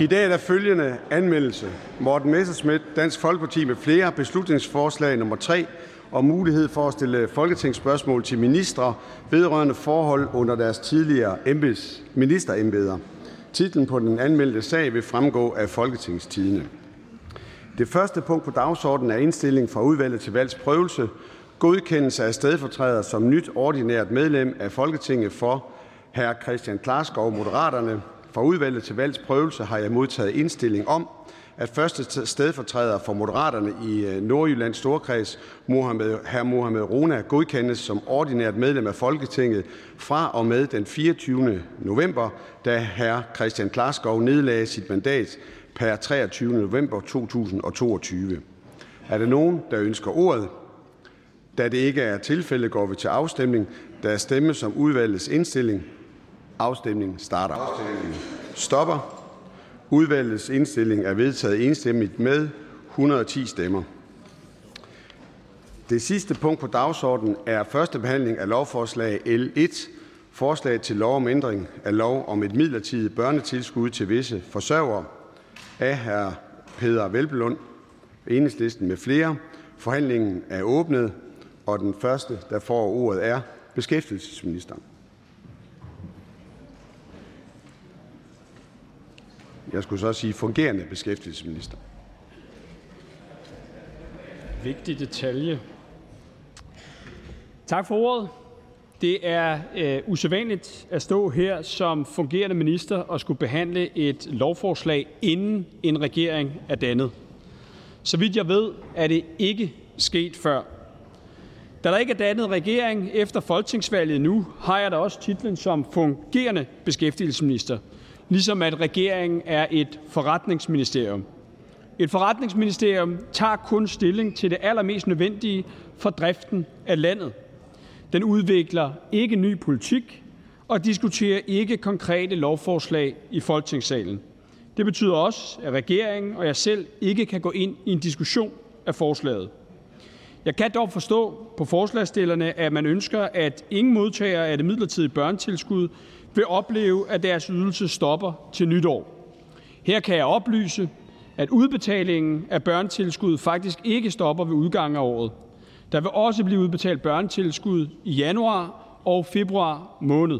I dag er der følgende anmeldelse. Morten Messerschmidt, Dansk Folkeparti med flere beslutningsforslag nummer 3 og mulighed for at stille folketingsspørgsmål til ministre vedrørende forhold under deres tidligere embeds, ministerembeder. Titlen på den anmeldte sag vil fremgå af Folketingstidene. Det første punkt på dagsordenen er indstilling fra udvalget til valgsprøvelse. Godkendelse af stedfortræder som nyt ordinært medlem af Folketinget for hr. Christian Klarskov, Moderaterne. Fra udvalget til valgsprøvelse har jeg modtaget indstilling om, at første stedfortræder for Moderaterne i øh, Nordjyllands Storkreds, Mohamed, hr. Mohamed Rona, godkendes som ordinært medlem af Folketinget fra og med den 24. november, da hr. Christian Klarskov nedlagde sit mandat per 23. november 2022. Er der nogen, der ønsker ordet? Da det ikke er tilfældet, går vi til afstemning. Der stemmes om udvalgets indstilling. Afstemningen starter. Afstemningen stopper. Udvalgets indstilling er vedtaget enstemmigt med 110 stemmer. Det sidste punkt på dagsordenen er første behandling af lovforslag L1, forslag til lov om ændring af lov om et midlertidigt børnetilskud til visse forsørgere af hr. Peder Velblund, enhedslisten med flere. Forhandlingen er åbnet, og den første, der får ordet, er beskæftigelsesministeren. Jeg skulle så sige fungerende beskæftigelsesminister. Vigtig detalje. Tak for ordet. Det er øh, usædvanligt at stå her som fungerende minister og skulle behandle et lovforslag, inden en regering er dannet. Så vidt jeg ved, er det ikke sket før. Da der ikke er dannet regering efter folketingsvalget nu, har jeg da også titlen som fungerende beskæftigelsesminister – ligesom at regeringen er et forretningsministerium. Et forretningsministerium tager kun stilling til det allermest nødvendige for driften af landet. Den udvikler ikke ny politik og diskuterer ikke konkrete lovforslag i Folketingssalen. Det betyder også, at regeringen og jeg selv ikke kan gå ind i en diskussion af forslaget. Jeg kan dog forstå på forslagsstillerne, at man ønsker, at ingen modtagere af det midlertidige børnetilskud vil opleve, at deres ydelse stopper til nytår. Her kan jeg oplyse, at udbetalingen af børnetilskud faktisk ikke stopper ved udgangen af året. Der vil også blive udbetalt børnetilskud i januar og februar måned.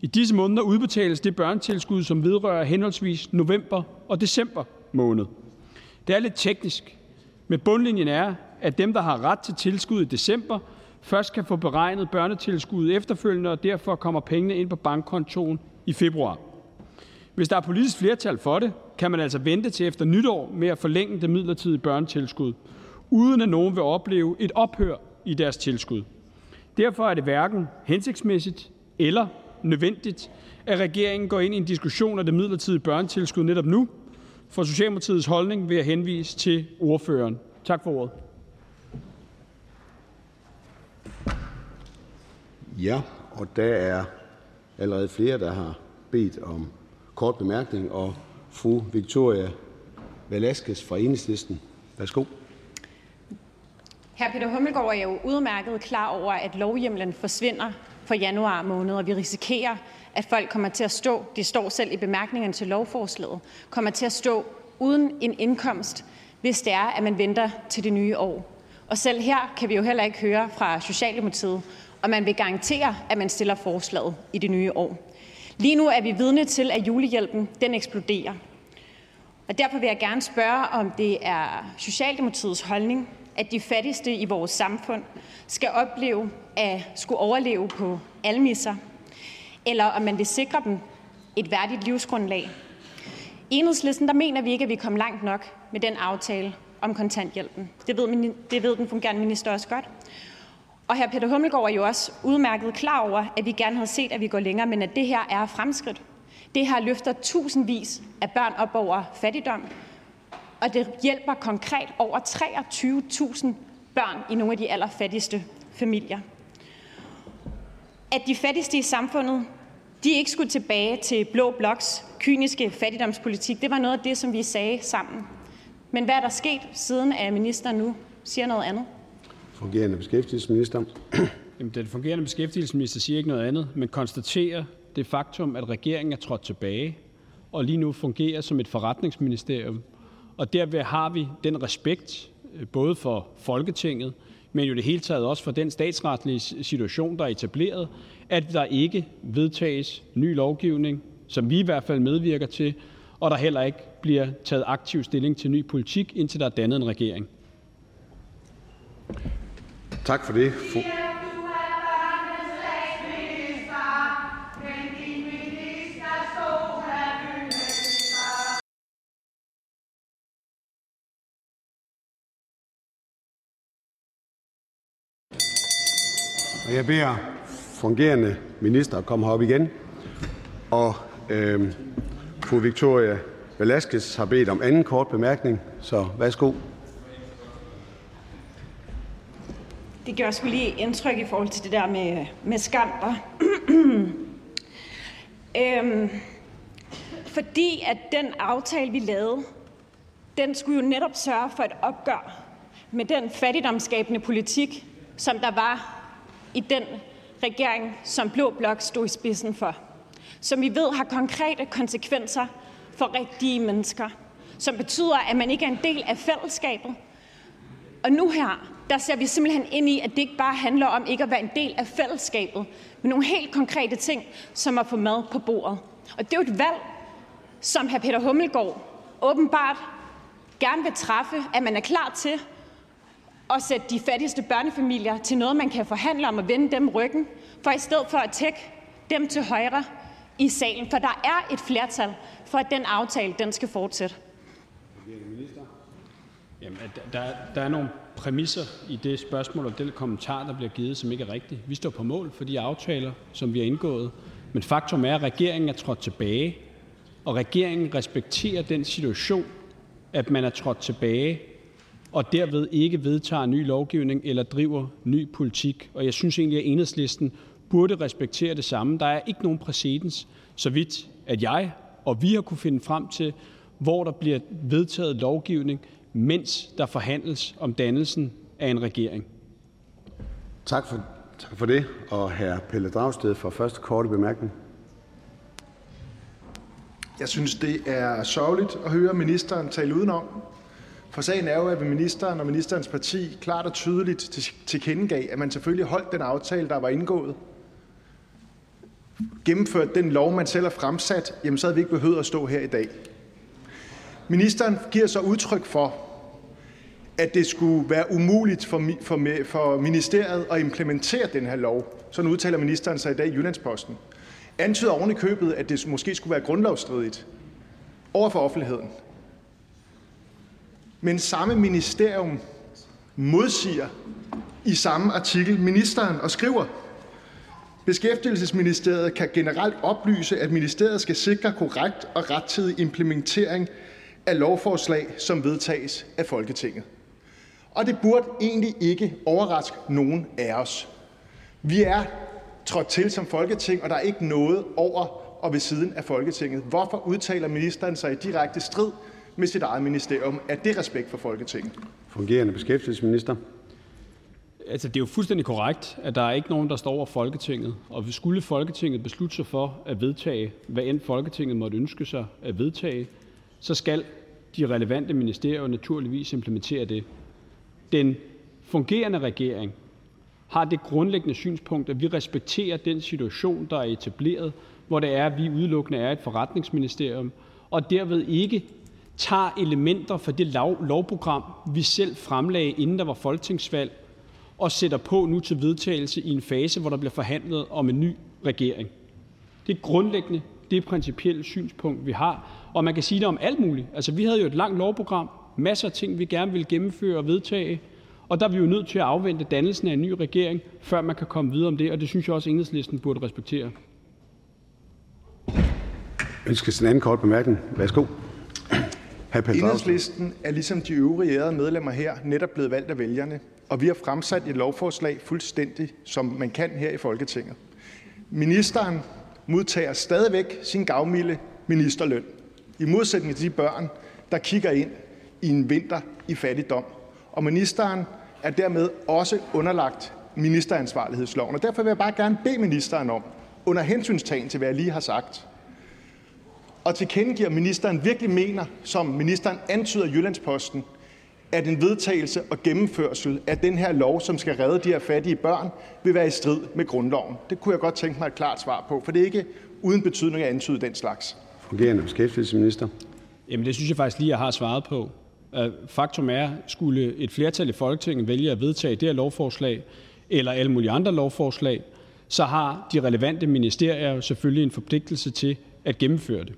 I disse måneder udbetales det børnetilskud, som vedrører henholdsvis november og december måned. Det er lidt teknisk, men bundlinjen er, at dem, der har ret til tilskud i december, først kan få beregnet børnetilskud efterfølgende, og derfor kommer pengene ind på bankkontoen i februar. Hvis der er politisk flertal for det, kan man altså vente til efter nytår med at forlænge det midlertidige børnetilskud, uden at nogen vil opleve et ophør i deres tilskud. Derfor er det hverken hensigtsmæssigt eller nødvendigt, at regeringen går ind i en diskussion af det midlertidige børnetilskud netop nu. For Socialdemokratiets holdning vil jeg henvise til ordføreren. Tak for ordet. Ja, og der er allerede flere, der har bedt om kort bemærkning, og fru Victoria Velasquez fra Enhedslisten. Værsgo. Hr. Peter Hummelgaard er jo udmærket klar over, at lovhjemlen forsvinder for januar måned, og vi risikerer, at folk kommer til at stå, det står selv i bemærkningerne til lovforslaget, kommer til at stå uden en indkomst, hvis det er, at man venter til det nye år. Og selv her kan vi jo heller ikke høre fra Socialdemokratiet, og man vil garantere, at man stiller forslaget i det nye år. Lige nu er vi vidne til, at julehjælpen den eksploderer. Og derfor vil jeg gerne spørge, om det er Socialdemokratiets holdning, at de fattigste i vores samfund skal opleve at skulle overleve på almisser, eller om man vil sikre dem et værdigt livsgrundlag. I enhedslisten der mener vi ikke, at vi kom langt nok med den aftale om kontanthjælpen. Det ved, det ved den fungerende minister også godt. Og hr. Peter Hummelgaard er jo også udmærket klar over, at vi gerne havde set, at vi går længere, men at det her er fremskridt. Det her løfter tusindvis af børn op over fattigdom, og det hjælper konkret over 23.000 børn i nogle af de allerfattigste familier. At de fattigste i samfundet de ikke skulle tilbage til Blå Bloks kyniske fattigdomspolitik, det var noget af det, som vi sagde sammen. Men hvad er der sket, siden at ministeren nu siger noget andet? Fungerende beskæftigelsesminister. Jamen, den fungerende beskæftigelsesminister siger ikke noget andet, men konstaterer det faktum, at regeringen er trådt tilbage, og lige nu fungerer som et forretningsministerium. Og derved har vi den respekt, øh, både for Folketinget, men jo det hele taget også for den statsretlige situation, der er etableret, at der ikke vedtages ny lovgivning, som vi i hvert fald medvirker til, og der heller ikke bliver taget aktiv stilling til ny politik, indtil der er dannet en regering. Tak for det. Jeg beder fungerende minister at komme herop igen. Og øh, fru Victoria Velasquez har bedt om anden kort bemærkning, så værsgo. Det gør sgu lige indtryk i forhold til det der med, med skam. øhm, fordi at den aftale, vi lavede, den skulle jo netop sørge for et opgør med den fattigdomsskabende politik, som der var i den regering, som Blå Blok stod i spidsen for. Som vi ved har konkrete konsekvenser for rigtige mennesker. Som betyder, at man ikke er en del af fællesskabet. Og nu her, der ser vi simpelthen ind i, at det ikke bare handler om ikke at være en del af fællesskabet, men nogle helt konkrete ting, som at få mad på bordet. Og det er jo et valg, som hr. Peter Hummelgaard åbenbart gerne vil træffe, at man er klar til at sætte de fattigste børnefamilier til noget, man kan forhandle om og vende dem ryggen, for i stedet for at tække dem til højre i salen. For der er et flertal for, at den aftale den skal fortsætte. Jamen, der, der er nogle præmisser i det spørgsmål og den kommentar, der bliver givet, som ikke er rigtigt. Vi står på mål for de aftaler, som vi har indgået. Men faktum er, at regeringen er trådt tilbage, og regeringen respekterer den situation, at man er trådt tilbage og derved ikke vedtager ny lovgivning eller driver ny politik. Og jeg synes egentlig, at enhedslisten burde respektere det samme. Der er ikke nogen præcedens, så vidt at jeg og vi har kunne finde frem til, hvor der bliver vedtaget lovgivning, mens der forhandles om dannelsen af en regering. Tak for, tak for det. Og hr. Pelle Dragsted for første korte bemærkning. Jeg synes, det er sørgeligt at høre ministeren tale udenom. For sagen er jo, at ministeren og ministerens parti klart og tydeligt tilkendegav, at man selvfølgelig holdt den aftale, der var indgået, gennemført den lov, man selv har fremsat, jamen så havde vi ikke behøvet at stå her i dag. Ministeren giver så udtryk for, at det skulle være umuligt for, for, for ministeriet at implementere den her lov. Sådan udtaler ministeren sig i dag i Jyllandsposten. Antyder oven i købet, at det måske skulle være grundlovsstridigt over for offentligheden. Men samme ministerium modsiger i samme artikel ministeren og skriver, Beskæftigelsesministeriet kan generelt oplyse, at ministeriet skal sikre korrekt og rettidig implementering af lovforslag, som vedtages af Folketinget. Og det burde egentlig ikke overraske nogen af os. Vi er trådt til som Folketing, og der er ikke noget over og ved siden af Folketinget. Hvorfor udtaler ministeren sig i direkte strid med sit eget ministerium. Er det respekt for Folketinget? Fungerende beskæftigelsesminister. Altså, det er jo fuldstændig korrekt, at der er ikke nogen, der står over Folketinget. Og hvis skulle Folketinget beslutte sig for at vedtage, hvad end Folketinget måtte ønske sig at vedtage, så skal de relevante ministerier naturligvis implementere det. Den fungerende regering har det grundlæggende synspunkt, at vi respekterer den situation, der er etableret, hvor det er, at vi udelukkende er et forretningsministerium, og derved ikke tager elementer fra det lovprogram, vi selv fremlagde, inden der var folketingsvalg, og sætter på nu til vedtagelse i en fase, hvor der bliver forhandlet om en ny regering. Det er grundlæggende det principielle synspunkt, vi har. Og man kan sige det om alt muligt. Altså, vi havde jo et langt lovprogram, masser af ting, vi gerne ville gennemføre og vedtage, og der er vi jo nødt til at afvente dannelsen af en ny regering, før man kan komme videre om det, og det synes jeg også, at enhedslisten burde respektere. Ønskes en anden kort bemærkning? Værsgo. Enhedslisten er ligesom de øvrige ærede medlemmer her netop blevet valgt af vælgerne, og vi har fremsat et lovforslag fuldstændig, som man kan her i Folketinget. Ministeren modtager stadigvæk sin gavmilde ministerløn, i modsætning til de børn, der kigger ind i en vinter i fattigdom. Og ministeren er dermed også underlagt ministeransvarlighedsloven. Og derfor vil jeg bare gerne bede ministeren om, under hensynstagen til, hvad jeg lige har sagt, og tilkendegiver, at ministeren virkelig mener, som ministeren antyder i Jyllandsposten, at en vedtagelse og gennemførsel af den her lov, som skal redde de her fattige børn, vil være i strid med grundloven. Det kunne jeg godt tænke mig et klart svar på, for det er ikke uden betydning at antyde den slags. Fungerende beskæftigelsesminister. Jamen, det synes jeg faktisk lige, jeg har svaret på. Øh, faktum er, skulle et flertal i Folketinget vælge at vedtage det her lovforslag eller alle mulige andre lovforslag, så har de relevante ministerier selvfølgelig en forpligtelse til at gennemføre det.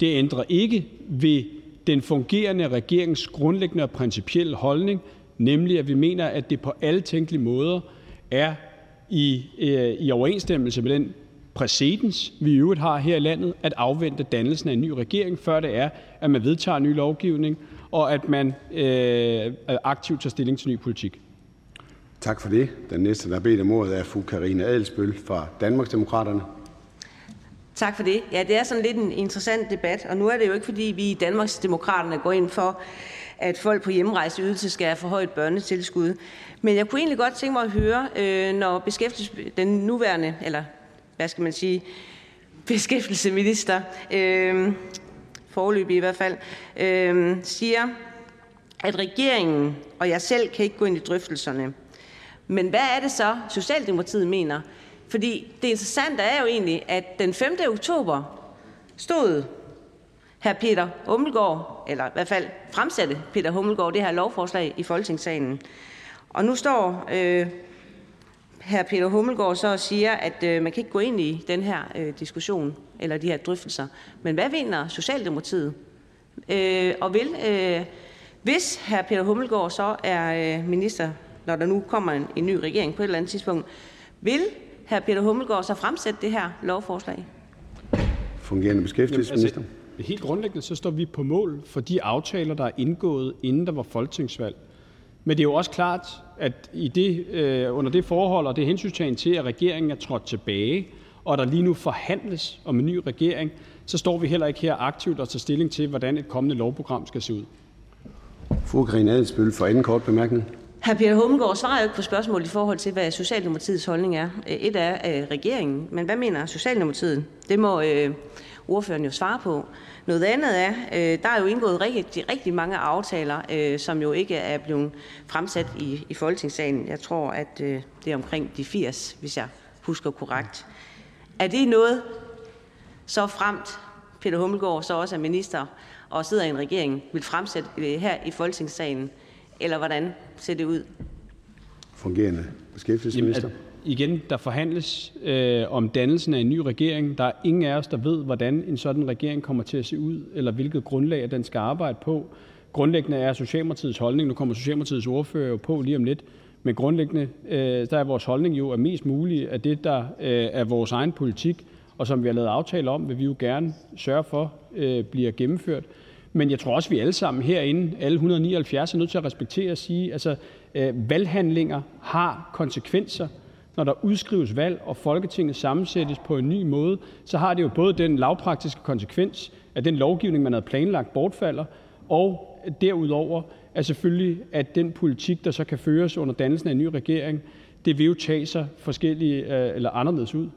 Det ændrer ikke ved den fungerende regerings grundlæggende og principielle holdning, nemlig at vi mener, at det på alle tænkelige måder er i, øh, i overensstemmelse med den præcedens, vi i øvrigt har her i landet, at afvente dannelsen af en ny regering, før det er, at man vedtager ny lovgivning, og at man øh, aktivt tager stilling til ny politik. Tak for det. Den næste, der har bedt om ordet, er fru Karina Adelsbøl fra Danmarksdemokraterne. Tak for det. Ja, det er sådan lidt en interessant debat, og nu er det jo ikke, fordi vi i Danmarksdemokraterne går ind for, at folk på hjemrejseydelse skal have forhøjet børnetilskud. Men jeg kunne egentlig godt tænke mig at høre, øh, når den nuværende, eller hvad skal man sige, beskæftigelsesminister, øh, foreløbig i hvert fald, øh, siger, at regeringen og jeg selv kan ikke gå ind i drøftelserne. Men hvad er det så, Socialdemokratiet mener? Fordi det interessante er jo egentlig, at den 5. oktober stod hr. Peter Hummelgaard, eller i hvert fald fremsatte Peter Hummelgaard det her lovforslag i Folketingssalen. Og nu står øh, hr. Peter Hummelgaard så og siger, at øh, man kan ikke gå ind i den her øh, diskussion eller de her drøftelser. Men hvad mener Socialdemokratiet? Øh, og vil, øh, hvis hr. Peter Hummelgaard så er øh, minister, når der nu kommer en, en ny regering på et eller andet tidspunkt, vil hr. Peter Hummelgaard så fremsætte det her lovforslag? Fungerende beskæftigelsesminister. Altså, helt grundlæggende så står vi på mål for de aftaler, der er indgået, inden der var folketingsvalg. Men det er jo også klart, at i det, øh, under det forhold og det hensyntagen til, at regeringen er trådt tilbage, og der lige nu forhandles om en ny regering, så står vi heller ikke her aktivt og tager stilling til, hvordan et kommende lovprogram skal se ud. Fru Karina Adelsbøl for anden kort bemærkning. Hr. Peter Hummelgaard svarer jo ikke på spørgsmålet i forhold til, hvad Socialdemokratiets holdning er. Et er øh, regeringen, men hvad mener Socialdemokratiet? Det må øh, ordføreren jo svare på. Noget andet er, øh, der er jo indgået rigtig, rigtig mange aftaler, øh, som jo ikke er blevet fremsat i, i Folketingssalen. Jeg tror, at øh, det er omkring de 80, hvis jeg husker korrekt. Er det noget, så fremt Peter Hummelgaard så også er minister og sidder i en regering, vil fremsætte øh, her i Folketingssalen? Eller hvordan ser det ud? Fungerende beskæftigelsesminister. Jamen, igen, der forhandles øh, om dannelsen af en ny regering. Der er ingen af os, der ved, hvordan en sådan regering kommer til at se ud, eller hvilket grundlag den skal arbejde på. Grundlæggende er Socialdemokratiets holdning, nu kommer Socialdemokratiets ordfører jo på lige om lidt, men grundlæggende øh, der er vores holdning jo, at mest muligt af det, der øh, er vores egen politik, og som vi har lavet aftale om, vil vi jo gerne sørge for øh, bliver gennemført. Men jeg tror også, vi alle sammen herinde, alle 179, er nødt til at respektere og sige, altså øh, valghandlinger har konsekvenser. Når der udskrives valg, og Folketinget sammensættes på en ny måde, så har det jo både den lavpraktiske konsekvens, at den lovgivning, man havde planlagt, bortfalder, og derudover at selvfølgelig, at den politik, der så kan føres under dannelsen af en ny regering, det vil jo tage sig forskellige øh, eller anderledes ud.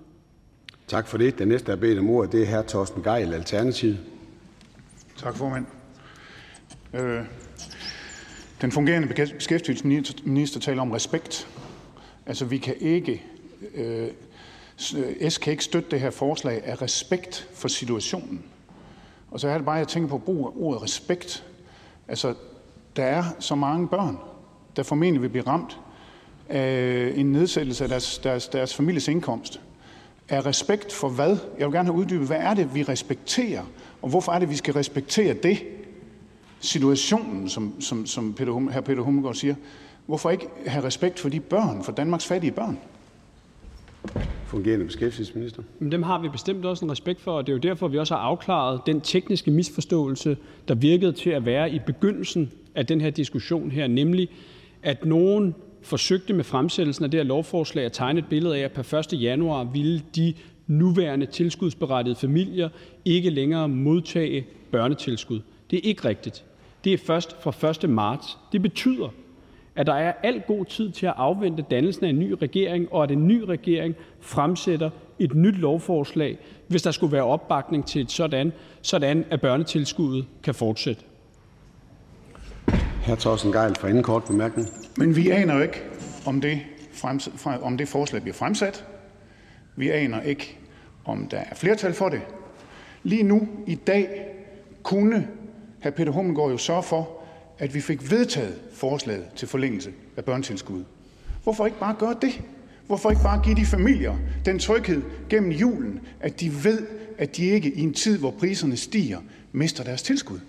Tak for det. Den næste, der er bedt om ordet, det er hr. Torsten Geil, Alternativet. Tak, formand. Øh, den fungerende beskæftigelsesminister taler om respekt. Altså, vi kan ikke, øh, øh, S kan ikke støtte det her forslag af respekt for situationen. Og så er det bare, jeg tænker på at bruge ordet respekt. Altså, der er så mange børn, der formentlig vil blive ramt af øh, en nedsættelse af deres, deres, deres families indkomst. Er respekt for hvad? Jeg vil gerne have uddybet, hvad er det, vi respekterer? Og hvorfor er det, vi skal respektere det? Situationen, som, som, som Peter hr. her Peter Hummelgaard siger. Hvorfor ikke have respekt for de børn, for Danmarks fattige børn? Fungerende beskæftigelsesminister. Men dem har vi bestemt også en respekt for, og det er jo derfor, vi også har afklaret den tekniske misforståelse, der virkede til at være i begyndelsen af den her diskussion her, nemlig at nogen forsøgte med fremsættelsen af det her lovforslag at tegne et billede af, at per 1. januar ville de nuværende tilskudsberettigede familier ikke længere modtage børnetilskud. Det er ikke rigtigt. Det er først fra 1. marts. Det betyder, at der er al god tid til at afvente dannelsen af en ny regering, og at en ny regering fremsætter et nyt lovforslag, hvis der skulle være opbakning til et sådan, sådan at børnetilskuddet kan fortsætte. Hr. Torsten Geil for anden kort bemærkning. Men vi aner jo ikke, om det, om det forslag bliver fremsat. Vi aner ikke, om der er flertal for det. Lige nu i dag kunne hr. Peter Hummelgaard jo sørge for, at vi fik vedtaget forslaget til forlængelse af børnetilskuddet. Hvorfor ikke bare gøre det? Hvorfor ikke bare give de familier den tryghed gennem julen, at de ved, at de ikke i en tid, hvor priserne stiger, mister deres tilskud?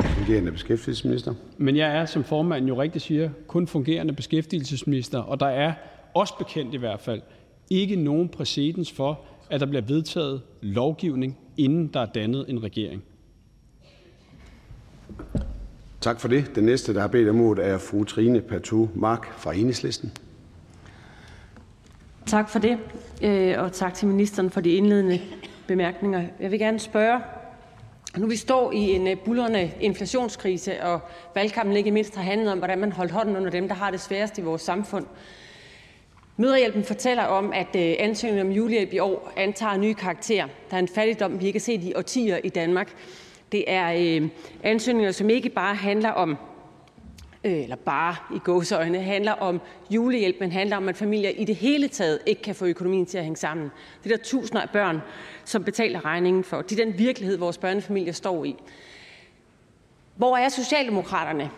Fungerende beskæftigelsesminister. Men jeg er, som formanden jo rigtigt siger, kun fungerende beskæftigelsesminister, og der er, også bekendt i hvert fald, ikke nogen præcedens for, at der bliver vedtaget lovgivning, inden der er dannet en regering. Tak for det. Den næste, der har bedt om ordet, er fru Trine Pertou Mark fra Enhedslisten. Tak for det, øh, og tak til ministeren for de indledende bemærkninger. Jeg vil gerne spørge, nu vi står i en øh, bullerne inflationskrise, og valgkampen ikke mindst har handlet om, hvordan man holdt hånden under dem, der har det sværest i vores samfund. Møderhjælpen fortæller om, at øh, ansøgningen om julehjælp i år antager nye karakterer. Der er en fattigdom, vi ikke har set i årtier i Danmark. Det er øh, ansøgninger, som ikke bare handler om øh, eller bare i gåseøjne, handler om julehjælp, men handler om, at familier i det hele taget ikke kan få økonomien til at hænge sammen. Det er der tusinder af børn, som betaler regningen for. Det er den virkelighed, vores børnefamilier står i. Hvor er Socialdemokraterne?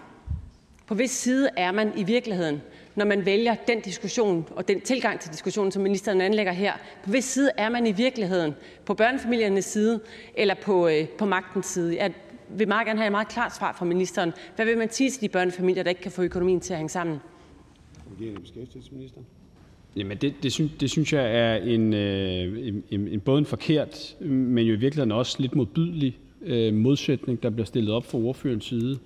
På hvis side er man i virkeligheden, når man vælger den diskussion og den tilgang til diskussionen, som ministeren anlægger her? På hvis side er man i virkeligheden? På børnefamiliernes side eller på, øh, på magtens side? Jeg vil meget gerne have et meget klart svar fra ministeren. Hvad vil man sige til de børnefamilier, der ikke kan få økonomien til at hænge sammen? Jamen det, det, synes, det synes jeg er en, øh, en, en, både en forkert, men jo i virkeligheden også lidt modbydelig øh, modsætning, der bliver stillet op fra ordførens side.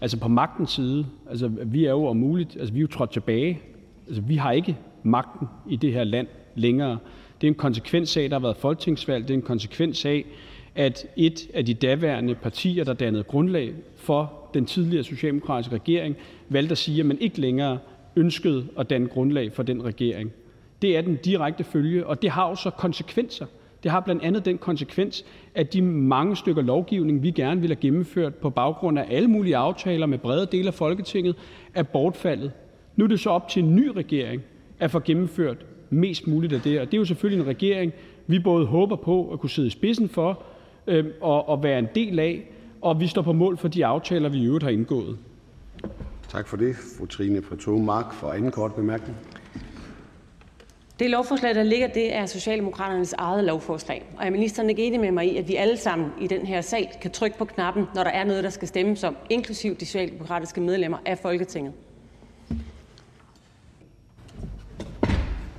Altså på magtens side, altså vi er jo om muligt, altså vi er jo trådt tilbage. Altså vi har ikke magten i det her land længere. Det er en konsekvens af, at der har været folketingsvalg. Det er en konsekvens af, at et af de daværende partier, der dannede grundlag for den tidligere socialdemokratiske regering, valgte at sige, at man ikke længere ønskede at danne grundlag for den regering. Det er den direkte følge, og det har jo så konsekvenser. Det har blandt andet den konsekvens, at de mange stykker lovgivning, vi gerne ville have gennemført på baggrund af alle mulige aftaler med brede dele af Folketinget, er bortfaldet. Nu er det så op til en ny regering at få gennemført mest muligt af det, og det er jo selvfølgelig en regering, vi både håber på at kunne sidde i spidsen for, Øhm, og være en del af, og vi står på mål for de aftaler, vi i øvrigt har indgået. Tak for det. Fru Trine Pertou Mark for anden kort bemærkning. Det lovforslag, der ligger, det er Socialdemokraternes eget lovforslag. Og er ministeren ikke enig med mig i, at vi alle sammen i den her sal kan trykke på knappen, når der er noget, der skal stemmes om, inklusiv de socialdemokratiske medlemmer af Folketinget?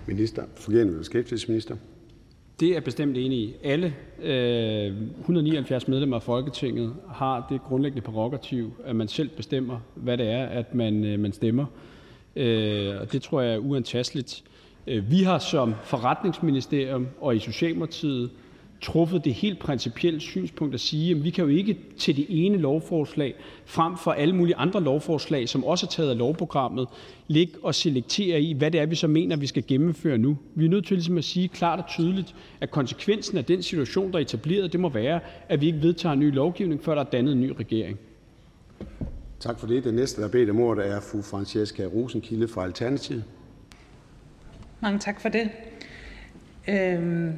Minister, fungerende beskæftigelsesminister. Det er bestemt enig i. Alle øh, 179 medlemmer af Folketinget har det grundlæggende prerogativ, at man selv bestemmer, hvad det er, at man, øh, man stemmer. Øh, og det tror jeg er uantasteligt. Øh, vi har som forretningsministerium og i Socialdemokratiet truffet det helt principielle synspunkt at sige, at vi kan jo ikke til det ene lovforslag frem for alle mulige andre lovforslag, som også er taget af lovprogrammet, ligge og selektere i, hvad det er, vi så mener, vi skal gennemføre nu. Vi er nødt til ligesom at sige klart og tydeligt, at konsekvensen af den situation, der er etableret, det må være, at vi ikke vedtager en ny lovgivning, før der er dannet en ny regering. Tak for det. Den næste, der bedt om ordet, er fru Francesca Rosenkilde fra Alternativet. Mange tak for det. Øhm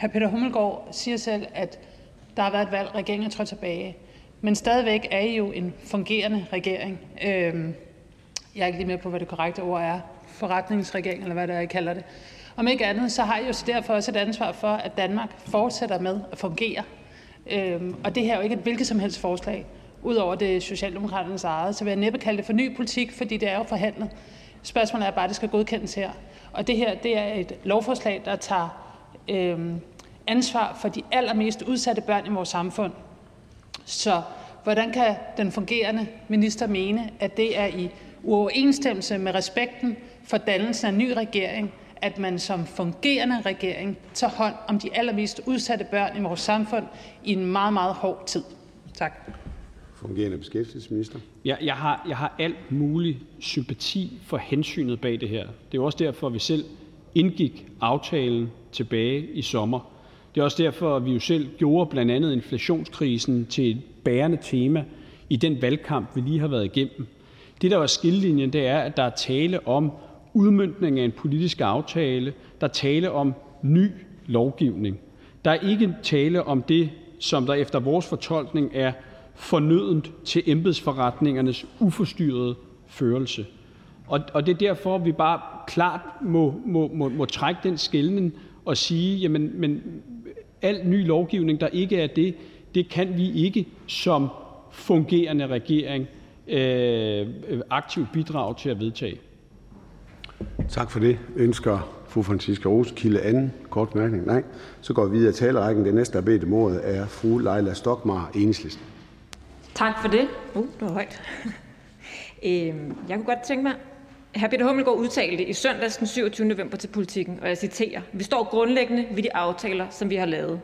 Hr. Peter Hummelgaard siger selv, at der har været et valg, regeringen er trådt tilbage. Men stadigvæk er I jo en fungerende regering. Øhm, jeg er ikke lige med på, hvad det korrekte ord er. Forretningsregering, eller hvad det er, I kalder det. Om ikke andet, så har I jo så derfor også et ansvar for, at Danmark fortsætter med at fungere. Øhm, og det her er jo ikke et hvilket som helst forslag. Udover det Socialdemokraternes eget, så vil jeg næppe kalde det for ny politik, fordi det er jo forhandlet. Spørgsmålet er bare, at det skal godkendes her. Og det her, det er et lovforslag, der tager øh, ansvar for de allermest udsatte børn i vores samfund. Så hvordan kan den fungerende minister mene, at det er i uoverensstemmelse med respekten for dannelsen af en ny regering, at man som fungerende regering tager hånd om de allermest udsatte børn i vores samfund i en meget, meget hård tid? Tak. Fungerende beskæftigelsesminister. Jeg, jeg, har, jeg har alt mulig sympati for hensynet bag det her. Det er jo også derfor, at vi selv indgik aftalen tilbage i sommer. Det er også derfor, at vi jo selv gjorde blandt andet inflationskrisen til et bærende tema i den valgkamp, vi lige har været igennem. Det, der var skillelinjen, det er, at der er tale om udmyndning af en politisk aftale. Der er tale om ny lovgivning. Der er ikke tale om det, som der efter vores fortolkning er fornødent til embedsforretningernes uforstyrrede førelse. Og, og det er derfor, vi bare klart må, må, må, må trække den skældning og sige, jamen, men al ny lovgivning, der ikke er det, det kan vi ikke som fungerende regering øh, aktivt bidrage til at vedtage. Tak for det. Ønsker fru Franciska Rosenkilde anden kort mærkning? Nej. Så går vi videre i talerækken. Det næste, der bedt om ordet, er fru Leila Stokmar, Enhedslisten. Tak for det. Uh, det var højt. øhm, jeg kunne godt tænke mig, Hr. Peter Hummelgaard udtalte i søndags den 27. november til politikken, og jeg citerer, Vi står grundlæggende ved de aftaler, som vi har lavet.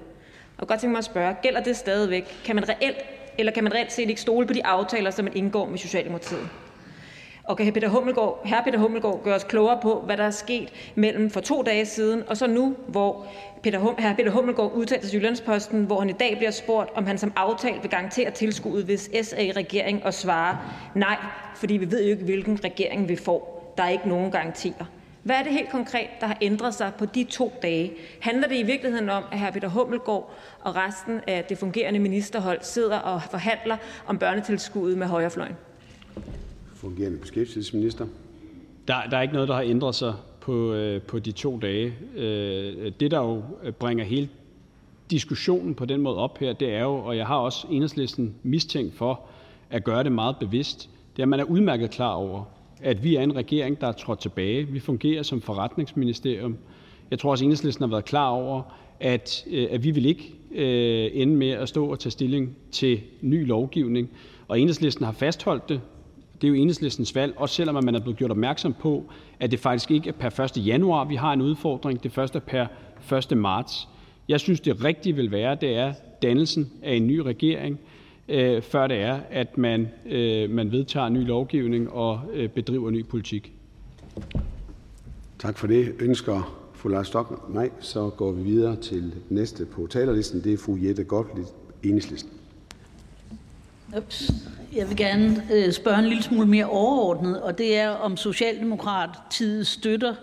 Og godt tænke mig at spørge, gælder det stadigvæk? Kan man reelt, eller kan man reelt set ikke stole på de aftaler, som man indgår med Socialdemokratiet? Og kan hr. Peter Hummelgaard, hr. Peter Hummelgaard gøre os klogere på, hvad der er sket mellem for to dage siden og så nu, hvor hr. Peter Hummelgaard udtalte til Jyllandsposten, hvor han i dag bliver spurgt, om han som aftalt vil garantere tilskuddet, hvis SA-regering og svare nej, fordi vi ved jo ikke, hvilken regering vi får. Der er ikke nogen garantier. Hvad er det helt konkret, der har ændret sig på de to dage? Handler det i virkeligheden om, at hr. Peter Hummelgaard og resten af det fungerende ministerhold sidder og forhandler om børnetilskuddet med højrefløjen? Fungerende beskæftigelsesminister. Der, der er ikke noget, der har ændret sig på, øh, på de to dage. Øh, det, der jo bringer hele diskussionen på den måde op her, det er jo, og jeg har også enhedslisten mistænkt for at gøre det meget bevidst, det er, at man er udmærket klar over, at vi er en regering, der er trådt tilbage. Vi fungerer som forretningsministerium. Jeg tror også, enhedslisten har været klar over, at, øh, at vi vil ikke øh, ende med at stå og tage stilling til ny lovgivning. Og enhedslisten har fastholdt det. Det er jo enhedslistens valg, også selvom man er blevet gjort opmærksom på, at det faktisk ikke er per 1. januar, vi har en udfordring. Det første er per 1. marts. Jeg synes, det rigtige vil være, det er dannelsen af en ny regering, øh, før det er, at man, øh, man vedtager ny lovgivning og øh, bedriver ny politik. Tak for det. Ønsker fru Lars Stock? Nej, så går vi videre til næste på talerlisten. Det er fru Jette Gottlieb, Enhedslisten. Ups. Jeg vil gerne øh, spørge en lille smule mere overordnet, og det er, om Socialdemokratiet støtter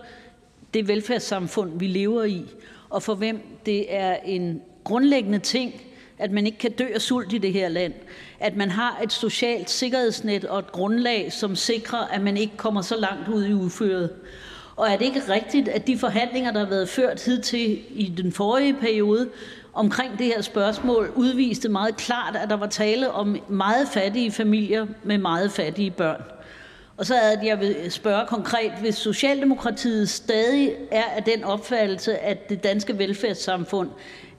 det velfærdssamfund, vi lever i, og for hvem det er en grundlæggende ting, at man ikke kan dø af sult i det her land. At man har et socialt sikkerhedsnet og et grundlag, som sikrer, at man ikke kommer så langt ud i udføret. Og er det ikke rigtigt, at de forhandlinger, der har været ført hidtil i den forrige periode, omkring det her spørgsmål udviste meget klart, at der var tale om meget fattige familier med meget fattige børn. Og så er det, jeg vil spørge konkret, hvis Socialdemokratiet stadig er af den opfattelse, at det danske velfærdssamfund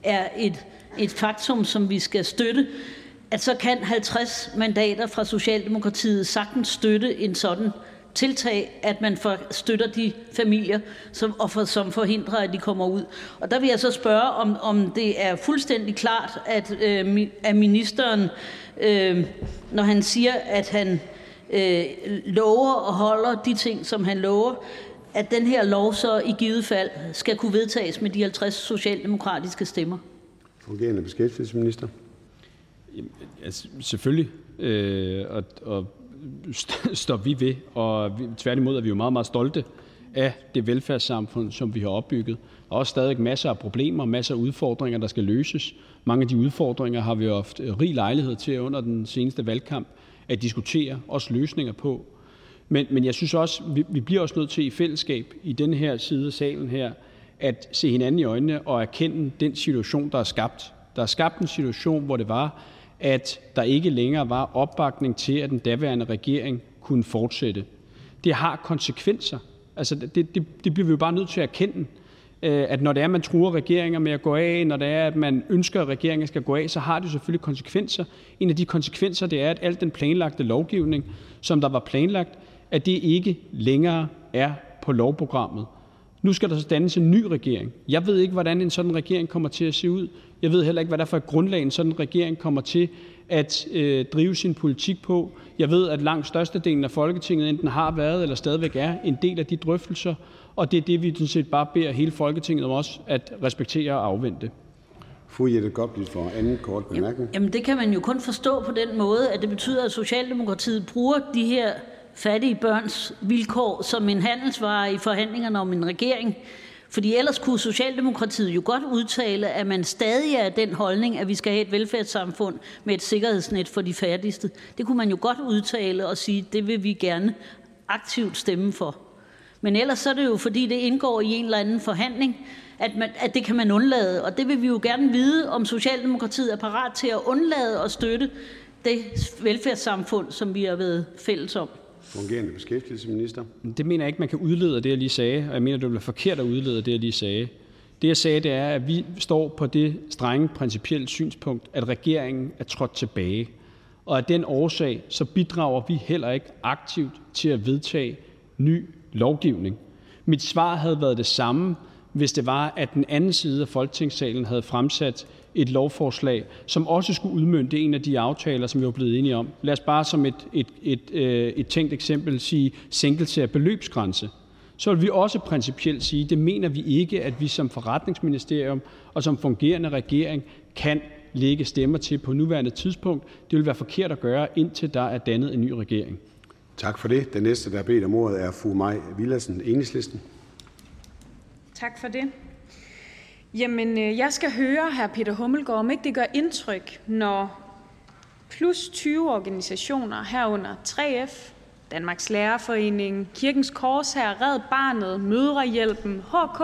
er et, et faktum, som vi skal støtte, at så kan 50 mandater fra Socialdemokratiet sagtens støtte en sådan tiltag, at man støtter de familier, som, og for, som forhindrer, at de kommer ud. Og der vil jeg så spørge, om, om det er fuldstændig klart, at, øh, at ministeren, øh, når han siger, at han øh, lover og holder de ting, som han lover, at den her lov så i givet fald skal kunne vedtages med de 50 socialdemokratiske stemmer. Fungerende beskæftigelsesminister. Jamen, altså, selvfølgelig. Øh, og, og står vi ved, og tværtimod er vi jo meget, meget stolte af det velfærdssamfund, som vi har opbygget. Der er også stadig masser af problemer, masser af udfordringer, der skal løses. Mange af de udfordringer har vi haft øh, rig lejlighed til under den seneste valgkamp at diskutere, også løsninger på. Men, men jeg synes også, vi, vi bliver også nødt til i fællesskab i den her side af salen her, at se hinanden i øjnene og erkende den situation, der er skabt. Der er skabt en situation, hvor det var, at der ikke længere var opbakning til, at den daværende regering kunne fortsætte. Det har konsekvenser. Altså, det, det, det bliver vi jo bare nødt til at erkende, øh, at når det er, at man truer regeringer med at gå af, når det er, at man ønsker, at regeringer skal gå af, så har det selvfølgelig konsekvenser. En af de konsekvenser, det er, at al den planlagte lovgivning, som der var planlagt, at det ikke længere er på lovprogrammet. Nu skal der så dannes en ny regering. Jeg ved ikke, hvordan en sådan regering kommer til at se ud. Jeg ved heller ikke, hvad der for et grundlag en sådan regering kommer til at øh, drive sin politik på. Jeg ved, at langt størstedelen af Folketinget enten har været eller stadigvæk er en del af de drøftelser, og det er det, vi sådan set bare beder hele Folketinget om også at respektere og afvente. Fru Jette Gottlieb for anden kort bemærkning. Jamen det kan man jo kun forstå på den måde, at det betyder, at Socialdemokratiet bruger de her fattige børns vilkår som en handelsvare i forhandlingerne om en regering. Fordi ellers kunne Socialdemokratiet jo godt udtale, at man stadig er den holdning, at vi skal have et velfærdssamfund med et sikkerhedsnet for de fattigste. Det kunne man jo godt udtale og sige, det vil vi gerne aktivt stemme for. Men ellers så er det jo, fordi det indgår i en eller anden forhandling, at, man, at det kan man undlade. Og det vil vi jo gerne vide, om Socialdemokratiet er parat til at undlade at støtte det velfærdssamfund, som vi har været fælles om. Fungerende beskæftigelsesminister. Det mener jeg ikke, man kan udlede af det, jeg lige sagde, og jeg mener, det bliver forkert at udlede af det, jeg lige sagde. Det, jeg sagde, det er, at vi står på det strenge principielle synspunkt, at regeringen er trådt tilbage. Og af den årsag, så bidrager vi heller ikke aktivt til at vedtage ny lovgivning. Mit svar havde været det samme, hvis det var, at den anden side af Folketingssalen havde fremsat et lovforslag, som også skulle udmønte en af de aftaler, som vi var blevet enige om. Lad os bare som et, et, et, øh, et tænkt eksempel sige sænkelse af beløbsgrænse. Så vil vi også principielt sige, det mener vi ikke, at vi som forretningsministerium og som fungerende regering kan lægge stemmer til på nuværende tidspunkt. Det vil være forkert at gøre, indtil der er dannet en ny regering. Tak for det. Den næste, der har bedt om ordet, er fru Maj Villadsen, Enhedslisten. Tak for det. Jamen, øh, jeg skal høre hr. Peter Hummelgaard, om ikke det gør indtryk, når plus 20 organisationer herunder 3F, Danmarks Lærerforening, Kirkens Korshær, Red Barnet, Mødrehjælpen, HK,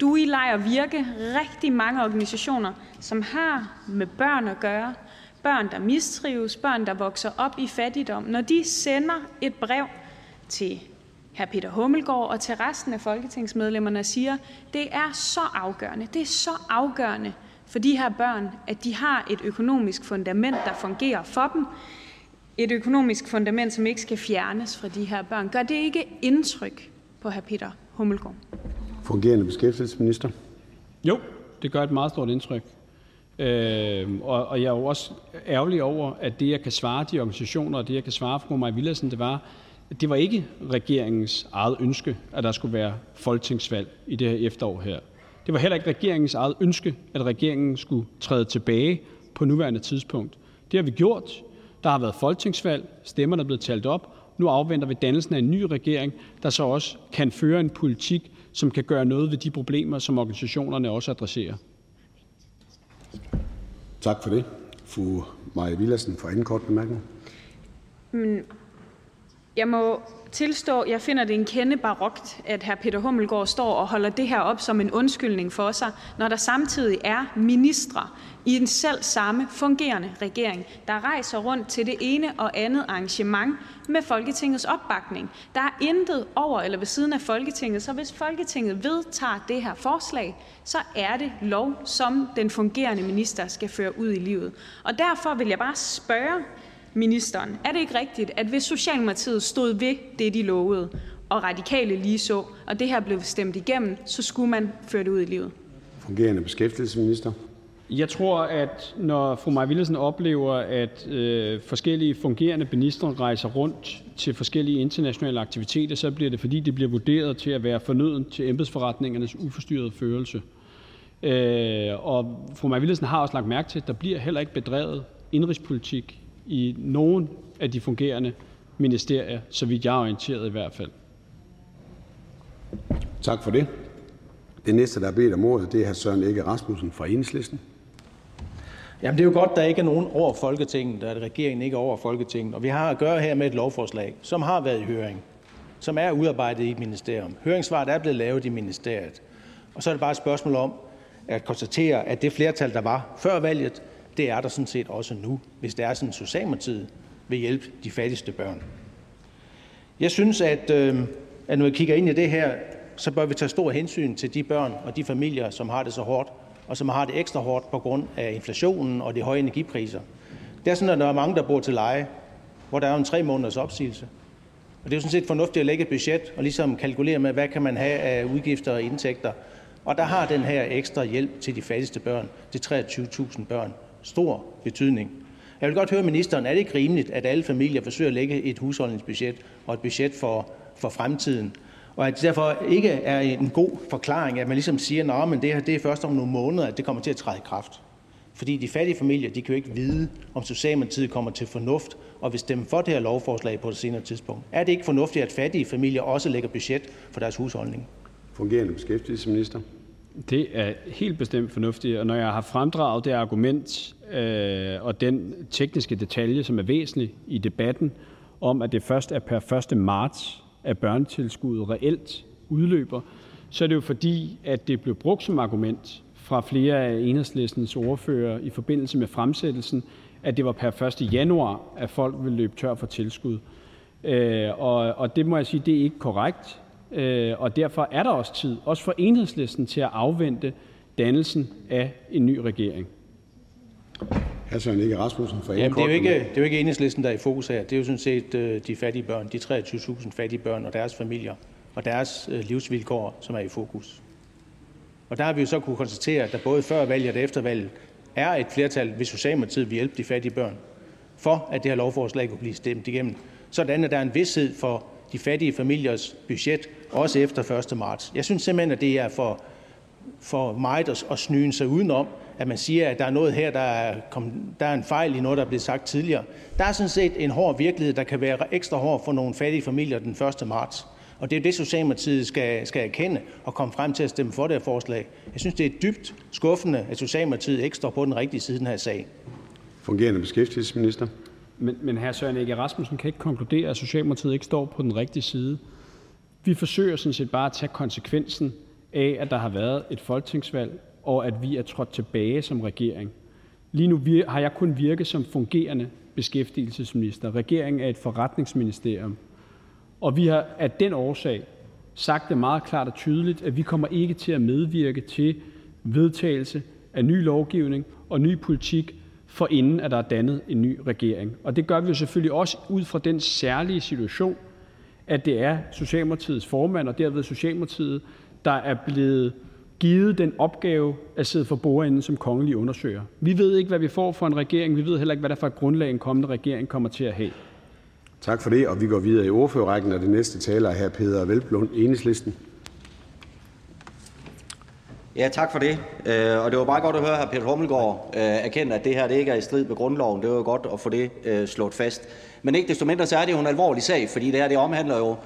DUI, Lejr Virke, rigtig mange organisationer, som har med børn at gøre, børn, der mistrives, børn, der vokser op i fattigdom, når de sender et brev til hr. Peter Hummelgaard og til resten af folketingsmedlemmerne og siger, det er så afgørende, det er så afgørende for de her børn, at de har et økonomisk fundament, der fungerer for dem. Et økonomisk fundament, som ikke skal fjernes fra de her børn. Gør det ikke indtryk på hr. Peter Hummelgaard? Fungerende beskæftigelsesminister. Jo, det gør et meget stort indtryk. Øh, og, og jeg er jo også ærgerlig over, at det, jeg kan svare de organisationer, og det, jeg kan svare fru Maja Villadsen, det var, det var ikke regeringens eget ønske, at der skulle være folketingsvalg i det her efterår her. Det var heller ikke regeringens eget ønske, at regeringen skulle træde tilbage på nuværende tidspunkt. Det har vi gjort. Der har været folketingsvalg, stemmerne er blevet talt op. Nu afventer vi dannelsen af en ny regering, der så også kan føre en politik, som kan gøre noget ved de problemer, som organisationerne også adresserer. Tak for det. Fru Maja Villadsen for anden kort bemærkning. Jeg må tilstå, jeg finder det en kende barokt, at hr. Peter Hummelgaard står og holder det her op som en undskyldning for sig, når der samtidig er ministre i den selv samme fungerende regering, der rejser rundt til det ene og andet arrangement med Folketingets opbakning. Der er intet over eller ved siden af Folketinget, så hvis Folketinget vedtager det her forslag, så er det lov, som den fungerende minister skal føre ud i livet. Og derfor vil jeg bare spørge ministeren: Er det ikke rigtigt, at hvis Socialdemokratiet stod ved det, de lovede, og radikale lige så, og det her blev stemt igennem, så skulle man føre det ud i livet? Fungerende beskæftigelsesminister. Jeg tror, at når fru Maja Villadsen oplever, at øh, forskellige fungerende ministre rejser rundt til forskellige internationale aktiviteter, så bliver det, fordi det bliver vurderet til at være fornøden til embedsforretningernes uforstyrrede førelse. Øh, og fru Maja Villadsen har også lagt mærke til, at der bliver heller ikke bedrevet indrigspolitik i nogen af de fungerende ministerier, så vidt jeg er orienteret i hvert fald. Tak for det. Det næste, der er bedt om ordet, det er hr. Søren Egge Rasmussen fra Enhedslisten. Jamen, det er jo godt, der ikke er nogen over Folketinget, at regeringen ikke er over Folketinget. Og vi har at gøre her med et lovforslag, som har været i høring, som er udarbejdet i et ministerium. Høringssvaret er blevet lavet i ministeriet. Og så er det bare et spørgsmål om at konstatere, at det flertal, der var før valget, det er der sådan set også nu, hvis det er sådan, at Socialdemokratiet vil hjælpe de fattigste børn. Jeg synes, at, øh, at når vi kigger ind i det her, så bør vi tage stor hensyn til de børn og de familier, som har det så hårdt, og som har det ekstra hårdt på grund af inflationen og de høje energipriser. Det er sådan, at der er mange, der bor til leje, hvor der er en tre måneders opsigelse. Og det er jo sådan set fornuftigt at lægge et budget og ligesom kalkulere med, hvad kan man have af udgifter og indtægter. Og der har den her ekstra hjælp til de fattigste børn, til 23.000 børn, stor betydning. Jeg vil godt høre ministeren, er det ikke rimeligt, at alle familier forsøger at lægge et husholdningsbudget og et budget for, for fremtiden, og at det derfor ikke er en god forklaring, at man ligesom siger, at det her det er først om nogle måneder, at det kommer til at træde i kraft. Fordi de fattige familier de kan jo ikke vide, om Socialdemokratiet kommer til fornuft og vil stemme for det her lovforslag på et senere tidspunkt. Er det ikke fornuftigt, at fattige familier også lægger budget for deres husholdning? Fungerende beskæftigelsesminister. Det er helt bestemt fornuftigt, og når jeg har fremdraget det argument Øh, og den tekniske detalje, som er væsentlig i debatten, om at det først er per 1. marts, at børnetilskuddet reelt udløber, så er det jo fordi, at det blev brugt som argument fra flere af enhedslistens ordfører i forbindelse med fremsættelsen, at det var per 1. januar, at folk ville løbe tør for tilskud. Øh, og, og det må jeg sige, det er ikke korrekt. Øh, og derfor er der også tid, også for enhedslisten, til at afvente dannelsen af en ny regering. Hr. Søren Ege Rasmussen for Jamen, det, er jo ikke, det er jo ikke enhedslisten, der er i fokus her. Det er jo sådan set øh, de fattige børn, de 23.000 fattige børn og deres familier og deres øh, livsvilkår, som er i fokus. Og der har vi jo så kunne konstatere, at der både før valget og efter valget er et flertal, hvis Socialdemokratiet vil hjælpe de fattige børn, for at det her lovforslag kunne blive stemt igennem, sådan at der er en vidshed for de fattige familiers budget, også efter 1. marts. Jeg synes simpelthen, at det er for, for meget at, at snyde sig udenom, at man siger, at der er noget her, der er, kom, der er en fejl i noget, der er blevet sagt tidligere. Der er sådan set en hård virkelighed, der kan være ekstra hård for nogle fattige familier den 1. marts. Og det er det, Socialdemokratiet skal, skal erkende og komme frem til at stemme for det her forslag. Jeg synes, det er dybt skuffende, at Socialdemokratiet ikke står på den rigtige side i den her sag. Fungerende beskæftigelsesminister. Men, men hr. Søren Ege Rasmussen kan ikke konkludere, at Socialdemokratiet ikke står på den rigtige side. Vi forsøger sådan set bare at tage konsekvensen af, at der har været et folketingsvalg, og at vi er trådt tilbage som regering. Lige nu har jeg kun virket som fungerende beskæftigelsesminister. Regeringen er et forretningsministerium. Og vi har af den årsag sagt det meget klart og tydeligt, at vi kommer ikke til at medvirke til vedtagelse af ny lovgivning og ny politik, for inden at der er dannet en ny regering. Og det gør vi jo selvfølgelig også ud fra den særlige situation, at det er Socialdemokratiets formand og derved Socialdemokratiet, der er blevet givet den opgave at sidde for bordenden som kongelig undersøger. Vi ved ikke, hvad vi får for en regering. Vi ved heller ikke, hvad der for et grundlag en kommende regering kommer til at have. Tak for det, og vi går videre i ordførerrækken, og det næste taler er hr. Peder Velblund, Enhedslisten. Ja, tak for det. Øh, og det var bare godt at høre hr. Peter Hummelgaard øh, erkende, at det her det ikke er i strid med grundloven. Det var godt at få det øh, slået fast. Men ikke desto mindre så er det jo en alvorlig sag, fordi det her det omhandler jo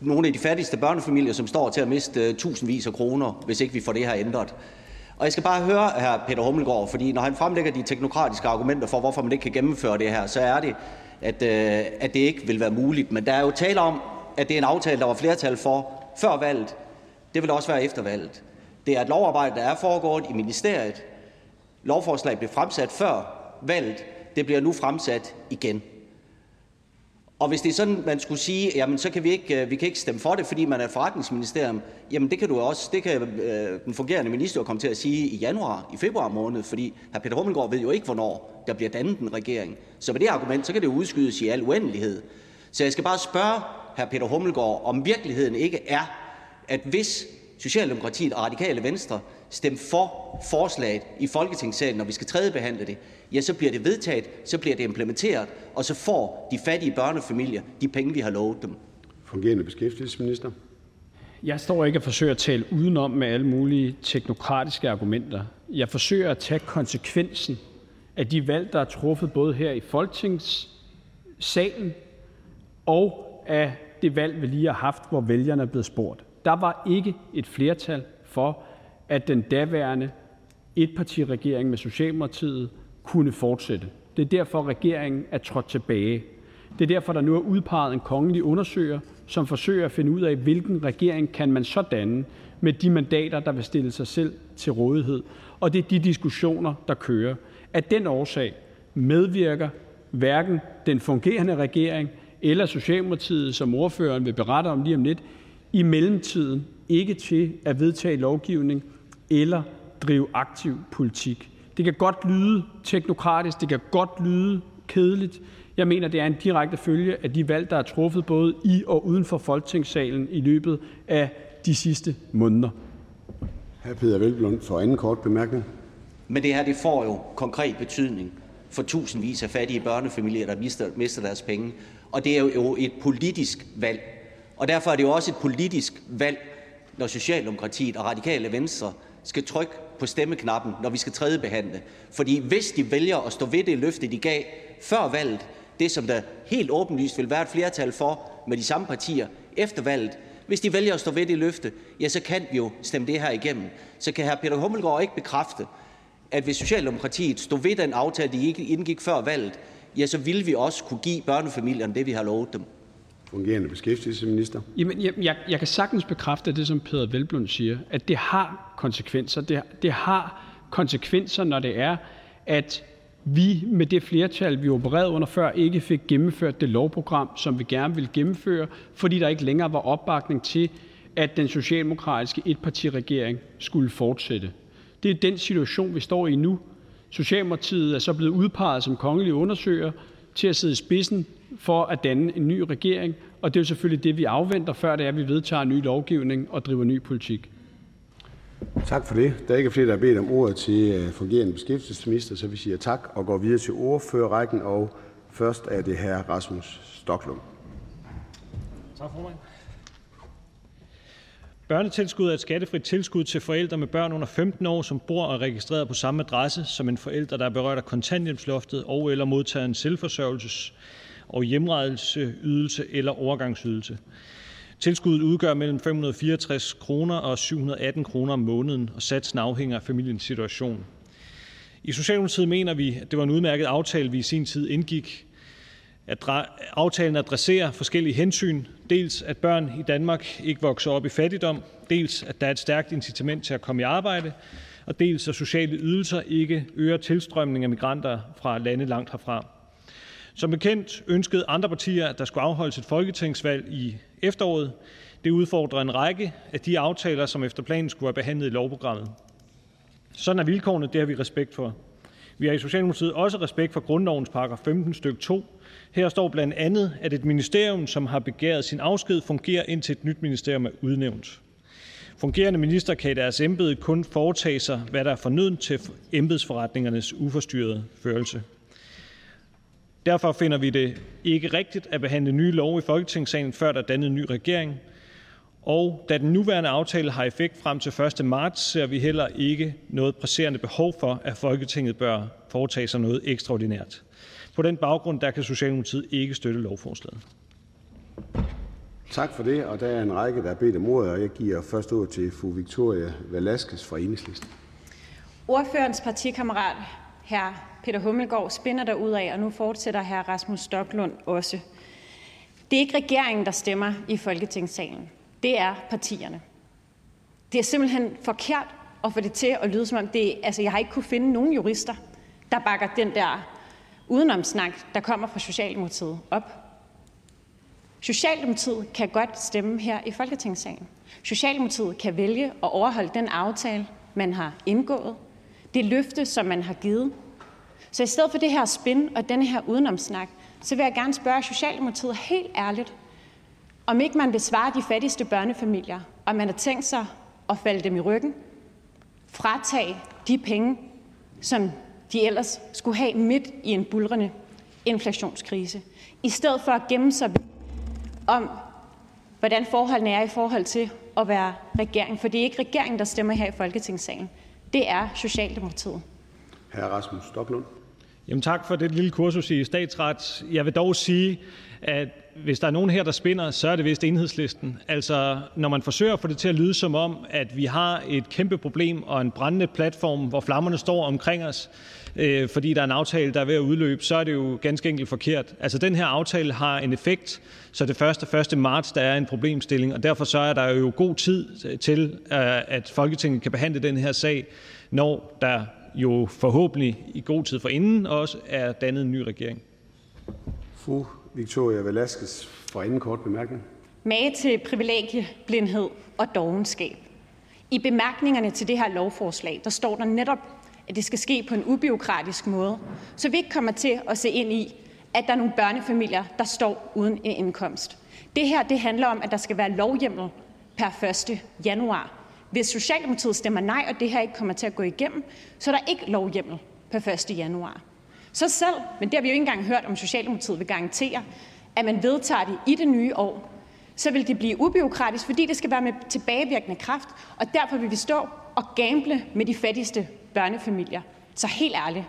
nogle af de fattigste børnefamilier, som står til at miste øh, tusindvis af kroner, hvis ikke vi får det her ændret. Og jeg skal bare høre hr. Peter Hummelgaard, fordi når han fremlægger de teknokratiske argumenter for, hvorfor man ikke kan gennemføre det her, så er det, at, øh, at det ikke vil være muligt. Men der er jo tale om, at det er en aftale, der var flertal for før valget. Det vil også være efter valget. Det er et lovarbejde, der er foregået i ministeriet. Lovforslaget blev fremsat før valget. Det bliver nu fremsat igen. Og hvis det er sådan, man skulle sige, jamen så kan vi ikke, øh, vi kan ikke stemme for det, fordi man er et forretningsministerium, jamen det kan du også, det kan øh, den fungerende minister komme til at sige i januar, i februar måned, fordi hr. Peter Hummelgaard ved jo ikke, hvornår der bliver dannet en regering. Så med det argument, så kan det jo udskydes i al uendelighed. Så jeg skal bare spørge hr. Peter Hummelgaard, om virkeligheden ikke er, at hvis Socialdemokratiet og Radikale Venstre stemmer for forslaget i Folketingssalen, når vi skal tredjebehandle det, ja, så bliver det vedtaget, så bliver det implementeret, og så får de fattige børnefamilier de penge, vi har lovet dem. Fungerende beskæftigelsesminister. Jeg står ikke og forsøger at tale udenom med alle mulige teknokratiske argumenter. Jeg forsøger at tage konsekvensen af de valg, der er truffet både her i Folketingssalen og af det valg, vi lige har haft, hvor vælgerne er blevet spurgt. Der var ikke et flertal for, at den daværende etpartiregering med Socialdemokratiet kunne fortsætte. Det er derfor, regeringen er trådt tilbage. Det er derfor, der nu er udpeget en kongelig undersøger, som forsøger at finde ud af, hvilken regering kan man så danne med de mandater, der vil stille sig selv til rådighed. Og det er de diskussioner, der kører. Af den årsag medvirker hverken den fungerende regering eller Socialdemokratiet, som ordføreren vil berette om lige om lidt, i mellemtiden ikke til at vedtage lovgivning eller drive aktiv politik. Det kan godt lyde teknokratisk, det kan godt lyde kedeligt. Jeg mener, det er en direkte følge af de valg, der er truffet både i og uden for Folketingssalen i løbet af de sidste måneder. Hr. Peter Velblund for anden kort bemærkning. Men det her det får jo konkret betydning for tusindvis af fattige børnefamilier, der mister, mister deres penge. Og det er jo et politisk valg. Og derfor er det jo også et politisk valg, når Socialdemokratiet og Radikale Venstre skal trykke på stemmeknappen, når vi skal tredjebehandle. Fordi hvis de vælger at stå ved det løfte, de gav før valget, det som der helt åbenlyst vil være et flertal for med de samme partier efter valget, hvis de vælger at stå ved det løfte, ja, så kan vi jo stemme det her igennem. Så kan hr. Peter Hummelgaard ikke bekræfte, at hvis Socialdemokratiet stod ved den aftale, de indgik før valget, ja, så ville vi også kunne give børnefamilierne det, vi har lovet dem. Fungerende beskæftigelsesminister. Jamen, jeg, jeg, jeg kan sagtens bekræfte det, som Peter Velblund siger, at det har konsekvenser. Det, det har konsekvenser, når det er, at vi med det flertal, vi opererede under før, ikke fik gennemført det lovprogram, som vi gerne ville gennemføre, fordi der ikke længere var opbakning til, at den socialdemokratiske etpartiregering skulle fortsætte. Det er den situation, vi står i nu. Socialdemokratiet er så blevet udpeget som kongelig undersøger til at sidde i spidsen for at danne en ny regering, og det er jo selvfølgelig det, vi afventer, før det er, at vi vedtager ny lovgivning og driver ny politik. Tak for det. Der er ikke flere, der har bedt om ordet til øh, fungerende beskæftigelsesminister, så vi siger tak og går videre til ordførerrækken. Og først er det hr. Rasmus Stoklund. Tak, formand. Børnetilskud er et skattefrit tilskud til forældre med børn under 15 år, som bor og er registreret på samme adresse som en forælder, der er berørt af kontanthjælpsloftet og eller modtager en selvforsørgelses- og hjemrejseydelse eller overgangsydelse. Tilskuddet udgør mellem 564 kroner og 718 kroner om måneden, og satsen afhænger af familiens situation. I Socialdemokratiet mener vi, at det var en udmærket aftale, vi i sin tid indgik. At aftalen adresserer forskellige hensyn. Dels at børn i Danmark ikke vokser op i fattigdom, dels at der er et stærkt incitament til at komme i arbejde, og dels at sociale ydelser ikke øger tilstrømningen af migranter fra lande langt herfra. Som bekendt ønskede andre partier, at der skulle afholdes et folketingsvalg i efteråret. Det udfordrer en række af de aftaler, som efter planen skulle være behandlet i lovprogrammet. Sådan er vilkårene, det har vi respekt for. Vi har i Socialdemokratiet også respekt for grundlovens paragraf 15 stykke 2. Her står blandt andet, at et ministerium, som har begæret sin afsked, fungerer indtil et nyt ministerium er udnævnt. Fungerende minister kan i deres embede kun foretage sig, hvad der er fornødent til embedsforretningernes uforstyrrede førelse. Derfor finder vi det ikke rigtigt at behandle nye love i Folketingssalen, før der er dannet en ny regering, og da den nuværende aftale har effekt frem til 1. marts, ser vi heller ikke noget presserende behov for, at Folketinget bør foretage sig noget ekstraordinært. På den baggrund der kan Socialdemokratiet ikke støtte lovforslaget. Tak for det. Og der er en række, der har bedt om ordet, og jeg giver først ord til fru Victoria Velasquez fra Enhedslisten. Ordførens partikammerat, hr. Peter Hummelgaard, spinner ud af, og nu fortsætter hr. Rasmus Stoklund også. Det er ikke regeringen, der stemmer i Folketingssalen. Det er partierne. Det er simpelthen forkert at få det til at lyde som om det altså jeg har ikke kunne finde nogen jurister, der bakker den der udenomsnak, der kommer fra Socialdemokratiet, op. Socialdemokratiet kan godt stemme her i Folketingssalen. Socialdemokratiet kan vælge at overholde den aftale, man har indgået, det løfte, som man har givet. Så i stedet for det her spin og den her udenomsnak, så vil jeg gerne spørge Socialdemokratiet helt ærligt, om ikke man vil svare de fattigste børnefamilier, om man har tænkt sig at falde dem i ryggen, fratage de penge, som de ellers skulle have midt i en bulrende inflationskrise, i stedet for at gemme sig om, hvordan forholdene er i forhold til at være regering. For det er ikke regeringen, der stemmer her i Folketingssalen. Det er Socialdemokratiet. Hr. Rasmus Stoklund. Jamen tak for det lille kursus i statsret. Jeg vil dog sige, at hvis der er nogen her, der spinder, så er det vist enhedslisten. Altså, når man forsøger at få det til at lyde som om, at vi har et kæmpe problem og en brændende platform, hvor flammerne står omkring os, øh, fordi der er en aftale, der er ved at udløbe, så er det jo ganske enkelt forkert. Altså, den her aftale har en effekt, så det første 1. marts, der er en problemstilling, og derfor så er der jo god tid til, øh, at Folketinget kan behandle den her sag, når der jo forhåbentlig i god tid forinden også er dannet en ny regering. Fru Victoria Velasquez for anden kort bemærkning. Mage til privilegieblindhed og dogenskab. I bemærkningerne til det her lovforslag, der står der netop, at det skal ske på en ubiokratisk måde, så vi ikke kommer til at se ind i, at der er nogle børnefamilier, der står uden en indkomst. Det her det handler om, at der skal være lovhjemmel per 1. januar. Hvis Socialdemokratiet stemmer nej, og det her ikke kommer til at gå igennem, så er der ikke lovhjemmel per 1. januar. Så selv, men det har vi jo ikke engang hørt, om Socialdemokratiet vil garantere, at man vedtager det i det nye år, så vil det blive ubiokratisk, fordi det skal være med tilbagevirkende kraft, og derfor vil vi stå og gamble med de fattigste børnefamilier. Så helt ærligt,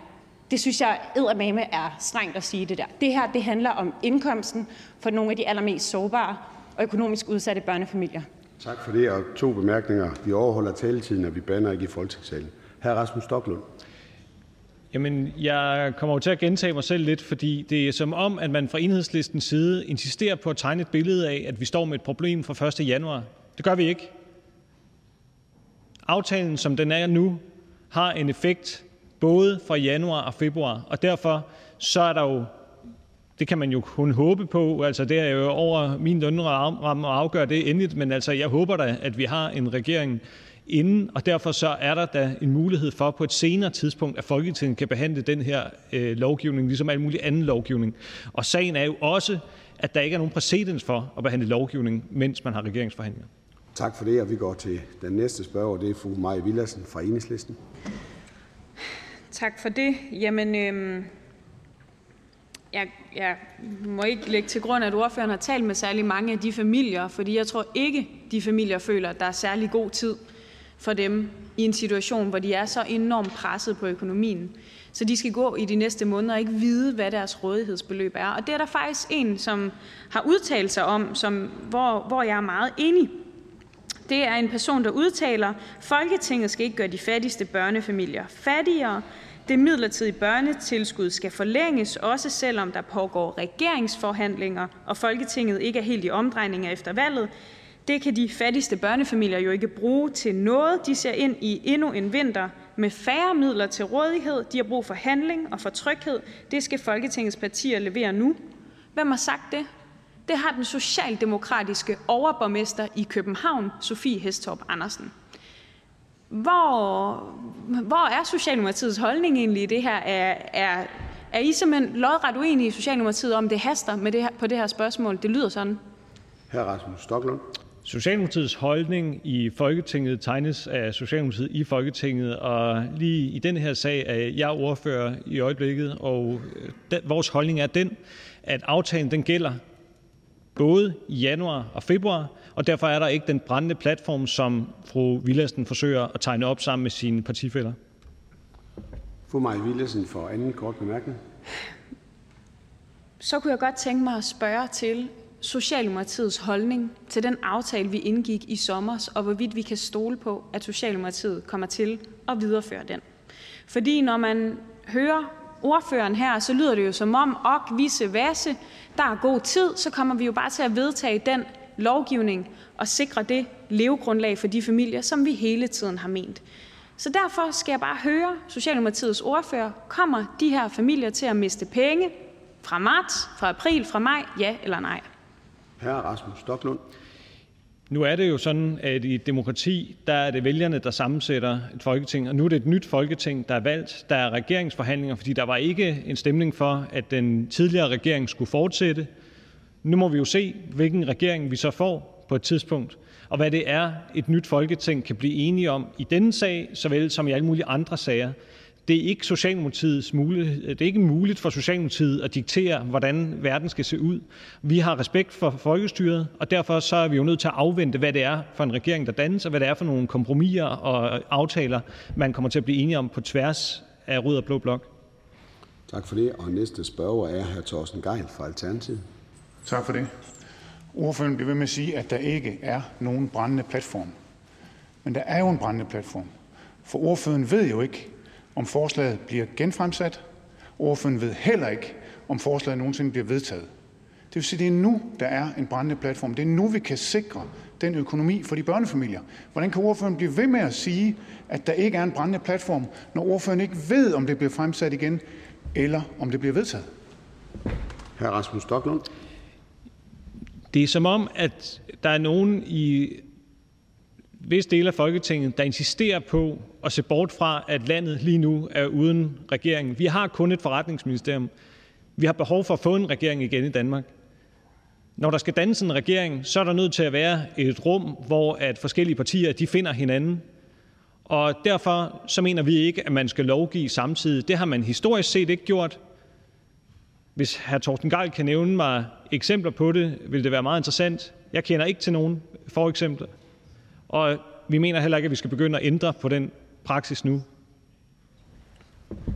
det synes jeg eddermame er strengt at sige det der. Det her det handler om indkomsten for nogle af de allermest sårbare og økonomisk udsatte børnefamilier. Tak for det, og to bemærkninger. Vi overholder taletiden, og vi bander ikke i folketingssalen. Hr. Rasmus Stoklund. Jamen, jeg kommer jo til at gentage mig selv lidt, fordi det er som om, at man fra enhedslistens side insisterer på at tegne et billede af, at vi står med et problem fra 1. januar. Det gør vi ikke. Aftalen, som den er nu, har en effekt både fra januar og februar, og derfor så er der jo det kan man jo kun håbe på. Altså, det er jo over min lønramme at afgøre det endeligt, men altså, jeg håber da, at vi har en regering inden, og derfor så er der da en mulighed for på et senere tidspunkt, at Folketinget kan behandle den her øh, lovgivning, ligesom al mulig anden lovgivning. Og sagen er jo også, at der ikke er nogen præcedens for at behandle lovgivning, mens man har regeringsforhandlinger. Tak for det, og vi går til den næste spørger, det er fru Maja Villadsen fra Enhedslisten. Tak for det. Jamen, øhm, jeg, jeg må ikke lægge til grund, at ordføreren har talt med særlig mange af de familier, fordi jeg tror ikke, de familier føler, at der er særlig god tid for dem i en situation, hvor de er så enormt presset på økonomien. Så de skal gå i de næste måneder og ikke vide, hvad deres rådighedsbeløb er. Og det er der faktisk en, som har udtalt sig om, som, hvor, hvor jeg er meget enig. Det er en person, der udtaler, Folketinget skal ikke gøre de fattigste børnefamilier fattigere. Det midlertidige børnetilskud skal forlænges, også selvom der pågår regeringsforhandlinger, og Folketinget ikke er helt i omdrejninger efter valget. Det kan de fattigste børnefamilier jo ikke bruge til noget. De ser ind i endnu en vinter med færre midler til rådighed. De har brug for handling og for tryghed. Det skal Folketingets partier levere nu. Hvem har sagt det? Det har den socialdemokratiske overborgmester i København, Sofie Hestorp Andersen. Hvor, hvor er Socialdemokratiets holdning egentlig i det her? Er, er, er I simpelthen lodret uenige i Socialdemokratiet om, det haster med det her, på det her spørgsmål? Det lyder sådan. Hr. Rasmus Stoklund. Socialdemokratiets holdning i Folketinget tegnes af Socialdemokratiet i Folketinget, og lige i den her sag er jeg ordfører i øjeblikket, og den, vores holdning er den, at aftalen den gælder både i januar og februar, og derfor er der ikke den brændende platform, som fru Villadsen forsøger at tegne op sammen med sine partifælder. Fru Maja Villadsen for anden kort bemærkning. Så kunne jeg godt tænke mig at spørge til Socialdemokratiets holdning til den aftale, vi indgik i sommer, og hvorvidt vi kan stole på, at Socialdemokratiet kommer til at videreføre den. Fordi når man hører ordføreren her, så lyder det jo som om, ok, visse vasse, der er god tid, så kommer vi jo bare til at vedtage den lovgivning og sikre det levegrundlag for de familier, som vi hele tiden har ment. Så derfor skal jeg bare høre Socialdemokratiets ordfører, kommer de her familier til at miste penge fra marts, fra april, fra maj, ja eller nej? Hr. Rasmus Stoklund. Nu er det jo sådan, at i et demokrati, der er det vælgerne, der sammensætter et folketing, og nu er det et nyt folketing, der er valgt. Der er regeringsforhandlinger, fordi der var ikke en stemning for, at den tidligere regering skulle fortsætte. Nu må vi jo se, hvilken regering vi så får på et tidspunkt, og hvad det er, et nyt folketing kan blive enige om i denne sag, såvel som i alle mulige andre sager. Det er ikke Socialdemokratiets mulighed. Det er ikke muligt for Socialdemokratiet at diktere, hvordan verden skal se ud. Vi har respekt for folkestyret, og derfor så er vi jo nødt til at afvente, hvad det er for en regering, der dannes, og hvad det er for nogle kompromiser og aftaler, man kommer til at blive enige om på tværs af rød og blå blok. Tak for det. Og næste spørger er hr. Thorsten Geil fra Alternativet. Tak for det. Ordføreren bliver ved med at sige, at der ikke er nogen brændende platform. Men der er jo en brændende platform. For ordføreren ved jo ikke, om forslaget bliver genfremsat. Ordføreren ved heller ikke, om forslaget nogensinde bliver vedtaget. Det vil sige, at det er nu, der er en brændende platform. Det er nu, vi kan sikre den økonomi for de børnefamilier. Hvordan kan ordføreren blive ved med at sige, at der ikke er en brændende platform, når ordføreren ikke ved, om det bliver fremsat igen, eller om det bliver vedtaget? Hr. Rasmus Stoklund. Det er som om, at der er nogen i visse dele af Folketinget, der insisterer på at se bort fra, at landet lige nu er uden regering. Vi har kun et forretningsministerium. Vi har behov for at få en regering igen i Danmark. Når der skal dannes en regering, så er der nødt til at være et rum, hvor at forskellige partier de finder hinanden. Og derfor så mener vi ikke, at man skal lovgive samtidig. Det har man historisk set ikke gjort. Hvis hr. Torsten Geil kan nævne mig eksempler på det, vil det være meget interessant. Jeg kender ikke til nogen eksempler, og vi mener heller ikke, at vi skal begynde at ændre på den praksis nu.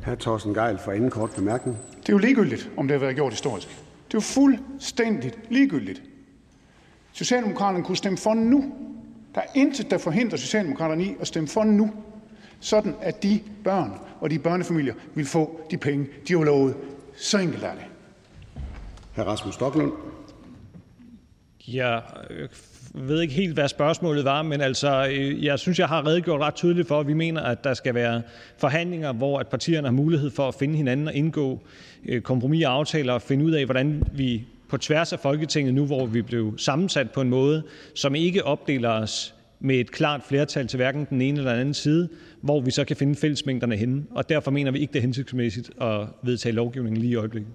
Hr. Torsten Geil for anden kort bemærkning. Det er jo ligegyldigt, om det har været gjort historisk. Det er jo fuldstændig ligegyldigt. Socialdemokraterne kunne stemme for nu. Der er intet, der forhindrer Socialdemokraterne i at stemme for nu, sådan at de børn og de børnefamilier vil få de penge, de har lovet. Så enkelt er det. Hr. Rasmus Stoklund. Jeg øh, ved ikke helt, hvad spørgsmålet var, men altså, øh, jeg synes, jeg har redegjort ret tydeligt for, at vi mener, at der skal være forhandlinger, hvor at partierne har mulighed for at finde hinanden og indgå øh, kompromis og aftaler og finde ud af, hvordan vi på tværs af Folketinget nu, hvor vi blev sammensat på en måde, som ikke opdeler os med et klart flertal til hverken den ene eller den anden side, hvor vi så kan finde fællesmængderne henne. Og derfor mener vi ikke, det er hensigtsmæssigt at vedtage lovgivningen lige i øjeblikket.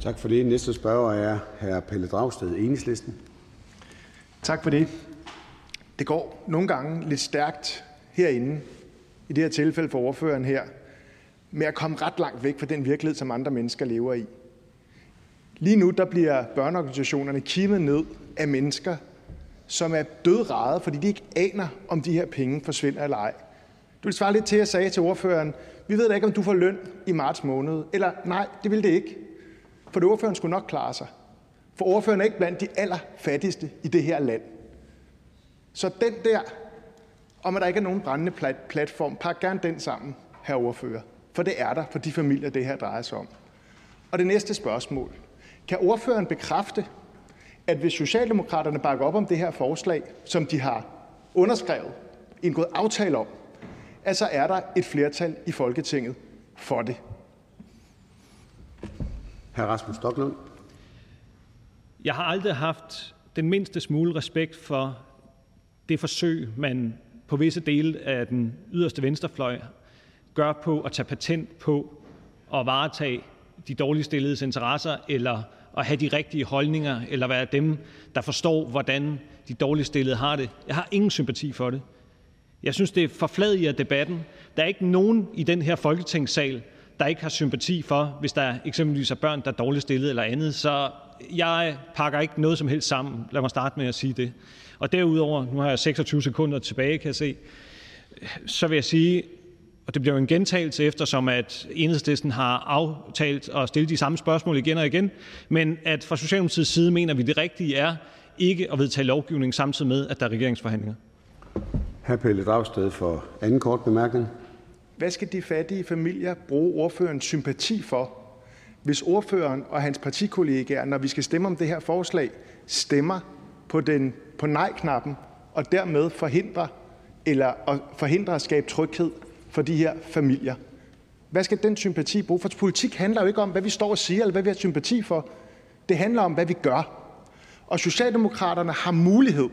Tak for det. Næste spørger er hr. Pelle Dragsted, Enhedslisten. Tak for det. Det går nogle gange lidt stærkt herinde, i det her tilfælde for ordføreren her, med at komme ret langt væk fra den virkelighed, som andre mennesker lever i. Lige nu der bliver børneorganisationerne kimet ned af mennesker, som er dødrede, fordi de ikke aner, om de her penge forsvinder eller ej. Du vil svare lidt til, at jeg sagde til ordføreren, vi ved da ikke, om du får løn i marts måned. Eller nej, det vil det ikke. For det ordføreren skulle nok klare sig. For ordføreren er ikke blandt de allerfattigste i det her land. Så den der, om at der ikke er nogen brændende platform, pak gerne den sammen, her ordfører. For det er der for de familier, det her drejer sig om. Og det næste spørgsmål. Kan ordføreren bekræfte, at hvis Socialdemokraterne bakker op om det her forslag, som de har underskrevet, indgået aftale om, at så er der et flertal i Folketinget for det? Hr. Rasmus Stoklund. Jeg har aldrig haft den mindste smule respekt for det forsøg, man på visse dele af den yderste venstrefløj gør på at tage patent på at varetage de dårligt stilledes interesser eller at have de rigtige holdninger eller være dem, der forstår, hvordan de dårligt stillede har det. Jeg har ingen sympati for det. Jeg synes, det forfladiger debatten. Der er ikke nogen i den her folketingssal, der ikke har sympati for, hvis der eksempelvis er børn, der er dårligt stillet eller andet. Så jeg pakker ikke noget som helst sammen. Lad mig starte med at sige det. Og derudover, nu har jeg 26 sekunder tilbage, kan jeg se, så vil jeg sige, og det bliver jo en gentagelse, eftersom at enhedslisten har aftalt at stille de samme spørgsmål igen og igen, men at fra Socialdemokratiets side mener vi, det rigtige er ikke at vedtage lovgivning samtidig med, at der er regeringsforhandlinger. Hr. Pelle Dragsted for anden kort bemærkning. Hvad skal de fattige familier bruge ordførens sympati for, hvis ordføreren og hans partikollegaer, når vi skal stemme om det her forslag, stemmer på, den, på nej-knappen og dermed forhindrer, eller forhindrer at skabe tryghed for de her familier? Hvad skal den sympati bruge? For politik handler jo ikke om, hvad vi står og siger, eller hvad vi har sympati for. Det handler om, hvad vi gør. Og Socialdemokraterne har mulighed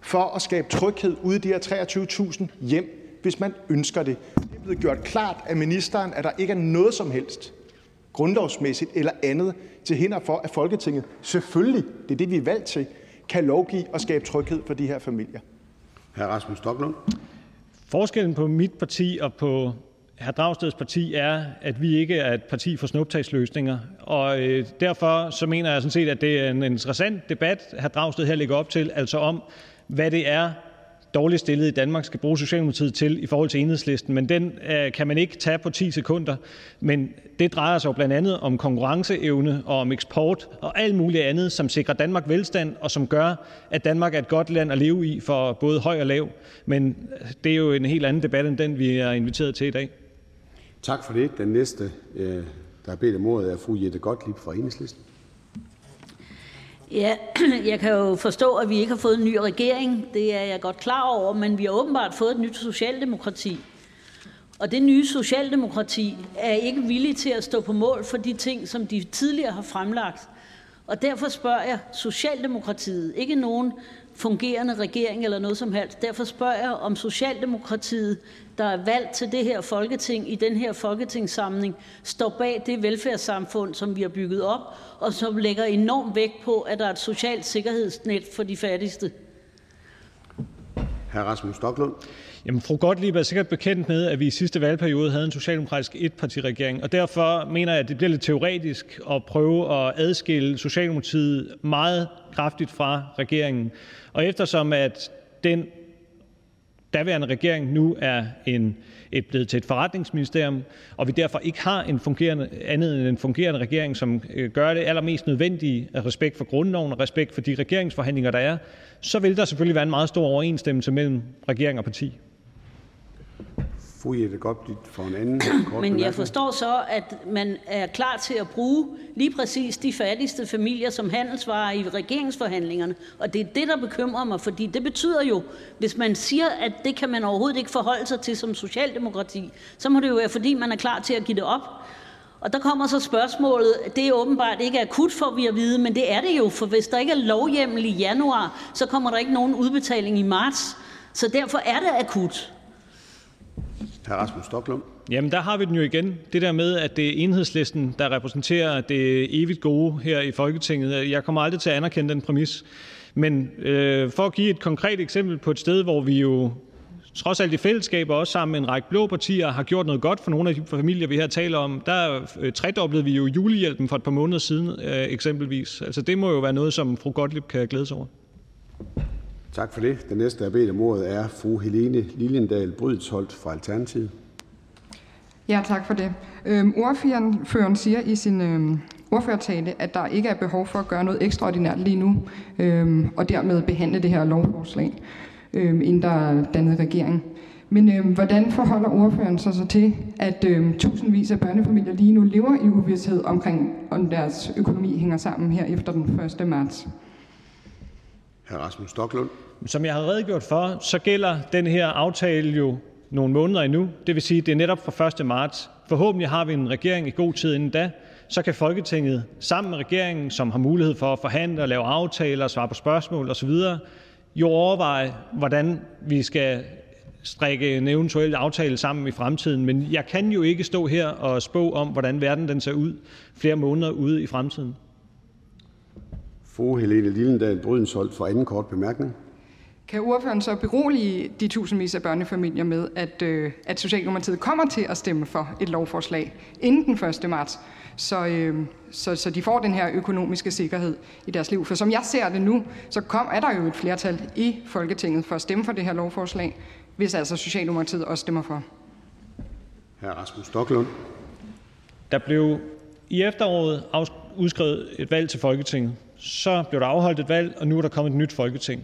for at skabe tryghed ude i de her 23.000 hjem, hvis man ønsker det. Det er blevet gjort klart af ministeren, at der ikke er noget som helst grundlovsmæssigt eller andet til hinder for, at Folketinget selvfølgelig, det er det, vi er valgt til, kan lovgive og skabe tryghed for de her familier. Hr. Rasmus Stoklund. Forskellen på mit parti og på hr. Dragsteds parti er, at vi ikke er et parti for snuptagsløsninger. Og øh, derfor så mener jeg sådan set, at det er en interessant debat, hr. Dragsted her lægger op til, altså om, hvad det er, dårligt stillet i Danmark skal bruge Socialdemokratiet til i forhold til enhedslisten, men den øh, kan man ikke tage på 10 sekunder. Men det drejer sig jo blandt andet om konkurrenceevne og om eksport og alt muligt andet, som sikrer Danmark velstand, og som gør, at Danmark er et godt land at leve i for både høj og lav. Men øh, det er jo en helt anden debat end den, vi er inviteret til i dag. Tak for det. Den næste, øh, der har bedt om ordet, er fru Jette Gottlieb fra Enhedslisten. Ja, jeg kan jo forstå, at vi ikke har fået en ny regering. Det er jeg godt klar over, men vi har åbenbart fået et nyt socialdemokrati. Og det nye socialdemokrati er ikke villig til at stå på mål for de ting, som de tidligere har fremlagt. Og derfor spørger jeg Socialdemokratiet, ikke nogen fungerende regering eller noget som helst. Derfor spørger jeg, om Socialdemokratiet, der er valgt til det her Folketing i den her folketingssamling, står bag det velfærdssamfund, som vi har bygget op, og som lægger enorm vægt på, at der er et socialt sikkerhedsnet for de fattigste. Hr. Rasmus Stoklund. Jamen, fru Gottlieb er sikkert bekendt med, at vi i sidste valgperiode havde en socialdemokratisk etpartiregering, og derfor mener jeg, at det bliver lidt teoretisk at prøve at adskille Socialdemokratiet meget kraftigt fra regeringen. Og eftersom at den daværende regering nu er en, et, blevet til et forretningsministerium, og vi derfor ikke har en fungerende, andet end en fungerende regering, som øh, gør det allermest nødvendige af respekt for grundloven og respekt for de regeringsforhandlinger, der er, så vil der selvfølgelig være en meget stor overensstemmelse mellem regering og parti. Fru Jette Gottlieb for en anden kort men jeg forstår så, at man er klar til at bruge lige præcis de fattigste familier som handelsvarer i regeringsforhandlingerne. Og det er det, der bekymrer mig, fordi det betyder jo, hvis man siger, at det kan man overhovedet ikke forholde sig til som socialdemokrati, så må det jo være, fordi man er klar til at give det op. Og der kommer så spørgsmålet, det er åbenbart ikke akut, for vi at vide, men det er det jo, for hvis der ikke er lovhjemmel i januar, så kommer der ikke nogen udbetaling i marts. Så derfor er det akut. Hr. Rasmus Stoklund. Jamen, der har vi den jo igen. Det der med, at det er enhedslisten, der repræsenterer det evigt gode her i Folketinget. Jeg kommer aldrig til at anerkende den præmis. Men øh, for at give et konkret eksempel på et sted, hvor vi jo trods alt i fællesskab og også sammen med en række blå partier har gjort noget godt for nogle af de familier, vi her taler om, der øh, tredoblede vi jo julehjælpen for et par måneder siden øh, eksempelvis. Altså det må jo være noget, som fru Gottlieb kan glæde sig over. Tak for det. Den næste, der er bedt om ordet, er fru Helene Liljendal Brydensholt fra Alternativet. Ja, tak for det. Øhm, ordføreren siger i sin øhm, ordførertale, at der ikke er behov for at gøre noget ekstraordinært lige nu, øhm, og dermed behandle det her lovforslag, øhm, inden der er dannet regering. Men øhm, hvordan forholder ordføreren sig så til, at øhm, tusindvis af børnefamilier lige nu lever i uvidshed omkring, om deres økonomi hænger sammen her efter den 1. marts? Hr. Rasmus Stoklund. Som jeg har redegjort for, så gælder den her aftale jo nogle måneder endnu. Det vil sige, at det er netop fra 1. marts. Forhåbentlig har vi en regering i god tid inden da. Så kan Folketinget sammen med regeringen, som har mulighed for at forhandle og lave aftaler, svare på spørgsmål osv., jo overveje, hvordan vi skal strikke en eventuel aftale sammen i fremtiden. Men jeg kan jo ikke stå her og spå om, hvordan verden den ser ud flere måneder ude i fremtiden. Fru Helene Lillendal Brydensholt for anden kort bemærkning. Kan ordføreren så berolige de tusindvis af børnefamilier med, at, øh, at Socialdemokratiet kommer til at stemme for et lovforslag inden den 1. marts, så, øh, så, så de får den her økonomiske sikkerhed i deres liv? For som jeg ser det nu, så kom, er der jo et flertal i Folketinget for at stemme for det her lovforslag, hvis altså Socialdemokratiet også stemmer for. Hr. Rasmus Stoklund. Der blev i efteråret udskrevet et valg til Folketinget. Så blev der afholdt et valg, og nu er der kommet et nyt Folketing.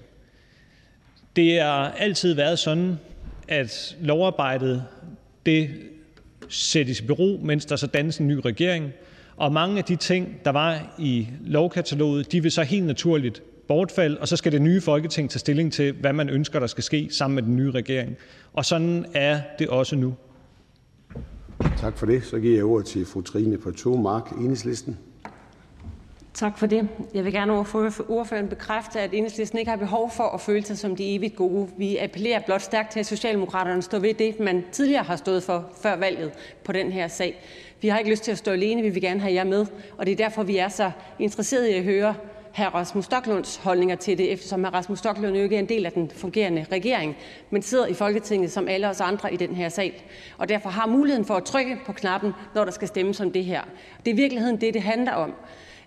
Det har altid været sådan, at lovarbejdet det sættes i bero, mens der så dannes en ny regering, og mange af de ting, der var i lovkataloget, de vil så helt naturligt bortfalde, og så skal det nye Folketing tage stilling til, hvad man ønsker, der skal ske sammen med den nye regering. Og sådan er det også nu. Tak for det. Så giver jeg ordet til fru Trine Pertou Mark, Enhedslisten. Tak for det. Jeg vil gerne ordføreren bekræfte, at Enhedslisten ikke har behov for at føle sig som de evigt gode. Vi appellerer blot stærkt til, at Socialdemokraterne står ved det, man tidligere har stået for før valget på den her sag. Vi har ikke lyst til at stå alene, vi vil gerne have jer med, og det er derfor, vi er så interesserede i at høre hr. Rasmus Stoklunds holdninger til det, eftersom hr. Rasmus Stoklund jo ikke er en del af den fungerende regering, men sidder i Folketinget som alle os andre i den her sal, og derfor har muligheden for at trykke på knappen, når der skal stemmes om det her. Det er i virkeligheden det, det handler om.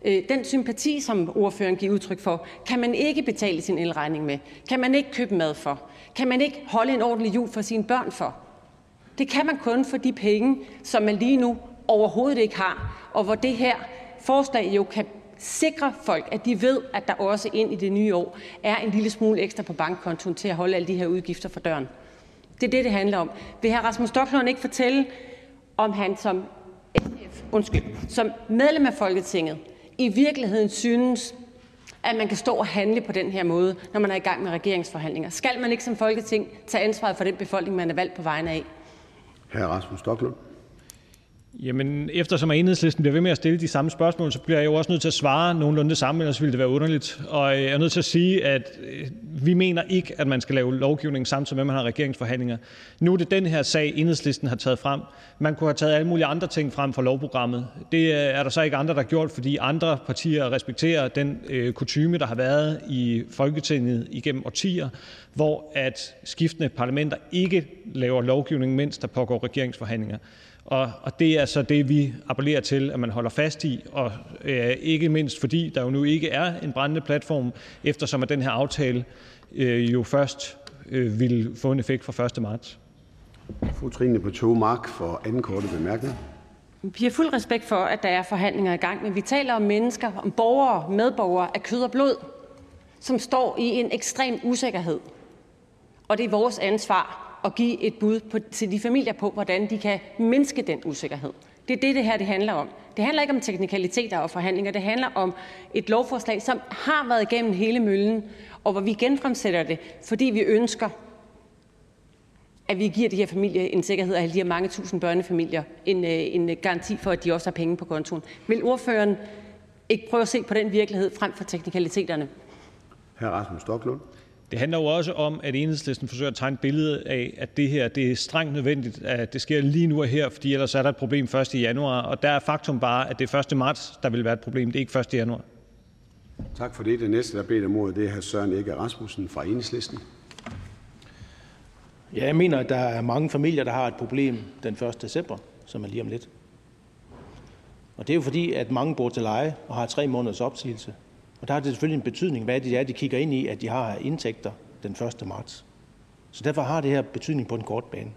Øh, den sympati, som ordføreren giver udtryk for, kan man ikke betale sin elregning med, kan man ikke købe mad for, kan man ikke holde en ordentlig jul for sine børn for. Det kan man kun for de penge, som man lige nu overhovedet ikke har, og hvor det her forslag jo kan sikre folk, at de ved, at der også ind i det nye år er en lille smule ekstra på bankkontoen til at holde alle de her udgifter for døren. Det er det, det handler om. Vil hr. Rasmus Stoklund ikke fortælle, om han som SF, undskyld, som medlem af Folketinget i virkeligheden synes, at man kan stå og handle på den her måde, når man er i gang med regeringsforhandlinger? Skal man ikke som Folketing tage ansvaret for den befolkning, man er valgt på vegne af? Hr. Rasmus Stoklund. Jamen, eftersom enhedslisten bliver ved med at stille de samme spørgsmål, så bliver jeg jo også nødt til at svare nogenlunde det samme, ellers ville det være underligt. Og øh, jeg er nødt til at sige, at øh, vi mener ikke, at man skal lave lovgivning samtidig med, at man har regeringsforhandlinger. Nu er det den her sag, enhedslisten har taget frem. Man kunne have taget alle mulige andre ting frem fra lovprogrammet. Det øh, er der så ikke andre, der har gjort, fordi andre partier respekterer den øh, kutume, der har været i Folketinget igennem årtier, hvor at skiftende parlamenter ikke laver lovgivning, mens der pågår regeringsforhandlinger. Og, og det er så det, vi appellerer til, at man holder fast i, og øh, ikke mindst fordi der jo nu ikke er en brændende platform, eftersom at den her aftale øh, jo først øh, vil få en effekt fra 1. marts. Fru Trine på to mark for anden korte bemærkning. Vi har fuld respekt for, at der er forhandlinger i gang, men vi taler om mennesker, om borgere, medborgere af kød og blod, som står i en ekstrem usikkerhed. Og det er vores ansvar at give et bud på, til de familier på, hvordan de kan mindske den usikkerhed. Det er det, det her det handler om. Det handler ikke om teknikaliteter og forhandlinger. Det handler om et lovforslag, som har været igennem hele møllen, og hvor vi genfremsætter det, fordi vi ønsker, at vi giver de her familier en sikkerhed, og de her mange tusind børnefamilier en, øh, en garanti for, at de også har penge på kontoen. Vil ordføreren ikke prøve at se på den virkelighed frem for teknikaliteterne? Hr. Rasmus Stoklund. Det handler jo også om, at Enhedslisten forsøger at tegne et billede af, at det her det er strengt nødvendigt, at det sker lige nu og her, fordi ellers er der et problem 1. januar. Og der er faktum bare, at det er 1. marts, der vil være et problem. Det er ikke 1. januar. Tak for det. Det næste, der beder om ordet, det er hr. Søren Ege Rasmussen fra Enhedslisten. Ja, jeg mener, at der er mange familier, der har et problem den 1. december, som er lige om lidt. Og det er jo fordi, at mange bor til leje og har tre måneders opsigelse. Og der har det selvfølgelig en betydning, hvad det er, de kigger ind i, at de har indtægter den 1. marts. Så derfor har det her betydning på den korte bane.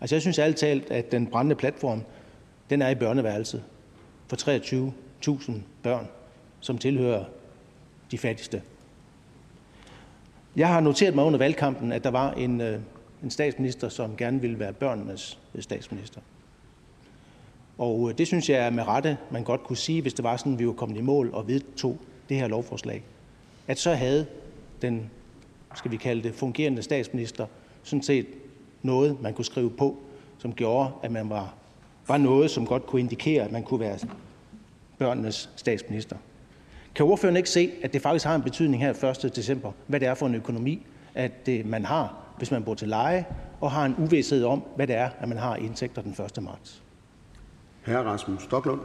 Altså jeg synes ærligt talt, at den brændende platform, den er i børneværelset for 23.000 børn, som tilhører de fattigste. Jeg har noteret mig under valgkampen, at der var en, øh, en statsminister, som gerne ville være børnenes øh, statsminister. Og øh, det synes jeg er med rette, man godt kunne sige, hvis det var sådan, at vi var kommet i mål og vedtog det her lovforslag, at så havde den, skal vi kalde det, fungerende statsminister sådan set noget, man kunne skrive på, som gjorde, at man var, var noget, som godt kunne indikere, at man kunne være børnenes statsminister. Kan ordføreren ikke se, at det faktisk har en betydning her 1. december, hvad det er for en økonomi, at det, man har, hvis man bor til leje, og har en uvidshed om, hvad det er, at man har indtægter den 1. marts? Hr. Rasmus Stoklund.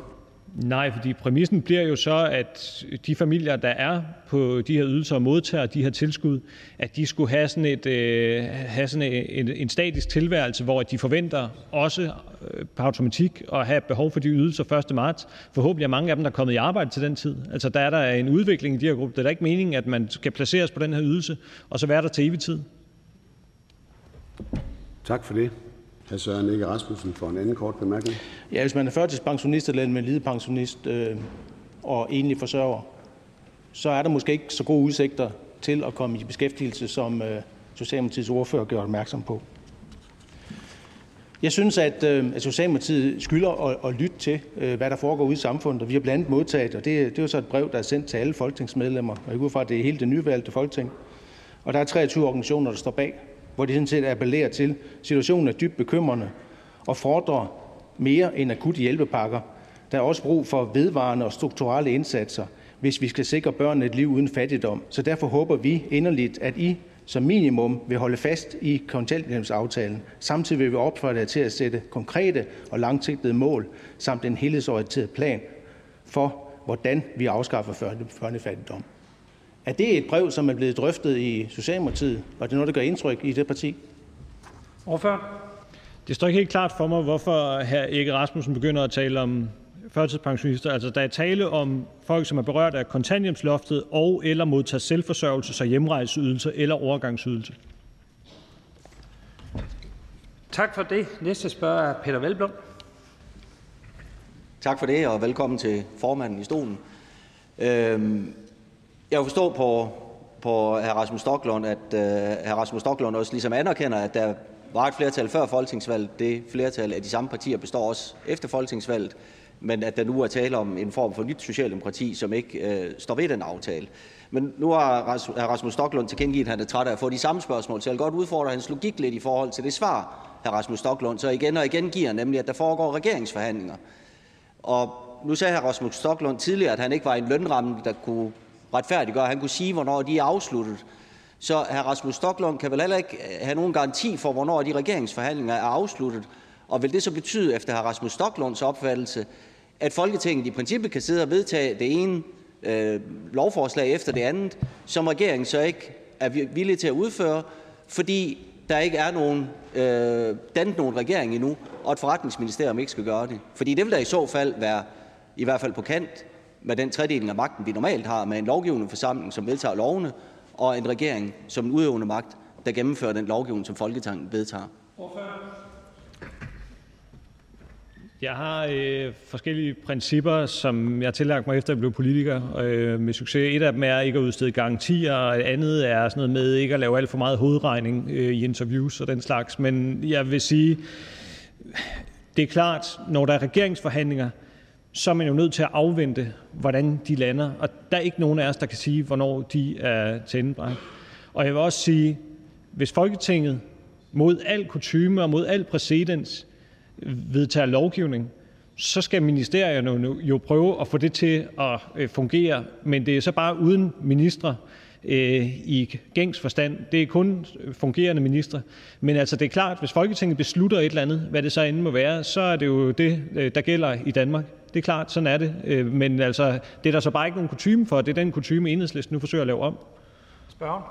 Nej, fordi præmissen bliver jo så, at de familier, der er på de her ydelser og modtager de her tilskud, at de skulle have sådan, et, øh, have sådan en, en statisk tilværelse, hvor de forventer også øh, på automatik at have behov for de ydelser 1. marts. Forhåbentlig er mange af dem, der er kommet i arbejde til den tid. Altså der er der en udvikling i de her grupper. Det er da ikke meningen, at man skal placeres på den her ydelse, og så være der til evig tid. Tak for det. Hr. Søren Ege Rasmussen for en anden kort bemærkning. Ja, hvis man er førtidspensionist eller en lidepensionist øh, og egentlig forsørger, så er der måske ikke så gode udsigter til at komme i beskæftigelse, som øh, Socialdemokratiets ordfører gør opmærksom på. Jeg synes, at, øh, at Socialdemokratiet skylder at, at lytte til, øh, hvad der foregår ude i samfundet. Og vi har blandt andet modtaget, og det, det er jo så et brev, der er sendt til alle folketingsmedlemmer, og jeg går fra, at det er hele det nyvalgte folketing. Og der er 23 organisationer, der står bag hvor de sådan set appellerer til: »Situationen er dybt bekymrende og fordrer mere end akutte hjælpepakker. Der er også brug for vedvarende og strukturelle indsatser, hvis vi skal sikre børnene et liv uden fattigdom. Så derfor håber vi inderligt, at I som minimum vil holde fast i kontanthjælpsaftalen. Samtidig vil vi opfordre jer til at sætte konkrete og langsigtede mål samt en helhedsorienteret plan for, hvordan vi afskaffer børnefattigdom. Er det et brev, som er blevet drøftet i Socialdemokratiet, og er det noget, der gør indtryk i det parti? Ordfører. Det står ikke helt klart for mig, hvorfor hr. Ege Rasmussen begynder at tale om førtidspensionister. Altså, der er tale om folk, som er berørt af kontanthjælpsloftet og eller modtager selvforsørgelses- og hjemrejseydelse eller overgangsydelse. Tak for det. Næste spørger er Peter Velblom. Tak for det, og velkommen til formanden i stolen. Øhm, jeg forstår forstå på på hr. Rasmus Stoklund, at uh, hr. Rasmus Stoklund også ligesom anerkender, at der var et flertal før folketingsvalget. Det flertal af de samme partier består også efter folketingsvalget, men at der nu er tale om en form for nyt socialdemokrati, som ikke øh, står ved den aftale. Men nu har hr. Rasmus Stoklund tilkendegivet, at han er træt af at få de samme spørgsmål, så jeg vil godt udfordre hans logik lidt i forhold til det svar, hr. Rasmus Stoklund så igen og igen giver, nemlig at der foregår regeringsforhandlinger. Og nu sagde hr. Rasmus Stoklund tidligere, at han ikke var i en lønramme, der kunne retfærdiggøre, at han kunne sige, hvornår de er afsluttet. Så hr. Rasmus Stoklund kan vel heller ikke øh, have nogen garanti for, hvornår de regeringsforhandlinger er afsluttet. Og vil det så betyde, efter hr. Rasmus Stoklunds opfattelse, at Folketinget i princippet kan sidde og vedtage det ene øh, lovforslag efter det andet, som regeringen så ikke er villig til at udføre, fordi der ikke er nogen, øh, dannet nogen regering endnu, og et forretningsministerium ikke skal gøre det. Fordi det vil da i så fald være, i hvert fald på kant med den tredeling af magten, vi normalt har, med en lovgivende forsamling, som vedtager lovene, og en regering som en udøvende magt, der gennemfører den lovgivning, som Folketinget vedtager. Jeg har øh, forskellige principper, som jeg har tillagt mig efter, at jeg blev politiker øh, med succes. Et af dem er ikke at udstede garantier, og et andet er sådan noget med ikke at lave alt for meget hovedregning øh, i interviews og den slags. Men jeg vil sige, det er klart, når der er regeringsforhandlinger, så er man jo nødt til at afvente, hvordan de lander. Og der er ikke nogen af os, der kan sige, hvornår de er tændbragt. Og jeg vil også sige, hvis Folketinget mod al kutume og mod al præcedens vedtager lovgivning, så skal ministerierne jo prøve at få det til at øh, fungere, men det er så bare uden ministre øh, i gængs forstand. Det er kun fungerende ministre. Men altså, det er klart, hvis Folketinget beslutter et eller andet, hvad det så end må være, så er det jo det, øh, der gælder i Danmark. Det er klart, sådan er det. Men altså, det er der så bare ikke nogen kutume for. Det er den kutume, enhedslisten nu forsøger at lave om. Spørgen?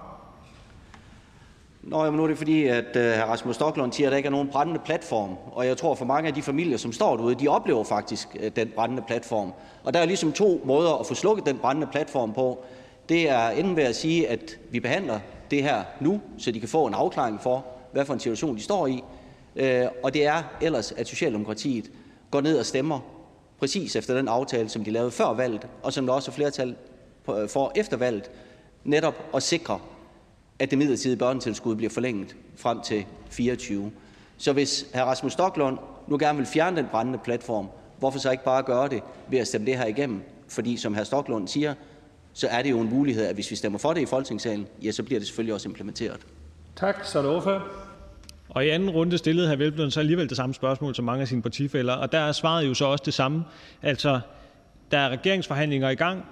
Nå, jamen nu er det fordi, at uh, hr. Rasmus Stoklund siger, at der ikke er nogen brændende platform. Og jeg tror, for mange af de familier, som står derude, de oplever faktisk uh, den brændende platform. Og der er ligesom to måder at få slukket den brændende platform på. Det er enten ved at sige, at vi behandler det her nu, så de kan få en afklaring for, hvad for en situation de står i. Uh, og det er ellers, at Socialdemokratiet går ned og stemmer præcis efter den aftale, som de lavede før valget, og som der også er flertal øh, for efter valget, netop at sikre, at det midlertidige børnetilskud bliver forlænget frem til 24. Så hvis hr. Rasmus Stoklund nu gerne vil fjerne den brændende platform, hvorfor så ikke bare gøre det ved at stemme det her igennem? Fordi som hr. Stoklund siger, så er det jo en mulighed, at hvis vi stemmer for det i Folketingssalen, ja, så bliver det selvfølgelig også implementeret. Tak. Så er det overført. Og i anden runde stillede hr. Velblom så alligevel det samme spørgsmål som mange af sine partifælder, og der er svaret jo så også det samme. Altså, der er regeringsforhandlinger i gang,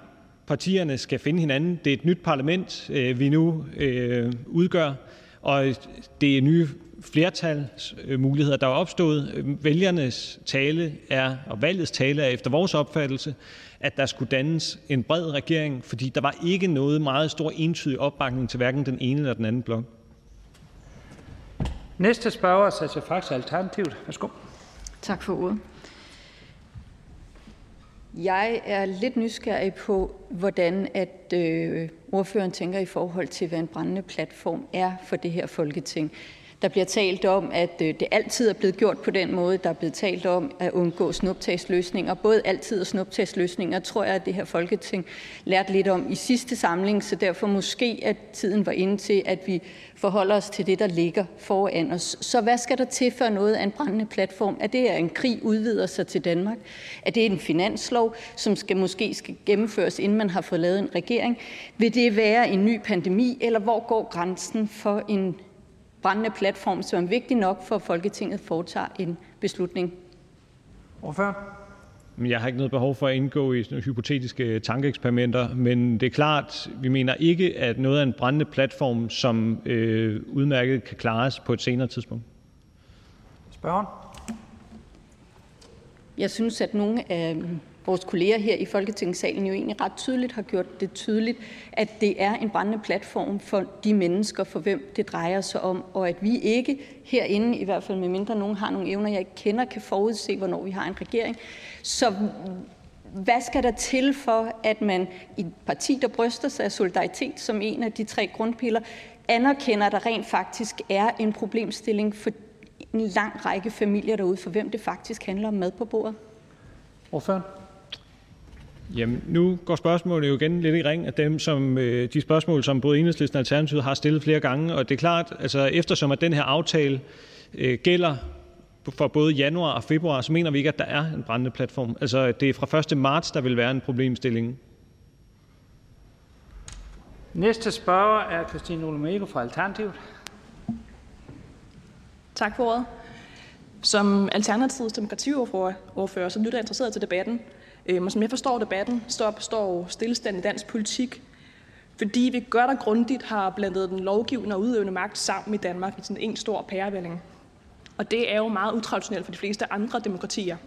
partierne skal finde hinanden. Det er et nyt parlament, øh, vi nu øh, udgør, og det er nye flertalsmuligheder, der er opstået. Vælgernes tale er, og valgets tale er efter vores opfattelse, at der skulle dannes en bred regering, fordi der var ikke noget meget stor entydig opbakning til hverken den ene eller den anden blok. Næste spørger er Sascha Faxe, Alternativet. Værsgo. Tak for ordet. Jeg er lidt nysgerrig på, hvordan at øh, ordføreren tænker i forhold til, hvad en brændende platform er for det her folketing. Der bliver talt om, at øh, det altid er blevet gjort på den måde. Der er blevet talt om at undgå snuptagsløsninger. Både altid og snuptagsløsninger tror jeg, at det her folketing lærte lidt om i sidste samling, så derfor måske, at tiden var inde til, at vi forholder os til det, der ligger foran os. Så hvad skal der til for noget af en brændende platform? Er det, at en krig udvider sig til Danmark? Er det en finanslov, som skal, måske skal gennemføres, inden man har fået lavet en regering? Vil det være en ny pandemi, eller hvor går grænsen for en brændende platform, som er vigtig nok for, at Folketinget foretager en beslutning. Hvorfor? Jeg har ikke noget behov for at indgå i sådan hypotetiske tankeeksperimenter, men det er klart, vi mener ikke, at noget er en brændende platform, som øh, udmærket kan klares på et senere tidspunkt. Spørgen? Jeg synes, at nogle af vores kolleger her i Folketingssalen jo egentlig ret tydeligt har gjort det tydeligt, at det er en brændende platform for de mennesker, for hvem det drejer sig om, og at vi ikke herinde, i hvert fald med mindre nogen har nogle evner, jeg ikke kender, kan forudse, hvornår vi har en regering. Så hvad skal der til for, at man i et parti, der bryster sig af solidaritet som en af de tre grundpiller, anerkender, at der rent faktisk er en problemstilling for en lang række familier derude, for hvem det faktisk handler om mad på bordet? Ordføren? Jamen, nu går spørgsmålet jo igen lidt i ring af dem, som øh, de spørgsmål, som både Enhedslisten og Alternativet har stillet flere gange. Og det er klart, altså eftersom at den her aftale øh, gælder for både januar og februar, så mener vi ikke, at der er en brændende platform. Altså det er fra 1. marts, der vil være en problemstilling. Næste spørger er Christine Olumeko fra Alternativet. Tak for ordet. Som Alternativets demokratiordfører, så lytter jeg interesseret til debatten. Øhm, og som jeg forstår debatten, så opstår stillestand i dansk politik, fordi vi godt og grundigt har blandet den lovgivende og udøvende magt sammen i Danmark i sådan en stor pærevælling. Og det er jo meget utraditionelt for de fleste andre demokratier.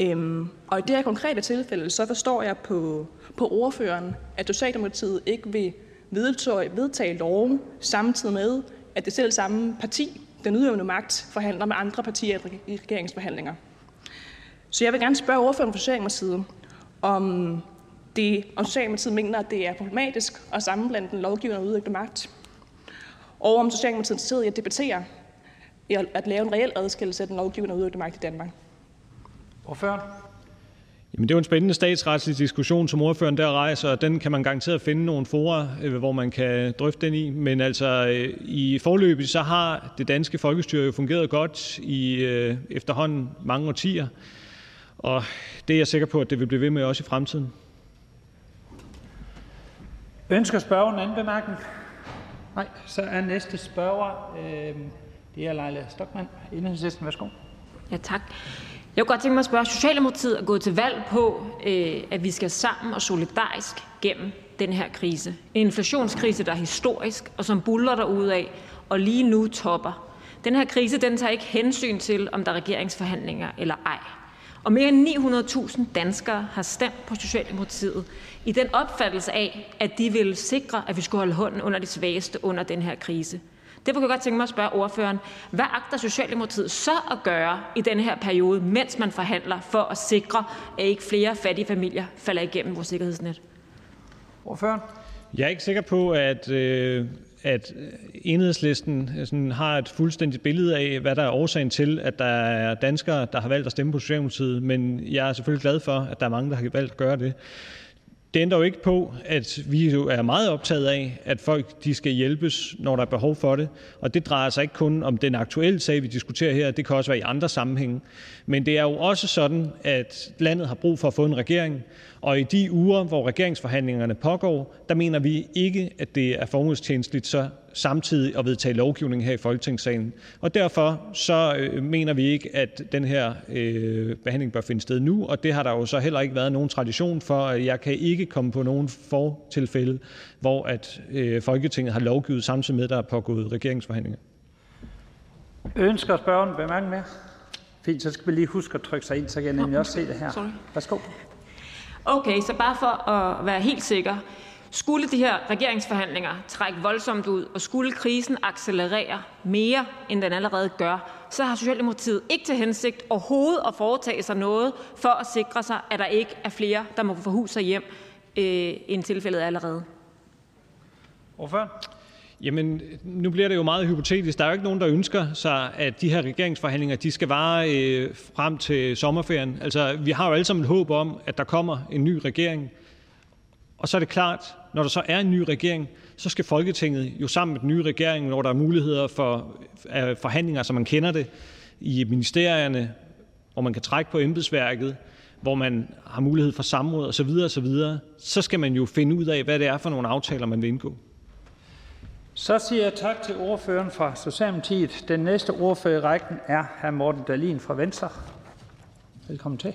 Øhm, og i det her konkrete tilfælde, så forstår jeg på, på ordføreren, at Socialdemokratiet ikke vil vedtage, vedtage lov samtidig med, at det selv samme parti, den udøvende magt, forhandler med andre partier i regeringsforhandlinger. Så jeg vil gerne spørge ordføreren for Socialdemokratiet, om, det, om Socialdemokratiet mener, at det er problematisk at sammenblande den lovgivende og udøvende magt, og om Socialdemokratiet er interesseret i at debattere at lave en reel adskillelse af den lovgivende og udøvende magt i Danmark. Ordføreren? Jamen, det er jo en spændende statsretslig diskussion, som ordføreren der rejser, og den kan man garanteret finde nogle fora, øh, hvor man kan drøfte den i. Men altså, øh, i forløbet så har det danske folkestyre jo fungeret godt i øh, efterhånden mange årtier, og det er jeg sikker på, at det vil blive ved med også i fremtiden. Ønsker spørgeren anden bemærkning? Nej, så er næste spørger, øh, det er Leila Stockmann, Enhedslisten. Værsgo. Ja, tak. Jeg kunne godt tænke mig at spørge, Socialdemokratiet er gået til valg på, øh, at vi skal sammen og solidarisk gennem den her krise. En inflationskrise, der er historisk, og som buller af, og lige nu topper. Den her krise den tager ikke hensyn til, om der er regeringsforhandlinger eller ej. Og mere end 900.000 danskere har stemt på Socialdemokratiet i den opfattelse af, at de vil sikre, at vi skulle holde hånden under de svageste under den her krise. Derfor kunne jeg godt tænke mig at spørge ordføreren, hvad agter Socialdemokratiet så at gøre i denne her periode, mens man forhandler, for at sikre, at ikke flere fattige familier falder igennem vores sikkerhedsnet? Ordføreren? Jeg er ikke sikker på, at øh, at øh, enhedslisten øh, sådan har et fuldstændigt billede af, hvad der er årsagen til, at der er danskere, der har valgt at stemme på Socialdemokratiet, men jeg er selvfølgelig glad for, at der er mange, der har valgt at gøre det. Det ændrer jo ikke på, at vi jo er meget optaget af, at folk de skal hjælpes, når der er behov for det. Og det drejer sig ikke kun om den aktuelle sag, vi diskuterer her. Det kan også være i andre sammenhænge. Men det er jo også sådan, at landet har brug for at få en regering. Og i de uger, hvor regeringsforhandlingerne pågår, der mener vi ikke, at det er formålstjenestligt så samtidig at vedtage lovgivning her i Folketingssalen. Og derfor så øh, mener vi ikke, at den her øh, behandling bør finde sted nu, og det har der jo så heller ikke været nogen tradition for. Jeg kan ikke komme på nogen fortilfælde, hvor at øh, Folketinget har lovgivet samtidig med, at der er pågået regeringsforhandlinger. Ønsker spørgeren bemærkning mere? Fint, så skal vi lige huske at trykke sig ind, så kan jeg nemlig også se det her. Værsgo. Okay, så bare for at være helt sikker. Skulle de her regeringsforhandlinger trække voldsomt ud, og skulle krisen accelerere mere, end den allerede gør, så har Socialdemokratiet ikke til hensigt overhovedet at foretage sig noget for at sikre sig, at der ikke er flere, der må få hus og hjem, øh, end tilfældet er allerede. Hvorfor? Jamen, nu bliver det jo meget hypotetisk. Der er jo ikke nogen, der ønsker sig, at de her regeringsforhandlinger de skal vare øh, frem til sommerferien. Altså, vi har jo alle sammen et håb om, at der kommer en ny regering. Og så er det klart, når der så er en ny regering, så skal Folketinget jo sammen med den nye regering, når der er muligheder for øh, forhandlinger, som man kender det, i ministerierne, hvor man kan trække på embedsværket, hvor man har mulighed for samråd osv., osv., så skal man jo finde ud af, hvad det er for nogle aftaler, man vil indgå. Så siger jeg tak til ordføreren fra Socialdemokratiet. Den næste ordfører i rækken er hr. Morten Dalin fra Venstre. Velkommen til.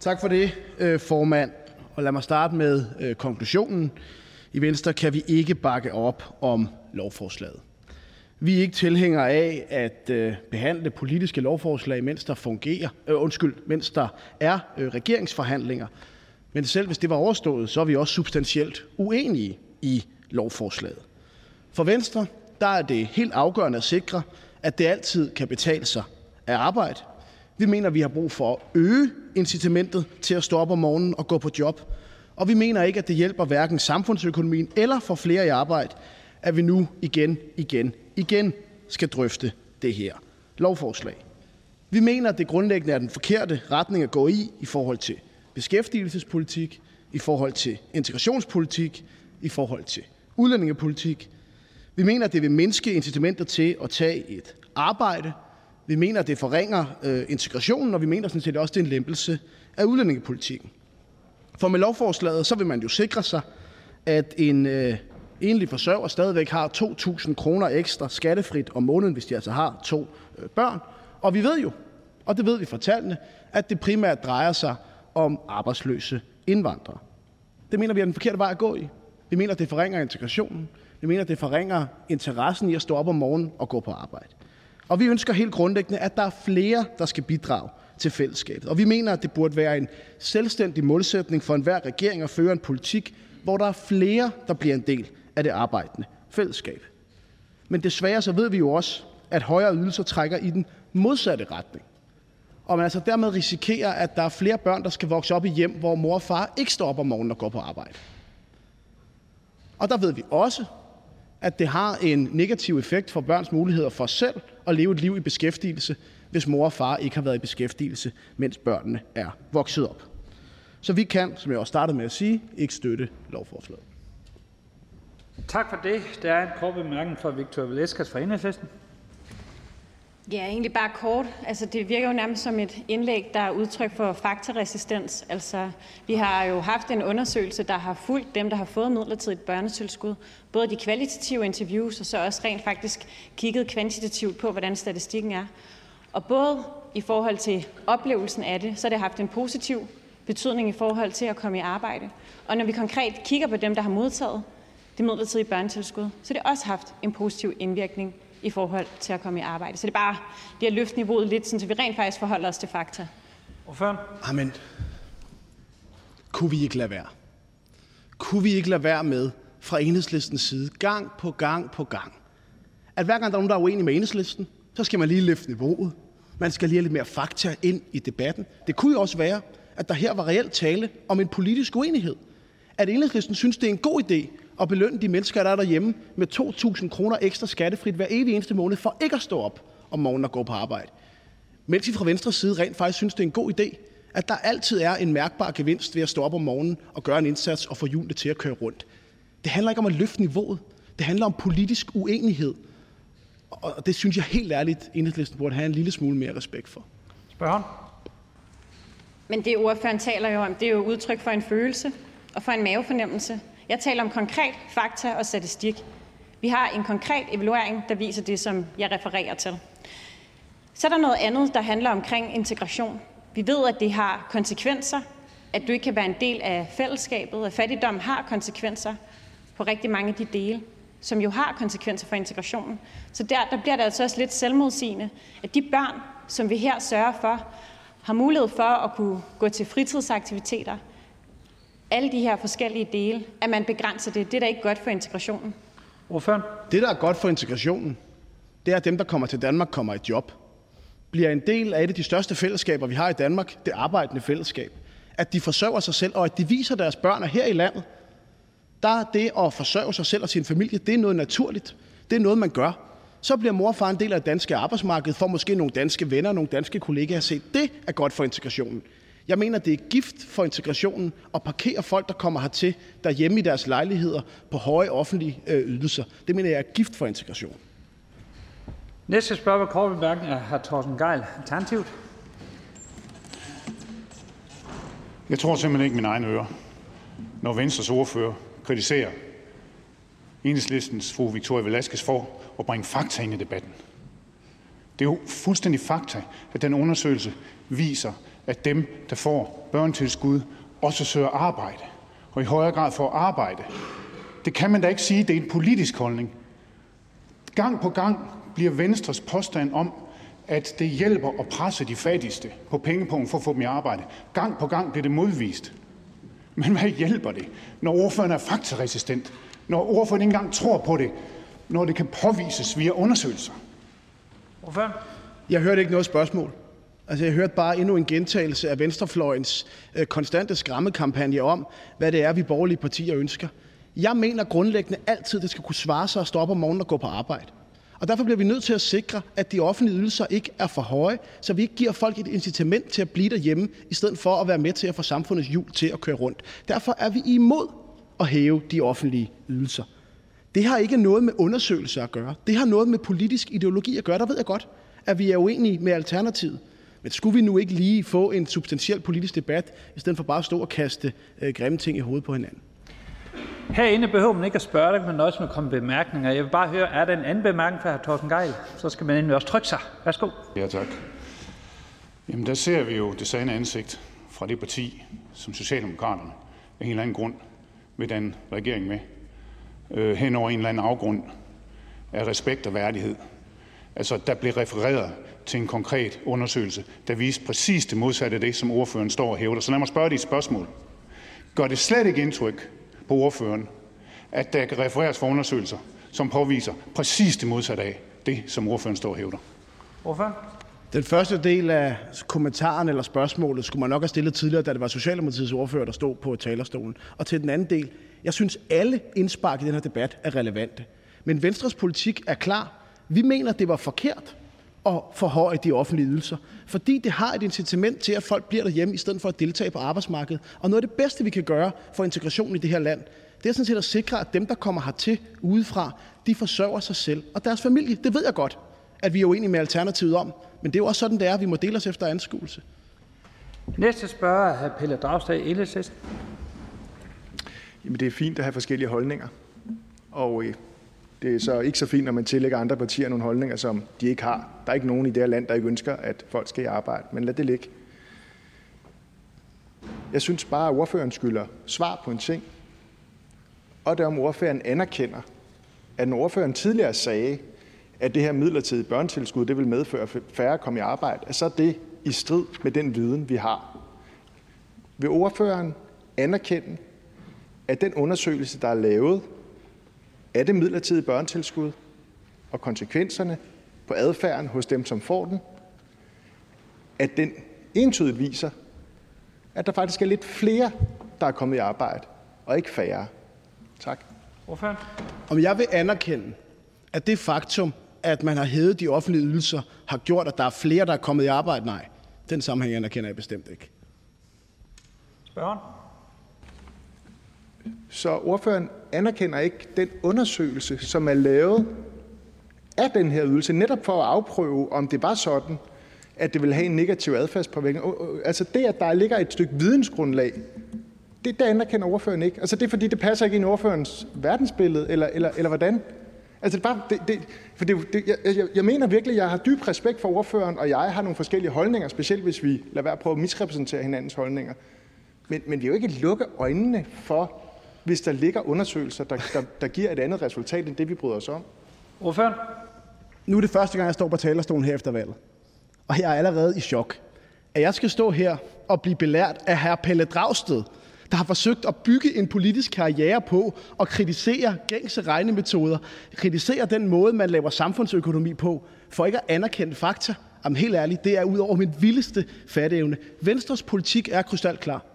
Tak for det, øh, formand. Og lad mig starte med øh, konklusionen. I Venstre kan vi ikke bakke op om lovforslaget. Vi er ikke tilhængere af at øh, behandle politiske lovforslag, mens der fungerer, øh, undskyld, mens der er øh, regeringsforhandlinger. Men selv hvis det var overstået, så er vi også substantielt uenige i lovforslaget. For Venstre der er det helt afgørende at sikre, at det altid kan betale sig at arbejde. Vi mener, vi har brug for at øge incitamentet til at stå op om morgenen og gå på job. Og vi mener ikke, at det hjælper hverken samfundsøkonomien eller for flere i arbejde, at vi nu igen, igen, igen skal drøfte det her lovforslag. Vi mener, at det grundlæggende er den forkerte retning at gå i i forhold til beskæftigelsespolitik, i forhold til integrationspolitik, i forhold til udlændingepolitik. Vi mener, at det vil mindske incitamenter til at tage et arbejde. Vi mener, at det forringer øh, integrationen, og vi mener sådan set også, at det er en lempelse af udlændingepolitikken. For med lovforslaget så vil man jo sikre sig, at en øh, enlig forsørger stadigvæk har 2.000 kroner ekstra skattefrit om måneden, hvis de altså har to øh, børn. Og vi ved jo, og det ved vi fra tallene, at det primært drejer sig om arbejdsløse indvandrere. Det mener vi er den forkerte vej at gå i. Vi mener, det forringer integrationen. Vi mener, det forringer interessen i at stå op om morgenen og gå på arbejde. Og vi ønsker helt grundlæggende, at der er flere, der skal bidrage til fællesskabet. Og vi mener, at det burde være en selvstændig målsætning for enhver regering at føre en politik, hvor der er flere, der bliver en del af det arbejdende fællesskab. Men desværre så ved vi jo også, at højere ydelser trækker i den modsatte retning. Og man altså dermed risikerer, at der er flere børn, der skal vokse op i hjem, hvor mor og far ikke står op om morgenen og går på arbejde. Og der ved vi også, at det har en negativ effekt for børns muligheder for selv at leve et liv i beskæftigelse, hvis mor og far ikke har været i beskæftigelse, mens børnene er vokset op. Så vi kan, som jeg også startede med at sige, ikke støtte lovforslaget. Tak for det. Der er en kort bemærkning fra Victor Velasquez fra Enhedslisten. Ja, egentlig bare kort. Altså, det virker jo nærmest som et indlæg, der er udtryk for faktaresistens. Altså, vi har jo haft en undersøgelse, der har fulgt dem, der har fået midlertidigt børnetilskud. Både de kvalitative interviews, og så også rent faktisk kigget kvantitativt på, hvordan statistikken er. Og både i forhold til oplevelsen af det, så har det haft en positiv betydning i forhold til at komme i arbejde. Og når vi konkret kigger på dem, der har modtaget det midlertidige børnetilskud, så har det også haft en positiv indvirkning i forhold til at komme i arbejde. Så det er bare det at løfte niveauet lidt, så vi rent faktisk forholder os til fakta. Hvorfor? Amen. Kunne vi ikke lade være? Kunne vi ikke lade være med fra enhedslistens side, gang på gang på gang, at hver gang der er nogen, der er uenige med enhedslisten, så skal man lige løfte niveauet. Man skal lige have lidt mere fakta ind i debatten. Det kunne jo også være, at der her var reelt tale om en politisk uenighed. At enhedslisten synes, det er en god idé at belønne de mennesker, der er derhjemme med 2.000 kroner ekstra skattefrit hver evig eneste måned for ikke at stå op om morgenen og gå på arbejde. Mens vi fra Venstres side rent faktisk synes, det er en god idé, at der altid er en mærkbar gevinst ved at stå op om morgenen og gøre en indsats og få hjulene til at køre rundt. Det handler ikke om at løfte niveauet. Det handler om politisk uenighed. Og det synes jeg helt ærligt, enhedslisten burde have en lille smule mere respekt for. Spørgen? Men det ordføreren taler jo om, det er jo udtryk for en følelse og for en mavefornemmelse. Jeg taler om konkret fakta og statistik. Vi har en konkret evaluering, der viser det, som jeg refererer til. Så er der noget andet, der handler omkring integration. Vi ved, at det har konsekvenser, at du ikke kan være en del af fællesskabet, at fattigdom har konsekvenser på rigtig mange af de dele, som jo har konsekvenser for integrationen. Så der, der bliver det altså også lidt selvmodsigende, at de børn, som vi her sørger for, har mulighed for at kunne gå til fritidsaktiviteter, alle de her forskellige dele, at man begrænser det. Det er da ikke godt for integrationen. Hvorfor? Det, der er godt for integrationen, det er, at dem, der kommer til Danmark, kommer i job. Bliver en del af et af de største fællesskaber, vi har i Danmark, det arbejdende fællesskab. At de forsørger sig selv, og at de viser deres børn, at her i landet, der er det at forsørge sig selv og sin familie, det er noget naturligt. Det er noget, man gør. Så bliver mor og far en del af det danske arbejdsmarked, får måske nogle danske venner, nogle danske kollegaer at se. Det er godt for integrationen. Jeg mener, det er gift for integrationen at parkere folk, der kommer hertil derhjemme i deres lejligheder på høje offentlige øh, ydelser. Det mener jeg er gift for integration. Næste spørger kort bemærkning er hr. Torsten Geil, Alternativt. Jeg tror simpelthen ikke mine egne ører, når Venstres ordfører kritiserer enhedslistens fru Victoria Velasquez for at bringe fakta ind i debatten. Det er jo fuldstændig fakta, at den undersøgelse viser, at dem, der får børnetilskud, også søger arbejde, og i højere grad får arbejde. Det kan man da ikke sige, det er en politisk holdning. Gang på gang bliver Venstres påstand om, at det hjælper at presse de fattigste på pengepunkten for at få dem i arbejde. Gang på gang bliver det modvist. Men hvad hjælper det, når ordføreren er faktaresistent? Når ordføreren ikke engang tror på det? Når det kan påvises via undersøgelser? Hvorfor? Jeg hørte ikke noget spørgsmål. Altså, jeg hørte bare endnu en gentagelse af venstrefløjens øh, konstante skræmmekampagne om, hvad det er, vi borgerlige partier ønsker. Jeg mener grundlæggende altid, det skal kunne svare sig at stå op om morgenen og gå på arbejde. Og derfor bliver vi nødt til at sikre, at de offentlige ydelser ikke er for høje, så vi ikke giver folk et incitament til at blive derhjemme, i stedet for at være med til at få samfundets hjul til at køre rundt. Derfor er vi imod at hæve de offentlige ydelser. Det har ikke noget med undersøgelser at gøre. Det har noget med politisk ideologi at gøre. Der ved jeg godt, at vi er uenige med Alternativet. Men skulle vi nu ikke lige få en substantiel politisk debat, i stedet for bare at stå og kaste øh, grimme ting i hovedet på hinanden? Herinde behøver man ikke at spørge dig, men nøjes med at komme bemærkninger. Jeg vil bare høre, er der en anden bemærkning fra hr. Torsten Geil? Så skal man endelig også trykke sig. Værsgo. Ja, tak. Jamen, der ser vi jo det sande ansigt fra det parti, som Socialdemokraterne af en eller anden grund vil danne regering med, øh, hen over en eller anden afgrund af respekt og værdighed. Altså, der blev refereret til en konkret undersøgelse, der viste præcis det modsatte af det, som ordføreren står og hævder. Så lad mig spørge dig et spørgsmål. Gør det slet ikke indtryk på ordføreren, at der kan refereres for undersøgelser, som påviser præcis det modsatte af det, som ordføreren står og hævder? Ordføreren? Den første del af kommentaren eller spørgsmålet skulle man nok have stillet tidligere, da det var Socialdemokratiets ordfører, der stod på talerstolen. Og til den anden del, jeg synes, alle indspark i den her debat er relevante. Men Venstres politik er klar. Vi mener, det var forkert at forhøje de offentlige ydelser, fordi det har et incitament til, at folk bliver derhjemme i stedet for at deltage på arbejdsmarkedet. Og noget af det bedste, vi kan gøre for integrationen i det her land, det er sådan set at sikre, at dem, der kommer hertil udefra, de forsørger sig selv og deres familie. Det ved jeg godt, at vi er uenige med Alternativet om, men det er jo også sådan, det er. Vi må dele os efter anskuelse. Næste spørger er hr. Pelle Dragsted, Enhedslisten. Jamen, det er fint at have forskellige holdninger. Og øh, det er så ikke så fint, når man tillægger andre partier nogle holdninger, som de ikke har. Der er ikke nogen i det her land, der ikke ønsker, at folk skal i arbejde. Men lad det ligge. Jeg synes bare, at ordføreren skylder svar på en ting. Og det er, om ordføreren anerkender, at når ordføreren tidligere sagde, at det her midlertidige børnetilskud det vil medføre, at færre kommer i arbejde, at så er det i strid med den viden, vi har. Vil ordføreren anerkende, at den undersøgelse, der er lavet af det midlertidige børnetilskud og konsekvenserne på adfærden hos dem, som får den, at den entydigt viser, at der faktisk er lidt flere, der er kommet i arbejde, og ikke færre. Tak. Ordføreren? Om jeg vil anerkende, at det faktum, at man har hævet de offentlige ydelser, har gjort, at der er flere, der er kommet i arbejde? Nej, den sammenhæng anerkender jeg bestemt ikke. Spørgeren? Så ordføreren anerkender ikke den undersøgelse, som er lavet af den her ydelse, netop for at afprøve, om det var sådan, at det vil have en negativ adfærdspåvirkning. Altså det, at der ligger et stykke vidensgrundlag, det, det anerkender ordføreren ikke. Altså det er fordi, det passer ikke ind i ordførens verdensbillede, eller, eller, eller hvordan? Altså det, bare, det, det, for det, det, jeg, jeg, jeg mener virkelig, jeg har dyb respekt for ordføreren, og jeg har nogle forskellige holdninger, specielt hvis vi lader være prøve at misrepræsentere hinandens holdninger. Men, men vi er jo ikke lukke øjnene for, hvis der ligger undersøgelser, der, der, der giver et andet resultat end det, vi bryder os om. Ordføreren? Nu er det første gang, jeg står på talerstolen her efter valget. Og jeg er allerede i chok. At jeg skal stå her og blive belært af hr. Pelle Dragsted, der har forsøgt at bygge en politisk karriere på at kritisere gængse regnemetoder, kritisere den måde, man laver samfundsøkonomi på, for ikke at anerkende fakta. Jamen helt ærligt, det er ud over min vildeste fatteevne. Venstres politik er krystalklar.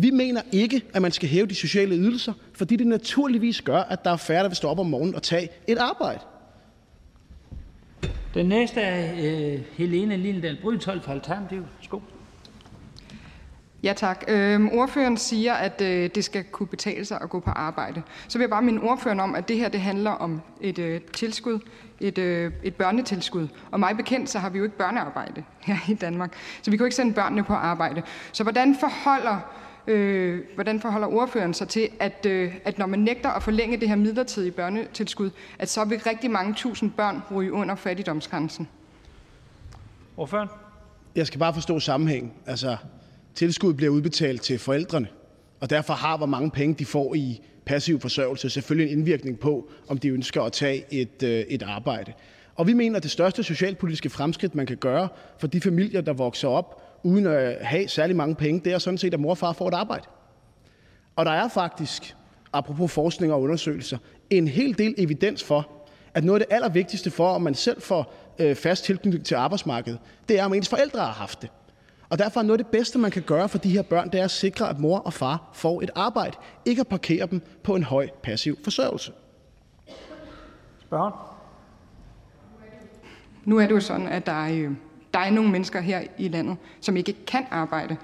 Vi mener ikke, at man skal hæve de sociale ydelser, fordi det naturligvis gør, at der er færre, der vil stå op om morgenen og tage et arbejde. Den næste er øh, Helene Lindal Brydthold fra Alternativ. Skål. Ja tak. Øhm, ordføreren siger, at øh, det skal kunne betale sig at gå på arbejde. Så vil jeg bare minde ordføreren om, at det her det handler om et øh, tilskud, et, øh, et børnetilskud. Og mig bekendt, så har vi jo ikke børnearbejde her i Danmark. Så vi kan jo ikke sende børnene på arbejde. Så hvordan forholder, øh, hvordan forholder ordføreren sig til, at, øh, at når man nægter at forlænge det her midlertidige børnetilskud, at så vil rigtig mange tusind børn ryge under fattigdomsgrænsen? Ordføreren? Jeg skal bare forstå sammenhæng. Altså, tilskud bliver udbetalt til forældrene, og derfor har, hvor mange penge de får i passiv forsørgelse, selvfølgelig en indvirkning på, om de ønsker at tage et, øh, et arbejde. Og vi mener, at det største socialpolitiske fremskridt, man kan gøre for de familier, der vokser op uden at have særlig mange penge, det er sådan set, at mor og far får et arbejde. Og der er faktisk, apropos forskning og undersøgelser, en hel del evidens for, at noget af det allervigtigste for, at man selv får øh, fast tilknytning til arbejdsmarkedet, det er, om ens forældre har haft det. Og derfor er noget af det bedste, man kan gøre for de her børn, det er at sikre, at mor og far får et arbejde. Ikke at parkere dem på en høj passiv forsørgelse. Spørgen? Nu er det jo sådan, at der er, øh, der er nogle mennesker her i landet, som ikke kan arbejde.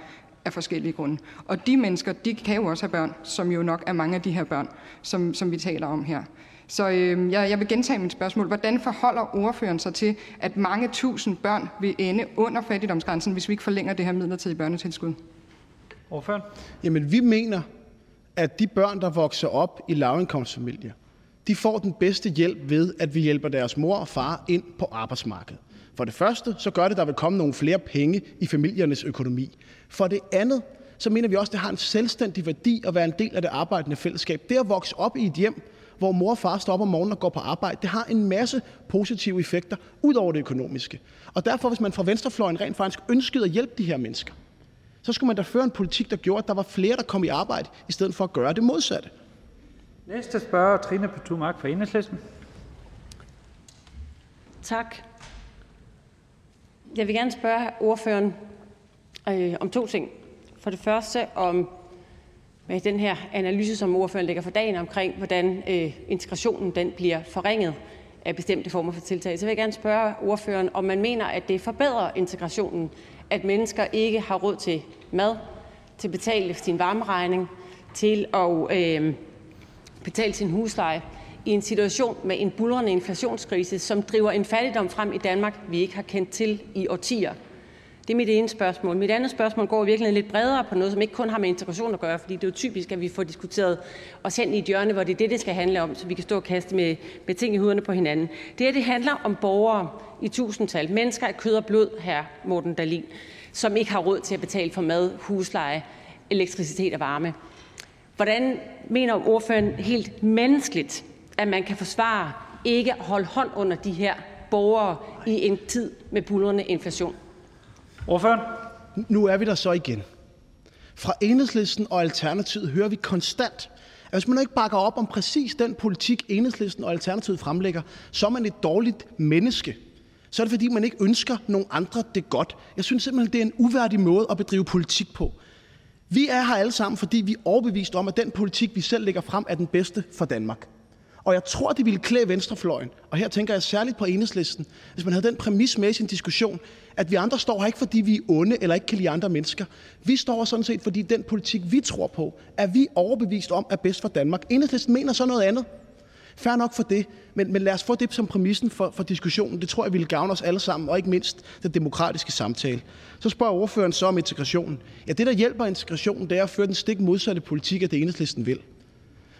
af forskellige grunde. Og de mennesker, de kan jo også have børn, som jo nok er mange af de her børn, som, som vi taler om her. Så øh, jeg, jeg vil gentage mit spørgsmål. Hvordan forholder ordføreren sig til, at mange tusind børn vil ende under fattigdomsgrænsen, hvis vi ikke forlænger det her midlertidige børnetilskud? Ordføreren? Jamen, vi mener, at de børn, der vokser op i lavindkomstfamilier, de får den bedste hjælp ved, at vi hjælper deres mor og far ind på arbejdsmarkedet. For det første, så gør det, at der vil komme nogle flere penge i familiernes økonomi. For det andet, så mener vi også, at det har en selvstændig værdi at være en del af det arbejdende fællesskab. Det at vokse op i et hjem, hvor mor og far står op om morgenen og går på arbejde, det har en masse positive effekter ud over det økonomiske. Og derfor, hvis man fra venstrefløjen rent faktisk ønskede at hjælpe de her mennesker, så skulle man da føre en politik, der gjorde, at der var flere, der kom i arbejde, i stedet for at gøre det modsatte. Næste spørger, Trine Pertou Mach fra Enhedslisten. Tak. Jeg vil gerne spørge ordføreren øh, om to ting. For det første om med den her analyse, som ordføreren lægger for dagen omkring, hvordan øh, integrationen den bliver forringet af bestemte former for tiltag, så vil jeg gerne spørge ordføreren, om man mener, at det forbedrer integrationen, at mennesker ikke har råd til mad, til at betale sin varmeregning, til at øh, betale sin husleje i en situation med en bulrende inflationskrise, som driver en fattigdom frem i Danmark, vi ikke har kendt til i årtier. Det er mit ene spørgsmål. Mit andet spørgsmål går i virkeligheden lidt bredere på noget, som ikke kun har med integration at gøre, fordi det er jo typisk, at vi får diskuteret os hen i et hjørne, hvor det er det, det skal handle om, så vi kan stå og kaste med, med ting i huderne på hinanden. Det her det handler om borgere i tusindtal, mennesker af kød og blod, her Morten Dalin, som ikke har råd til at betale for mad, husleje, elektricitet og varme. Hvordan mener ordføreren helt menneskeligt, at man kan forsvare ikke at holde hånd under de her borgere i en tid med bullerne inflation? Ordføreren? Nu er vi der så igen. Fra Enhedslisten og Alternativet hører vi konstant, at hvis man ikke bakker op om præcis den politik, Enhedslisten og Alternativet fremlægger, så er man et dårligt menneske. Så er det, fordi man ikke ønsker nogen andre det godt. Jeg synes simpelthen, det er en uværdig måde at bedrive politik på. Vi er her alle sammen, fordi vi er overbevist om, at den politik, vi selv lægger frem, er den bedste for Danmark. Og jeg tror, det ville klæde venstrefløjen, og her tænker jeg særligt på enhedslisten, hvis man havde den præmis med i sin diskussion, at vi andre står her ikke, fordi vi er onde eller ikke kan lide andre mennesker. Vi står sådan set, fordi den politik, vi tror på, er vi overbevist om er bedst for Danmark. Enhedslisten mener så noget andet. Fær nok for det, men, men lad os få det som præmissen for, for diskussionen. Det tror jeg ville gavne os alle sammen, og ikke mindst den demokratiske samtale. Så spørger ordføreren så om integrationen. Ja, det, der hjælper integrationen, det er at føre den stik modsatte politik af det enhedslisten vil.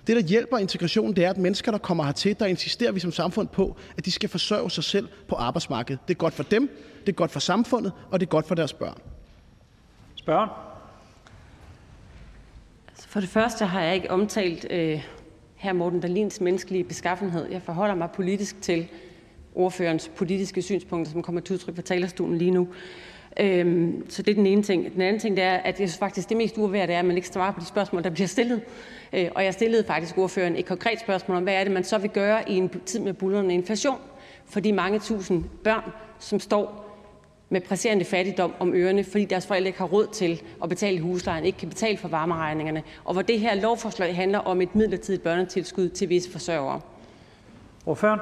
Det, der hjælper integrationen, det er, at mennesker, der kommer hertil, der insisterer vi som samfund på, at de skal forsørge sig selv på arbejdsmarkedet. Det er godt for dem, det er godt for samfundet, og det er godt for deres børn. Spørgen? Altså for det første har jeg ikke omtalt øh, her Morten Dalins menneskelige beskaffenhed. Jeg forholder mig politisk til ordførens politiske synspunkter, som kommer til udtryk fra talerstolen lige nu. Øhm, så det er den ene ting. Den anden ting det er, at jeg synes faktisk, det mest uværdige er, at man ikke svarer på de spørgsmål, der bliver stillet. Øh, og jeg stillede faktisk ordføreren et konkret spørgsmål om, hvad er det, man så vil gøre i en tid med bullerne inflation for de mange tusind børn, som står med presserende fattigdom om ørerne, fordi deres forældre ikke har råd til at betale huslejen, ikke kan betale for varmeregningerne, og hvor det her lovforslag handler om et midlertidigt børnetilskud til visse forsørgere. Ordføreren?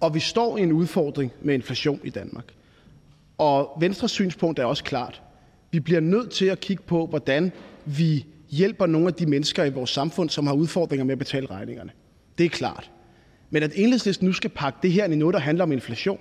Og vi står i en udfordring med inflation i Danmark. Og Venstres synspunkt er også klart. Vi bliver nødt til at kigge på, hvordan vi hjælper nogle af de mennesker i vores samfund, som har udfordringer med at betale regningerne. Det er klart. Men at enhedslisten nu skal pakke det her ind i noget, der handler om inflation,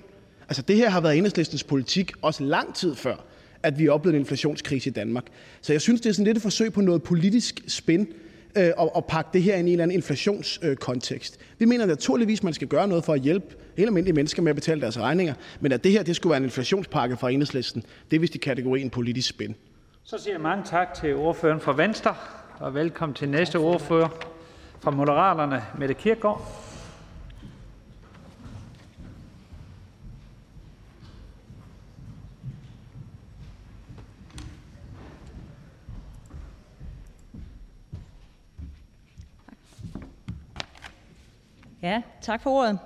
altså det her har været enhedslistens politik også lang tid før, at vi oplevede en inflationskrise i Danmark. Så jeg synes, det er sådan lidt et forsøg på noget politisk spin øh, at pakke det her ind i en eller anden inflationskontekst. Vi mener naturligvis, at man skal gøre noget for at hjælpe helt almindelige mennesker med at betale deres regninger, men at det her det skulle være en inflationspakke fra enhedslisten, det er vist i kategorien politisk spænd. Så siger jeg mange tak til ordføreren fra Venstre, og velkommen til næste ordfører fra Moderaterne, Mette Kirkgaard. Ja, tak for ordet.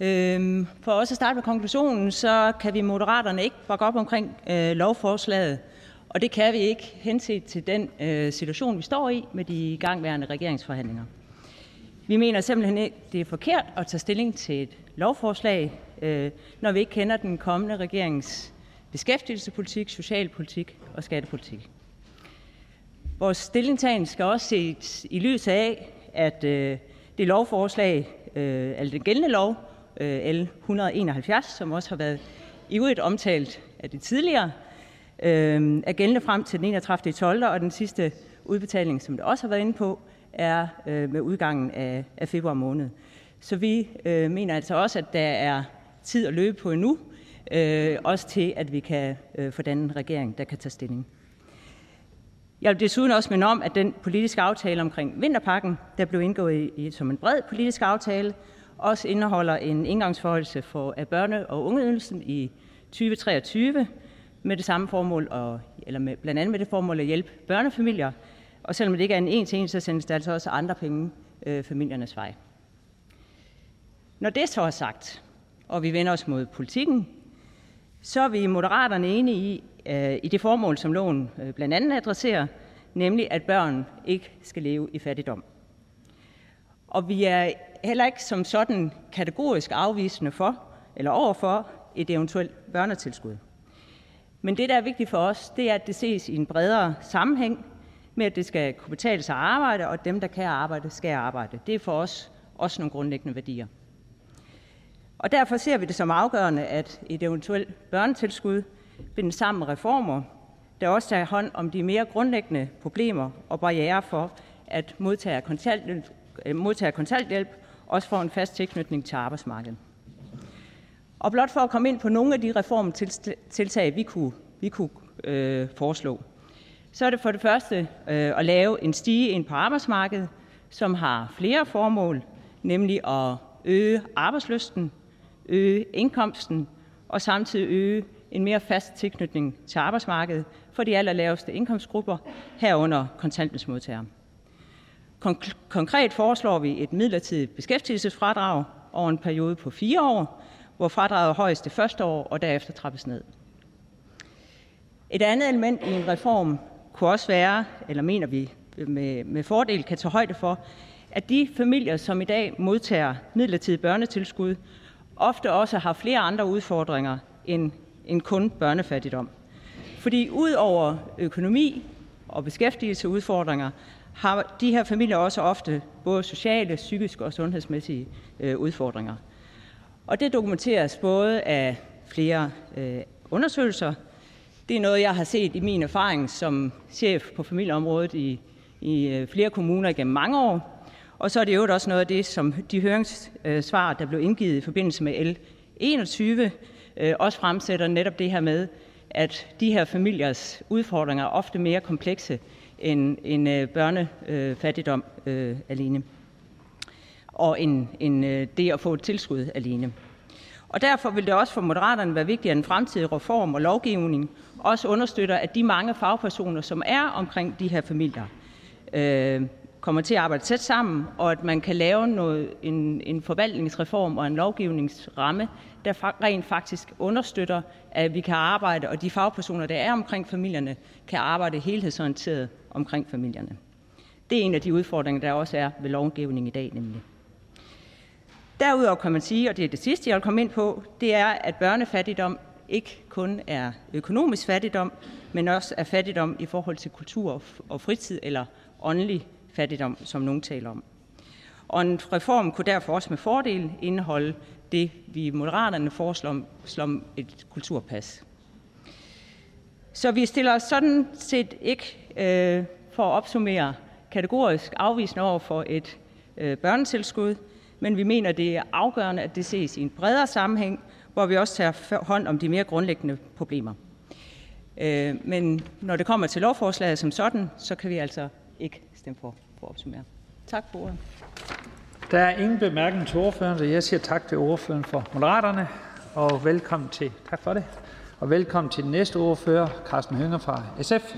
Øhm, for også at starte med konklusionen, så kan vi Moderaterne ikke bakke op omkring øh, lovforslaget, og det kan vi ikke henset til den øh, situation, vi står i med de igangværende regeringsforhandlinger. Vi mener simpelthen ikke, det er forkert at tage stilling til et lovforslag, øh, når vi ikke kender den kommende regerings beskæftigelsespolitik, socialpolitik og skattepolitik. Vores stillingtagen skal også ses i lyset af, at øh, det lovforslag, øh, altså den gældende lov, øh, L 171, som også har været ivrigt omtalt af det tidligere, øh, er gældende frem til den 31. 12. og den sidste udbetaling, som det også har været inde på, er øh, med udgangen af, af februar måned. Så vi øh, mener altså også, at der er tid at løbe på endnu, øh, også til, at vi kan øh, få den regering, der kan tage stilling. Jeg vil desuden også minde om, at den politiske aftale omkring vinterpakken, der blev indgået i, i, som en bred politisk aftale, også indeholder en indgangsforholdelse for af børne- og ungeydelsen i 2023 med det samme formål, og, eller med, blandt andet med det formål at hjælpe børnefamilier. Og selvom det ikke er en en til en, så sendes der altså også andre penge øh, familiernes vej. Når det så er sagt, og vi vender os mod politikken, så er vi i Moderaterne enige i, øh, i det formål, som loven øh, blandt andet adresserer, nemlig at børn ikke skal leve i fattigdom. Og vi er heller ikke som sådan kategorisk afvisende for eller overfor et eventuelt børnetilskud. Men det, der er vigtigt for os, det er, at det ses i en bredere sammenhæng med, at det skal kunne betale sig at arbejde, og at dem, der kan arbejde, skal arbejde. Det er for os også nogle grundlæggende værdier. Og derfor ser vi det som afgørende, at et eventuelt børnetilskud binde sammen med reformer, der også tager hånd om de mere grundlæggende problemer og barriere for, at modtage kontanthjælp, øh, modtager kontanthjælp også får en fast tilknytning til arbejdsmarkedet. Og blot for at komme ind på nogle af de reformtiltag, vi kunne, vi kunne øh, foreslå, så er det for det første øh, at lave en stige ind på arbejdsmarkedet, som har flere formål, nemlig at øge arbejdsløsten, øge indkomsten og samtidig øge en mere fast tilknytning til arbejdsmarkedet for de allerlaveste indkomstgrupper, herunder kontanthjælpsmodtagere. Konkret foreslår vi et midlertidigt beskæftigelsesfradrag over en periode på fire år, hvor fradraget er højst det første år og derefter trappes ned. Et andet element i en reform kunne også være, eller mener vi med, med fordel kan tage højde for, at de familier, som i dag modtager midlertidigt børnetilskud, ofte også har flere andre udfordringer end, end kun børnefattigdom. Fordi ud over økonomi og beskæftigelseudfordringer, har de her familier også ofte både sociale, psykiske og sundhedsmæssige øh, udfordringer. Og det dokumenteres både af flere øh, undersøgelser. Det er noget, jeg har set i min erfaring som chef på familieområdet i, i øh, flere kommuner gennem mange år. Og så er det jo også noget af det, som de høringssvar, øh, der blev indgivet i forbindelse med L 21, øh, også fremsætter netop det her med, at de her familiers udfordringer er ofte mere komplekse end, end øh, børnefattigdom øh, alene, og end, end øh, det at få et tilskud alene. Og derfor vil det også for Moderaterne være vigtigt, at en fremtidig reform og lovgivning også understøtter, at de mange fagpersoner, som er omkring de her familier, øh, kommer til at arbejde tæt sammen, og at man kan lave noget, en, en forvaltningsreform og en lovgivningsramme, der rent faktisk understøtter, at vi kan arbejde, og de fagpersoner, der er omkring familierne, kan arbejde helhedsorienteret omkring familierne. Det er en af de udfordringer, der også er ved lovgivningen i dag nemlig. Derudover kan man sige, og det er det sidste, jeg vil komme ind på, det er, at børnefattigdom ikke kun er økonomisk fattigdom, men også er fattigdom i forhold til kultur og fritid eller åndelig fattigdom, som nogen taler om. Og en reform kunne derfor også med fordel indeholde det, vi i Moderaterne foreslår som et kulturpas. Så vi stiller os sådan set ikke, øh, for at opsummere, kategorisk afvisende over for et øh, børnetilskud, men vi mener, det er afgørende, at det ses i en bredere sammenhæng, hvor vi også tager hånd om de mere grundlæggende problemer. Øh, men når det kommer til lovforslaget som sådan, så kan vi altså ikke stemme for for at opsummere. Tak for ordet. Der er ingen bemærkning til ordføreren, så jeg siger tak til ordføreren for Moderaterne, og velkommen til, tak for det, og velkommen til den næste ordfører, Carsten Hønger fra SF.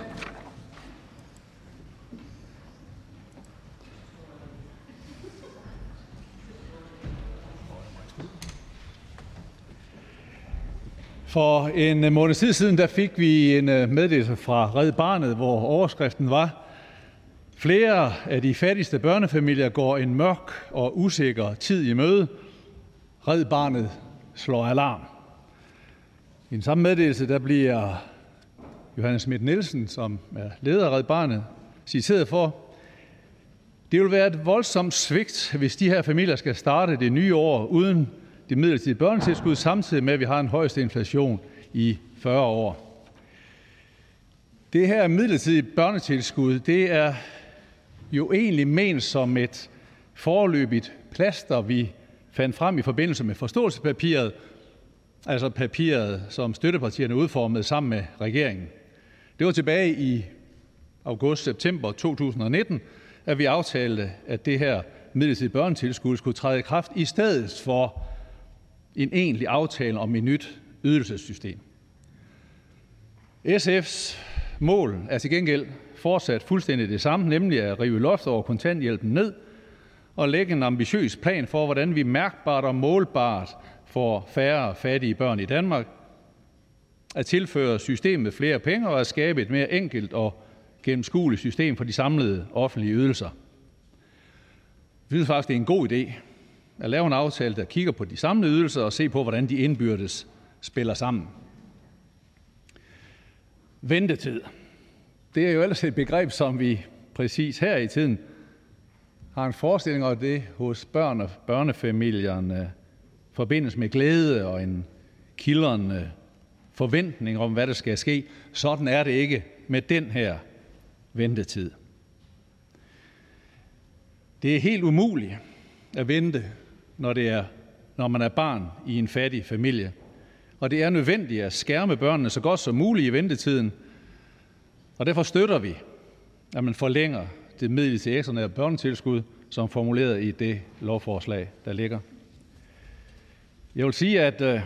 For en måned tid siden der fik vi en øh, meddelelse fra Red Barnet, hvor overskriften var Flere af de fattigste børnefamilier går en mørk og usikker tid i møde. Red Barnet slår alarm. I den samme meddelelse der bliver Johannes Schmidt Nielsen, som er leder af Red Barnet, citeret for, det vil være et voldsomt svigt, hvis de her familier skal starte det nye år uden det midlertidige børnetilskud, samtidig med, at vi har en højeste inflation i 40 år. Det her midlertidige børnetilskud, det er jo egentlig ment som et forløbigt plaster, vi fandt frem i forbindelse med forståelsespapiret, altså papiret, som støttepartierne udformede sammen med regeringen. Det var tilbage i august-september 2019, at vi aftalte, at det her midlertidige børnetilskud skulle træde i kraft i stedet for en egentlig aftale om et nyt ydelsessystem. SF's mål er til gengæld fortsat fuldstændig det samme, nemlig at rive loftet over kontanthjælpen ned og lægge en ambitiøs plan for, hvordan vi mærkbart og målbart får færre fattige børn i Danmark, at tilføre systemet flere penge og at skabe et mere enkelt og gennemskueligt system for de samlede offentlige ydelser. Vi synes faktisk, det er en god idé at lave en aftale, der kigger på de samlede ydelser og se på, hvordan de indbyrdes spiller sammen. Ventetid. Det er jo ellers et begreb, som vi præcis her i tiden har en forestilling om det hos børn og børnefamilierne øh, forbindes med glæde og en kildrende forventning om, hvad der skal ske. Sådan er det ikke med den her ventetid. Det er helt umuligt at vente, når, det er, når man er barn i en fattig familie. Og det er nødvendigt at skærme børnene så godt som muligt i ventetiden. Og derfor støtter vi, at man forlænger det middel til ekstraordinære børnetilskud, som formuleret i det lovforslag, der ligger. Jeg vil sige, at øh,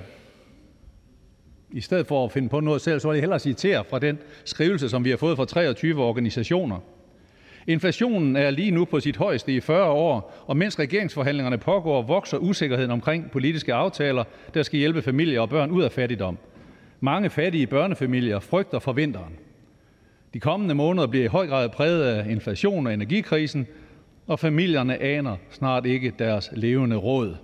i stedet for at finde på noget selv, så vil jeg hellere citere fra den skrivelse, som vi har fået fra 23 organisationer. Inflationen er lige nu på sit højeste i 40 år, og mens regeringsforhandlingerne pågår, vokser usikkerheden omkring politiske aftaler, der skal hjælpe familier og børn ud af fattigdom. Mange fattige børnefamilier frygter for vinteren. De kommende måneder bliver i høj grad præget af inflation og energikrisen, og familierne aner snart ikke deres levende råd.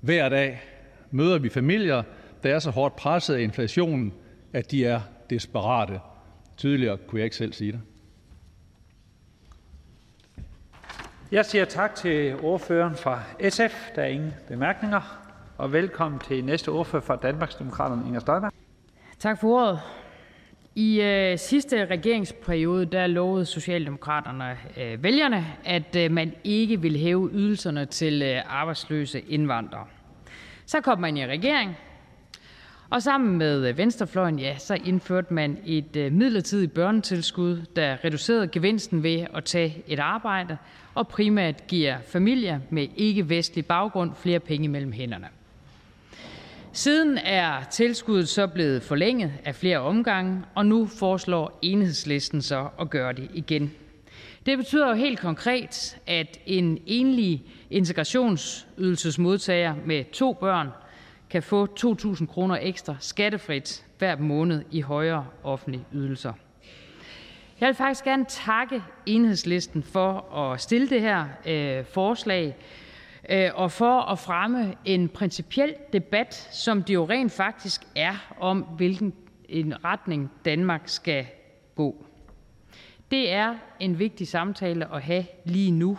Hver dag møder vi familier, der er så hårdt presset af inflationen, at de er desperate. Tydeligere kunne jeg ikke selv sige det. Jeg siger tak til ordføreren fra SF. Der er ingen bemærkninger. Og velkommen til næste ordfører fra Danmarksdemokraterne, Inger Støjberg. Tak for ordet. I øh, sidste regeringsperiode der lovede Socialdemokraterne øh, vælgerne, at øh, man ikke ville hæve ydelserne til øh, arbejdsløse indvandrere. Så kom man i regering, og sammen med øh, venstrefløjen ja, så indførte man et øh, midlertidigt børnetilskud, der reducerede gevinsten ved at tage et arbejde og primært giver familier med ikke-vestlig baggrund flere penge mellem hænderne. Siden er tilskuddet så blevet forlænget af flere omgange, og nu foreslår enhedslisten så at gøre det igen. Det betyder jo helt konkret, at en enlig integrationsydelsesmodtager med to børn kan få 2.000 kroner ekstra skattefrit hver måned i højere offentlige ydelser. Jeg vil faktisk gerne takke enhedslisten for at stille det her øh, forslag Øh, og for at fremme en principiel debat, som det jo rent faktisk er, om hvilken en retning Danmark skal gå. Det er en vigtig samtale at have lige nu,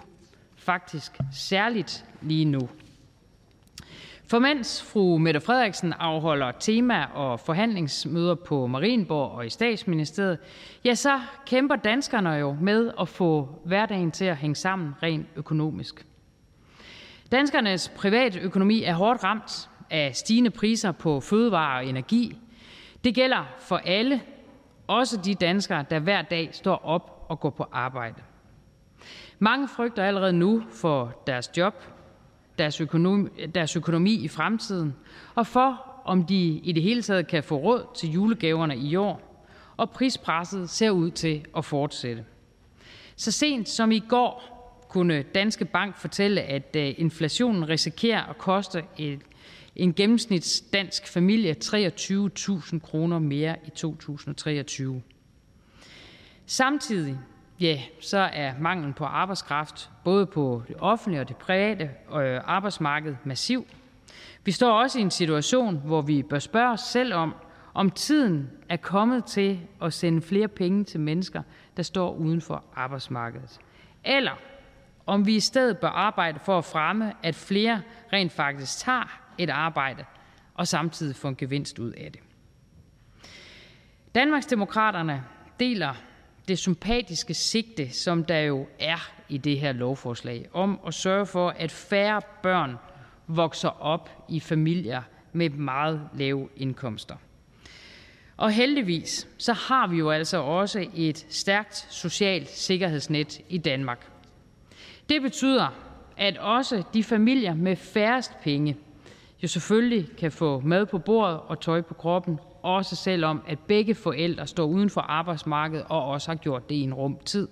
faktisk særligt lige nu. For mens fru Mette Frederiksen afholder tema- og forhandlingsmøder på Marienborg og i statsministeriet, ja, så kæmper danskerne jo med at få hverdagen til at hænge sammen rent økonomisk. Danskernes private økonomi er hårdt ramt af stigende priser på fødevarer og energi. Det gælder for alle, også de danskere, der hver dag står op og går på arbejde. Mange frygter allerede nu for deres job, deres økonomi, deres økonomi i fremtiden, og for, om de i det hele taget kan få råd til julegaverne i år, og prispresset ser ud til at fortsætte. Så sent som i går kunne Danske Bank fortælle, at øh, inflationen risikerer at koste en gennemsnits dansk familie 23.000 kroner mere i 2023. Samtidig ja, så er manglen på arbejdskraft både på det offentlige og det private øh, arbejdsmarked massiv. Vi står også i en situation, hvor vi bør spørge os selv om, om tiden er kommet til at sende flere penge til mennesker, der står uden for arbejdsmarkedet, eller om vi i stedet bør arbejde for at fremme, at flere rent faktisk tager et arbejde og samtidig får en gevinst ud af det. Danmarksdemokraterne deler det sympatiske sigte, som der jo er i det her lovforslag, om at sørge for, at færre børn vokser op i familier med meget lave indkomster. Og heldigvis så har vi jo altså også et stærkt socialt sikkerhedsnet i Danmark. Det betyder, at også de familier med færrest penge jo selvfølgelig kan få mad på bordet og tøj på kroppen, også selvom at begge forældre står uden for arbejdsmarkedet og også har gjort det i en rum tid.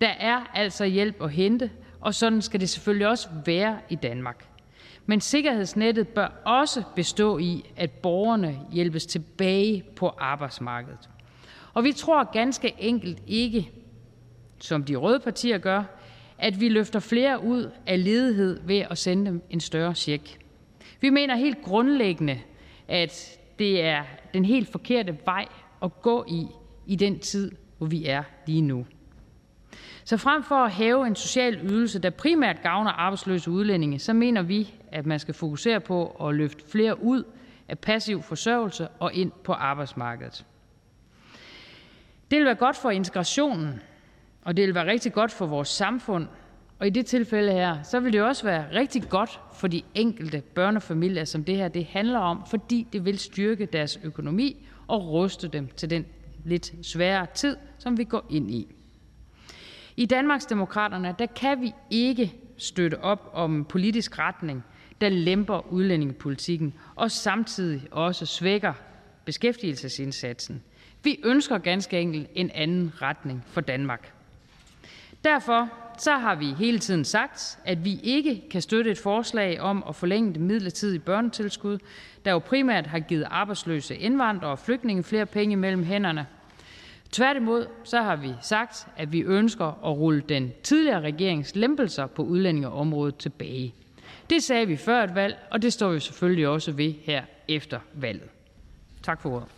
Der er altså hjælp at hente, og sådan skal det selvfølgelig også være i Danmark. Men sikkerhedsnettet bør også bestå i, at borgerne hjælpes tilbage på arbejdsmarkedet. Og vi tror ganske enkelt ikke, som de røde partier gør, at vi løfter flere ud af ledighed ved at sende dem en større check. Vi mener helt grundlæggende, at det er den helt forkerte vej at gå i i den tid, hvor vi er lige nu. Så frem for at hæve en social ydelse, der primært gavner arbejdsløse udlændinge, så mener vi, at man skal fokusere på at løfte flere ud af passiv forsørgelse og ind på arbejdsmarkedet. Det vil være godt for integrationen, og det vil være rigtig godt for vores samfund. Og i det tilfælde her, så vil det også være rigtig godt for de enkelte børnefamilier, som det her det handler om, fordi det vil styrke deres økonomi og ruste dem til den lidt svære tid, som vi går ind i. I Danmarksdemokraterne der kan vi ikke støtte op om en politisk retning, der lemper udlændingepolitikken og samtidig også svækker beskæftigelsesindsatsen. Vi ønsker ganske enkelt en anden retning for Danmark. Derfor så har vi hele tiden sagt, at vi ikke kan støtte et forslag om at forlænge det midlertidige børnetilskud, der jo primært har givet arbejdsløse indvandrere og flygtninge flere penge mellem hænderne. Tværtimod så har vi sagt, at vi ønsker at rulle den tidligere regerings lempelser på udlændingeområdet tilbage. Det sagde vi før et valg, og det står vi selvfølgelig også ved her efter valget. Tak for ordet.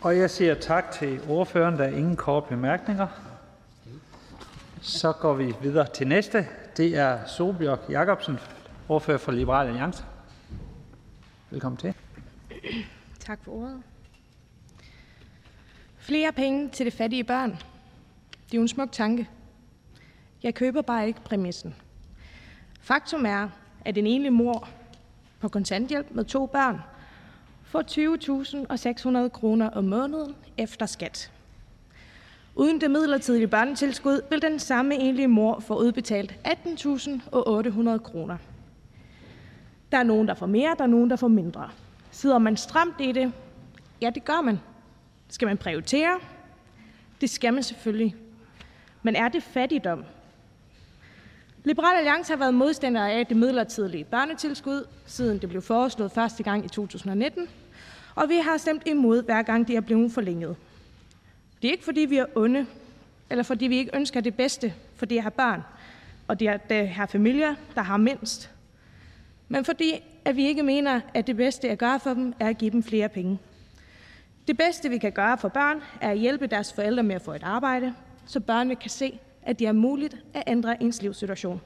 Og jeg siger tak til ordføreren. Der er ingen korte bemærkninger. Så går vi videre til næste. Det er Solbjørg Jacobsen, ordfører for Liberal Alliance. Velkommen til. Tak for ordet. Flere penge til de fattige børn. Det er jo en smuk tanke. Jeg køber bare ikke præmissen. Faktum er, at en enlig mor på kontanthjælp med to børn får 20.600 kroner om måneden efter skat. Uden det midlertidige børnetilskud vil den samme enlige mor få udbetalt 18.800 kroner. Der er nogen, der får mere, der er nogen, der får mindre. Sidder man stramt i det? Ja, det gør man. Skal man prioritere? Det skal man selvfølgelig. Men er det fattigdom? Liberal Alliance har været modstander af det midlertidige børnetilskud, siden det blev foreslået første gang i 2019, og vi har stemt imod, hver gang det er blevet forlænget. Det er ikke, fordi vi er onde, eller fordi vi ikke ønsker det bedste for de her børn, og de her familier, der har mindst, men fordi at vi ikke mener, at det bedste at gøre for dem er at give dem flere penge. Det bedste, vi kan gøre for børn, er at hjælpe deres forældre med at få et arbejde, så børnene kan se, at det er muligt at ændre ens livssituation.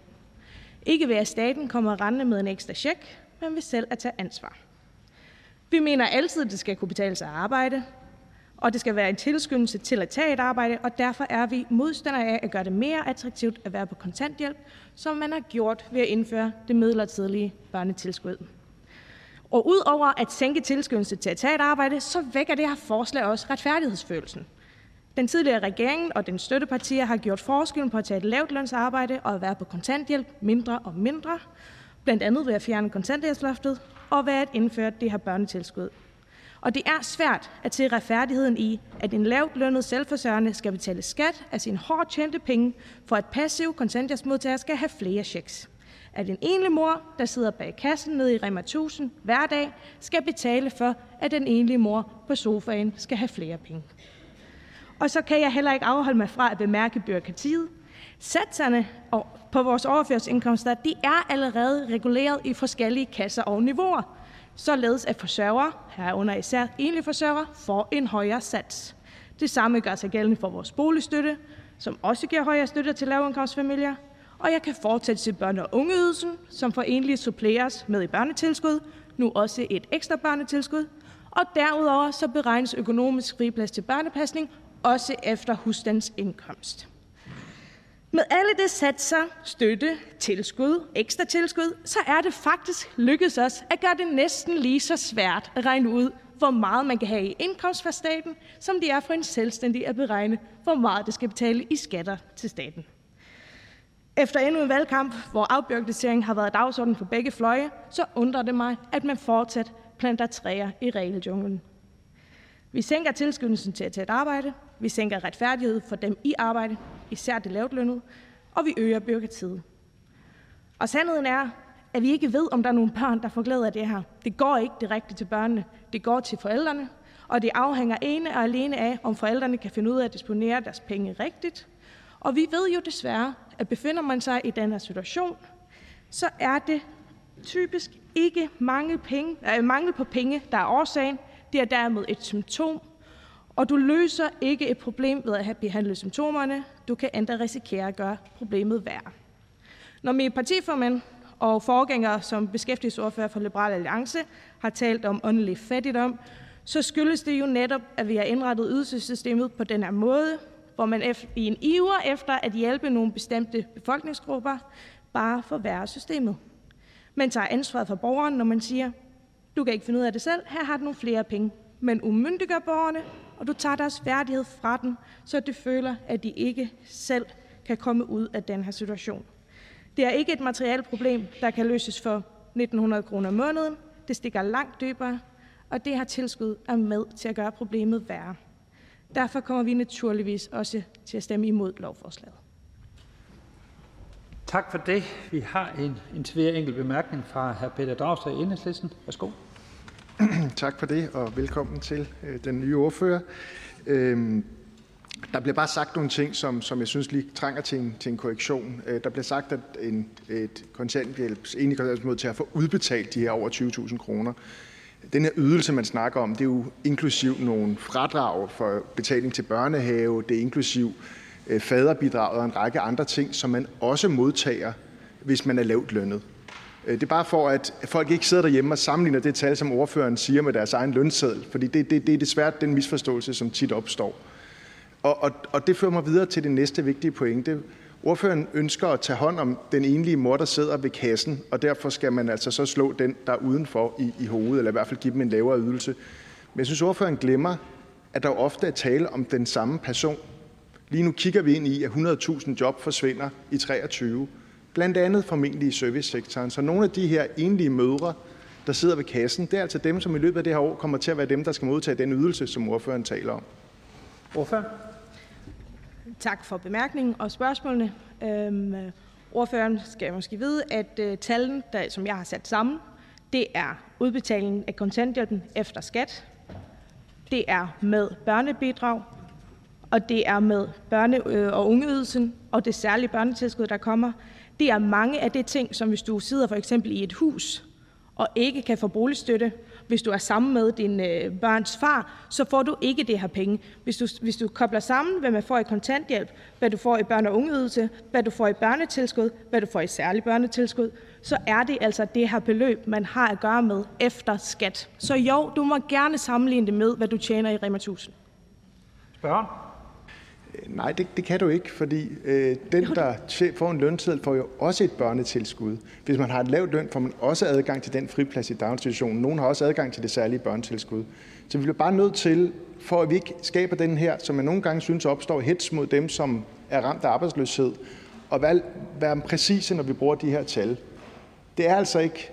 Ikke ved at staten kommer rendende med en ekstra check, men ved selv at tage ansvar. Vi mener altid, at det skal kunne betale sig at arbejde, og det skal være en tilskyndelse til at tage et arbejde, og derfor er vi modstandere af at gøre det mere attraktivt at være på kontanthjælp, som man har gjort ved at indføre det midlertidige børnetilskud. Og udover at sænke tilskyndelse til at tage et arbejde, så vækker det her forslag også retfærdighedsfølelsen. Den tidligere regering og den støttepartier har gjort forskellen på at tage et lavt lønsarbejde og at være på kontanthjælp mindre og mindre, blandt andet ved at fjerne kontanthjælpsloftet og ved at indføre det her børnetilskud. Og det er svært at se retfærdigheden i, at en lavt lønnet selvforsørgende skal betale skat af sine hårdt tjente penge, for at passiv kontanthjælpsmodtager skal have flere checks. At en enlig mor, der sidder bag kassen nede i Rema 1000 hver dag, skal betale for, at den enlige mor på sofaen skal have flere penge. Og så kan jeg heller ikke afholde mig fra at bemærke byråkratiet. Satserne på vores overførselsindkomster de er allerede reguleret i forskellige kasser og niveauer, således at forsørgere, herunder især enlige forsørgere, får en højere sats. Det samme gør sig gældende for vores boligstøtte, som også giver højere støtte til lavindkomstfamilier, og jeg kan fortsætte til børne- og ungeydelsen, som for enlige suppleres med i børnetilskud, nu også et ekstra børnetilskud, og derudover så beregnes økonomisk friplads til børnepasning også efter husstandens indkomst. Med alle de satser, støtte, tilskud, ekstra tilskud, så er det faktisk lykkedes os at gøre det næsten lige så svært at regne ud, hvor meget man kan have i indkomst fra staten, som det er for en selvstændig at beregne, hvor meget det skal betale i skatter til staten. Efter endnu en valgkamp, hvor afbyråkratisering har været dagsordenen for begge fløje, så undrer det mig, at man fortsat planter træer i regeljunglen. Vi sænker tilskyndelsen til at tage et arbejde, vi sænker retfærdighed for dem i arbejde, især det lavt lønnet, og vi øger byråkratiet. Og sandheden er, at vi ikke ved, om der er nogle børn, der får glæde af det her. Det går ikke direkte til børnene, det går til forældrene, og det afhænger ene og alene af, om forældrene kan finde ud af at disponere deres penge rigtigt. Og vi ved jo desværre, at befinder man sig i den her situation, så er det typisk ikke mangel, penge, øh, mangel på penge, der er årsagen. Det er derimod et symptom, og du løser ikke et problem ved at have behandlet symptomerne. Du kan endda risikere at gøre problemet værre. Når min partiformand og forgængere som beskæftigelsesordfører for Liberal Alliance har talt om åndelig fattigdom, så skyldes det jo netop, at vi har indrettet ydelsessystemet på den her måde, hvor man i en iver efter at hjælpe nogle bestemte befolkningsgrupper bare forværrer systemet. Man tager ansvaret for borgeren, når man siger, du kan ikke finde ud af det selv, her har du nogle flere penge. Men umyndiggør borgerne, og du tager deres værdighed fra dem, så de føler, at de ikke selv kan komme ud af den her situation. Det er ikke et materielt problem, der kan løses for 1900 kroner om måneden. Det stikker langt dybere, og det her tilskud er med til at gøre problemet værre. Derfor kommer vi naturligvis også til at stemme imod lovforslaget. Tak for det. Vi har en indtil videre enkelt bemærkning fra hr. Peter Dragsted, Enhedslisten. Værsgo. Tak for det, og velkommen til øh, den nye ordfører. Øhm, der bliver bare sagt nogle ting, som, som jeg synes lige trænger til en, til en korrektion. Øh, der bliver sagt, at en, et kontanthjælps, til kontanthjælpsmodtager får udbetalt de her over 20.000 kroner. Den her ydelse, man snakker om, det er jo inklusiv nogle fradrag for betaling til børnehave, det er inklusiv øh, faderbidrag og en række andre ting, som man også modtager, hvis man er lavt lønnet. Øh, det er bare for, at folk ikke sidder derhjemme og sammenligner det tal, som ordføreren siger med deres egen lønseddel, fordi det, det, det er desværre den misforståelse, som tit opstår. Og, og, og det fører mig videre til det næste vigtige pointe. Ordføreren ønsker at tage hånd om den enlige mor, der sidder ved kassen, og derfor skal man altså så slå den, der er udenfor i, i hovedet, eller i hvert fald give dem en lavere ydelse. Men jeg synes, ordføreren glemmer, at der ofte er tale om den samme person. Lige nu kigger vi ind i, at 100.000 job forsvinder i 23, blandt andet formentlig i servicesektoren. Så nogle af de her enlige mødre, der sidder ved kassen, det er altså dem, som i løbet af det her år kommer til at være dem, der skal modtage den ydelse, som ordføreren taler om. Ordfører? Tak for bemærkningen og spørgsmålene. Øhm, ordføreren skal måske vide, at øh, tallene, der, som jeg har sat sammen, det er udbetalingen af kontanthjælpen efter skat, det er med børnebidrag, og det er med børne- og ungeydelsen og det særlige børnetilskud, der kommer. Det er mange af de ting, som hvis du sidder for eksempel i et hus og ikke kan få boligstøtte, hvis du er sammen med din øh, børns far, så får du ikke det her penge. Hvis du, hvis du kobler sammen, hvad man får i kontanthjælp, hvad du får i børne- og ungeydelse, hvad du får i børnetilskud, hvad du får i særlig børnetilskud, så er det altså det her beløb, man har at gøre med efter skat. Så jo, du må gerne sammenligne det med, hvad du tjener i Rema 1000. Spørger? Nej, det, kan du ikke, fordi øh, den, der får en lønseddel, får jo også et børnetilskud. Hvis man har et lavt løn, får man også adgang til den friplads i daginstitutionen. Nogle har også adgang til det særlige børnetilskud. Så vi bliver bare nødt til, for at vi ikke skaber den her, som man nogle gange synes opstår hets mod dem, som er ramt af arbejdsløshed, og være, være præcise, når vi bruger de her tal. Det er altså ikke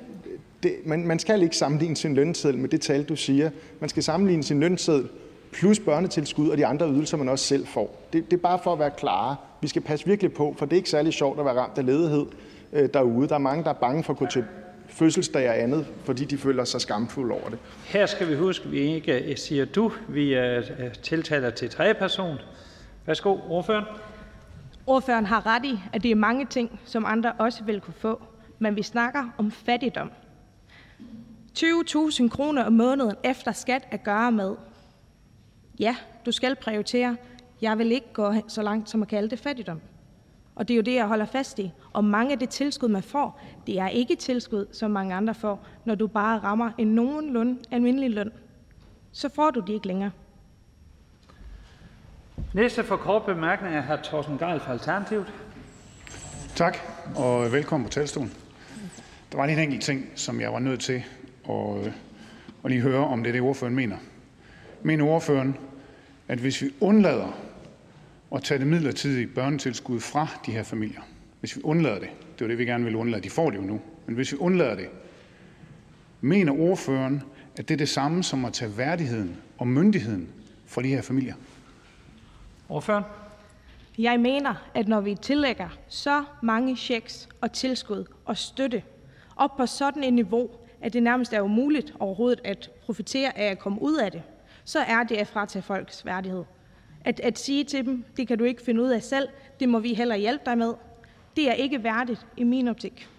det, man, man skal ikke sammenligne sin lønseddel med det tal, du siger. Man skal sammenligne sin lønseddel plus børnetilskud og de andre ydelser, man også selv får. Det, det er bare for at være klare. Vi skal passe virkelig på, for det er ikke særlig sjovt at være ramt af ledighed øh, derude. Der er mange, der er bange for at gå til fødselsdag og andet, fordi de føler sig skamfulde over det. Her skal vi huske, at vi ikke siger du. Vi er tiltaler til tredje person. Værsgo, ordføreren. Ordføreren har ret i, at det er mange ting, som andre også vil kunne få, men vi snakker om fattigdom. 20.000 kroner om måneden efter skat at gøre med. Ja, du skal prioritere. Jeg vil ikke gå så langt som at kalde det fattigdom. Og det er jo det, jeg holder fast i. Og mange af det tilskud, man får, det er ikke tilskud, som mange andre får, når du bare rammer en nogenlunde almindelig løn. Så får du det ikke længere. Næste for kort bemærkning er hr. Torsten Geil fra Alternativet. Tak, og velkommen på talerstolen. Der var lige en enkelt ting, som jeg var nødt til at, øh, at lige høre, om det er det, ordføreren mener. Mener ordføreren, at hvis vi undlader at tage det midlertidige børnetilskud fra de her familier, hvis vi undlader det, det er det, vi gerne vil undlade, de får det jo nu, men hvis vi undlader det, mener ordføreren, at det er det samme som at tage værdigheden og myndigheden fra de her familier? Ordføreren? Jeg mener, at når vi tillægger så mange checks og tilskud og støtte op på sådan et niveau, at det nærmest er umuligt overhovedet at profitere af at komme ud af det, så er det at fratage folks værdighed. At, at sige til dem, det kan du ikke finde ud af selv, det må vi heller hjælpe dig med, det er ikke værdigt i min optik.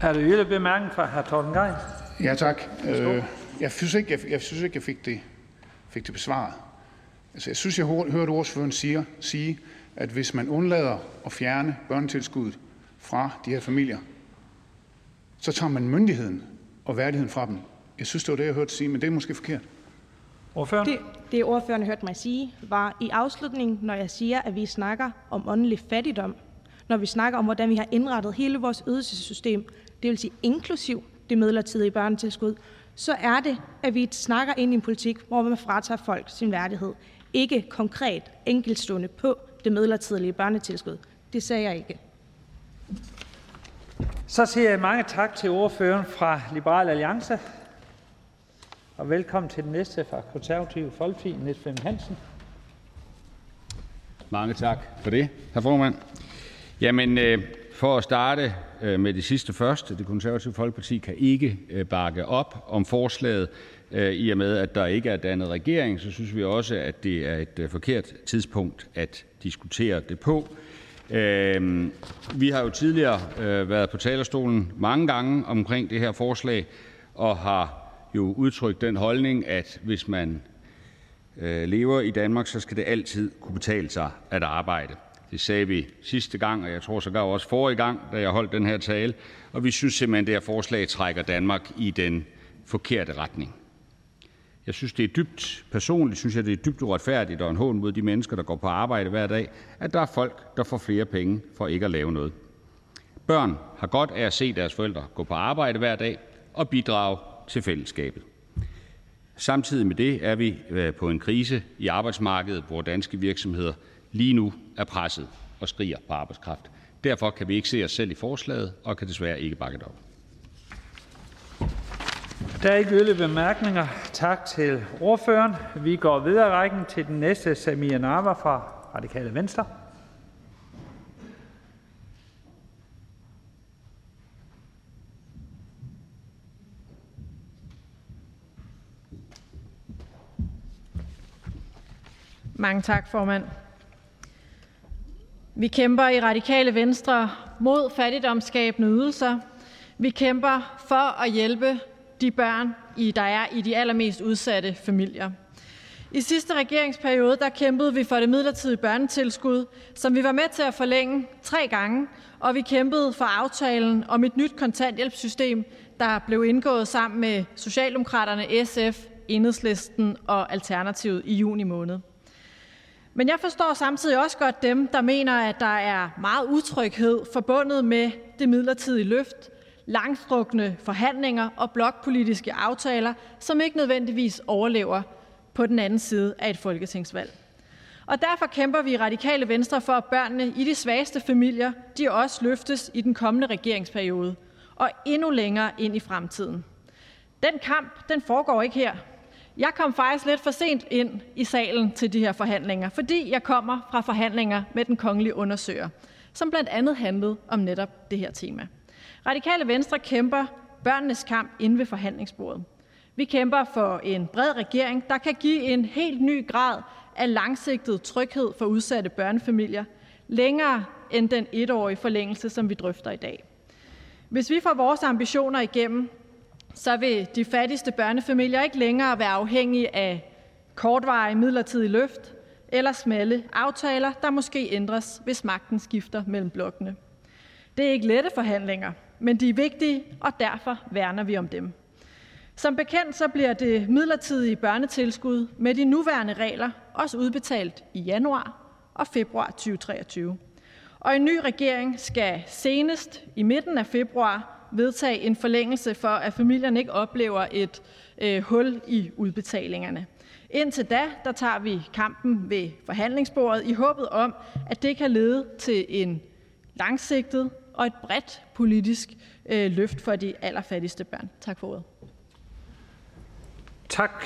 Er det yderligere bemærkning fra hr. Torsten Geil? Ja, tak. Øh, jeg synes ikke, jeg, jeg, synes ikke, jeg fik, det, fik det besvaret. Altså, jeg synes, jeg hørte ordføreren sige, sige, at hvis man undlader at fjerne børnetilskuddet fra de her familier, så tager man myndigheden og værdigheden fra dem. Jeg synes, det var det, jeg hørte sige, men det er måske forkert. Ordføreren? Det, det ordføreren hørte mig sige, var i afslutningen, når jeg siger, at vi snakker om åndelig fattigdom, når vi snakker om, hvordan vi har indrettet hele vores ydelsessystem, det vil sige inklusiv det midlertidige børnetilskud, så er det, at vi snakker ind i en politik, hvor man fratager folk sin værdighed. Ikke konkret enkeltstående på det midlertidige børnetilskud. Det sagde jeg ikke. Så siger jeg mange tak til ordføreren fra Liberal Alliance. Og velkommen til den næste fra Konservative Folkeparti, Niels Flemming Hansen. Mange tak for det, hr. formand. Jamen, øh, for at starte øh, med det sidste først. Det konservative Folkeparti kan ikke øh, bakke op om forslaget. Øh, I og med, at der ikke er dannet regering, så synes vi også, at det er et øh, forkert tidspunkt at diskutere det på. Øh, vi har jo tidligere været på talerstolen mange gange omkring det her forslag og har jo udtrykt den holdning, at hvis man øh, lever i Danmark, så skal det altid kunne betale sig at arbejde. Det sagde vi sidste gang, og jeg tror sågar også forrige gang, da jeg holdt den her tale. Og vi synes simpelthen, at det her forslag trækker Danmark i den forkerte retning. Jeg synes, det er dybt personligt, synes jeg, det er dybt uretfærdigt og en hån mod de mennesker, der går på arbejde hver dag, at der er folk, der får flere penge for ikke at lave noget. Børn har godt af at se deres forældre gå på arbejde hver dag og bidrage til fællesskabet. Samtidig med det er vi øh, på en krise i arbejdsmarkedet, hvor danske virksomheder lige nu er presset og skriger på arbejdskraft. Derfor kan vi ikke se os selv i forslaget og kan desværre ikke bakke det op. Der er ikke yderligere bemærkninger. Tak til ordføreren. Vi går videre i rækken til den næste, Samir Narva fra Radikale Venstre. Mange tak, formand. Vi kæmper i Radikale Venstre mod fattigdomsskabende ydelser. Vi kæmper for at hjælpe de børn, der er i de allermest udsatte familier. I sidste regeringsperiode der kæmpede vi for det midlertidige børnetilskud, som vi var med til at forlænge tre gange, og vi kæmpede for aftalen om et nyt kontanthjælpssystem, der blev indgået sammen med Socialdemokraterne, SF, Enhedslisten og Alternativet i juni måned. Men jeg forstår samtidig også godt dem, der mener, at der er meget utryghed forbundet med det midlertidige løft, langstrukne forhandlinger og blokpolitiske aftaler, som ikke nødvendigvis overlever på den anden side af et folketingsvalg. Og derfor kæmper vi i Radikale Venstre for, at børnene i de svageste familier de også løftes i den kommende regeringsperiode og endnu længere ind i fremtiden. Den kamp den foregår ikke her. Jeg kom faktisk lidt for sent ind i salen til de her forhandlinger, fordi jeg kommer fra forhandlinger med den kongelige undersøger, som blandt andet handlede om netop det her tema. Radikale Venstre kæmper børnenes kamp inde ved forhandlingsbordet. Vi kæmper for en bred regering, der kan give en helt ny grad af langsigtet tryghed for udsatte børnefamilier længere end den etårige forlængelse, som vi drøfter i dag. Hvis vi får vores ambitioner igennem, så vil de fattigste børnefamilier ikke længere være afhængige af kortvarige midlertidige løft eller smalle aftaler, der måske ændres, hvis magten skifter mellem blokkene. Det er ikke lette forhandlinger, men de er vigtige, og derfor værner vi om dem. Som bekendt så bliver det midlertidige børnetilskud med de nuværende regler også udbetalt i januar og februar 2023. Og en ny regering skal senest i midten af februar vedtage en forlængelse for, at familierne ikke oplever et øh, hul i udbetalingerne. Indtil da der tager vi kampen ved forhandlingsbordet i håbet om, at det kan lede til en langsigtet og et bredt politisk øh, løft for de allerfattigste børn. Tak for ordet. Tak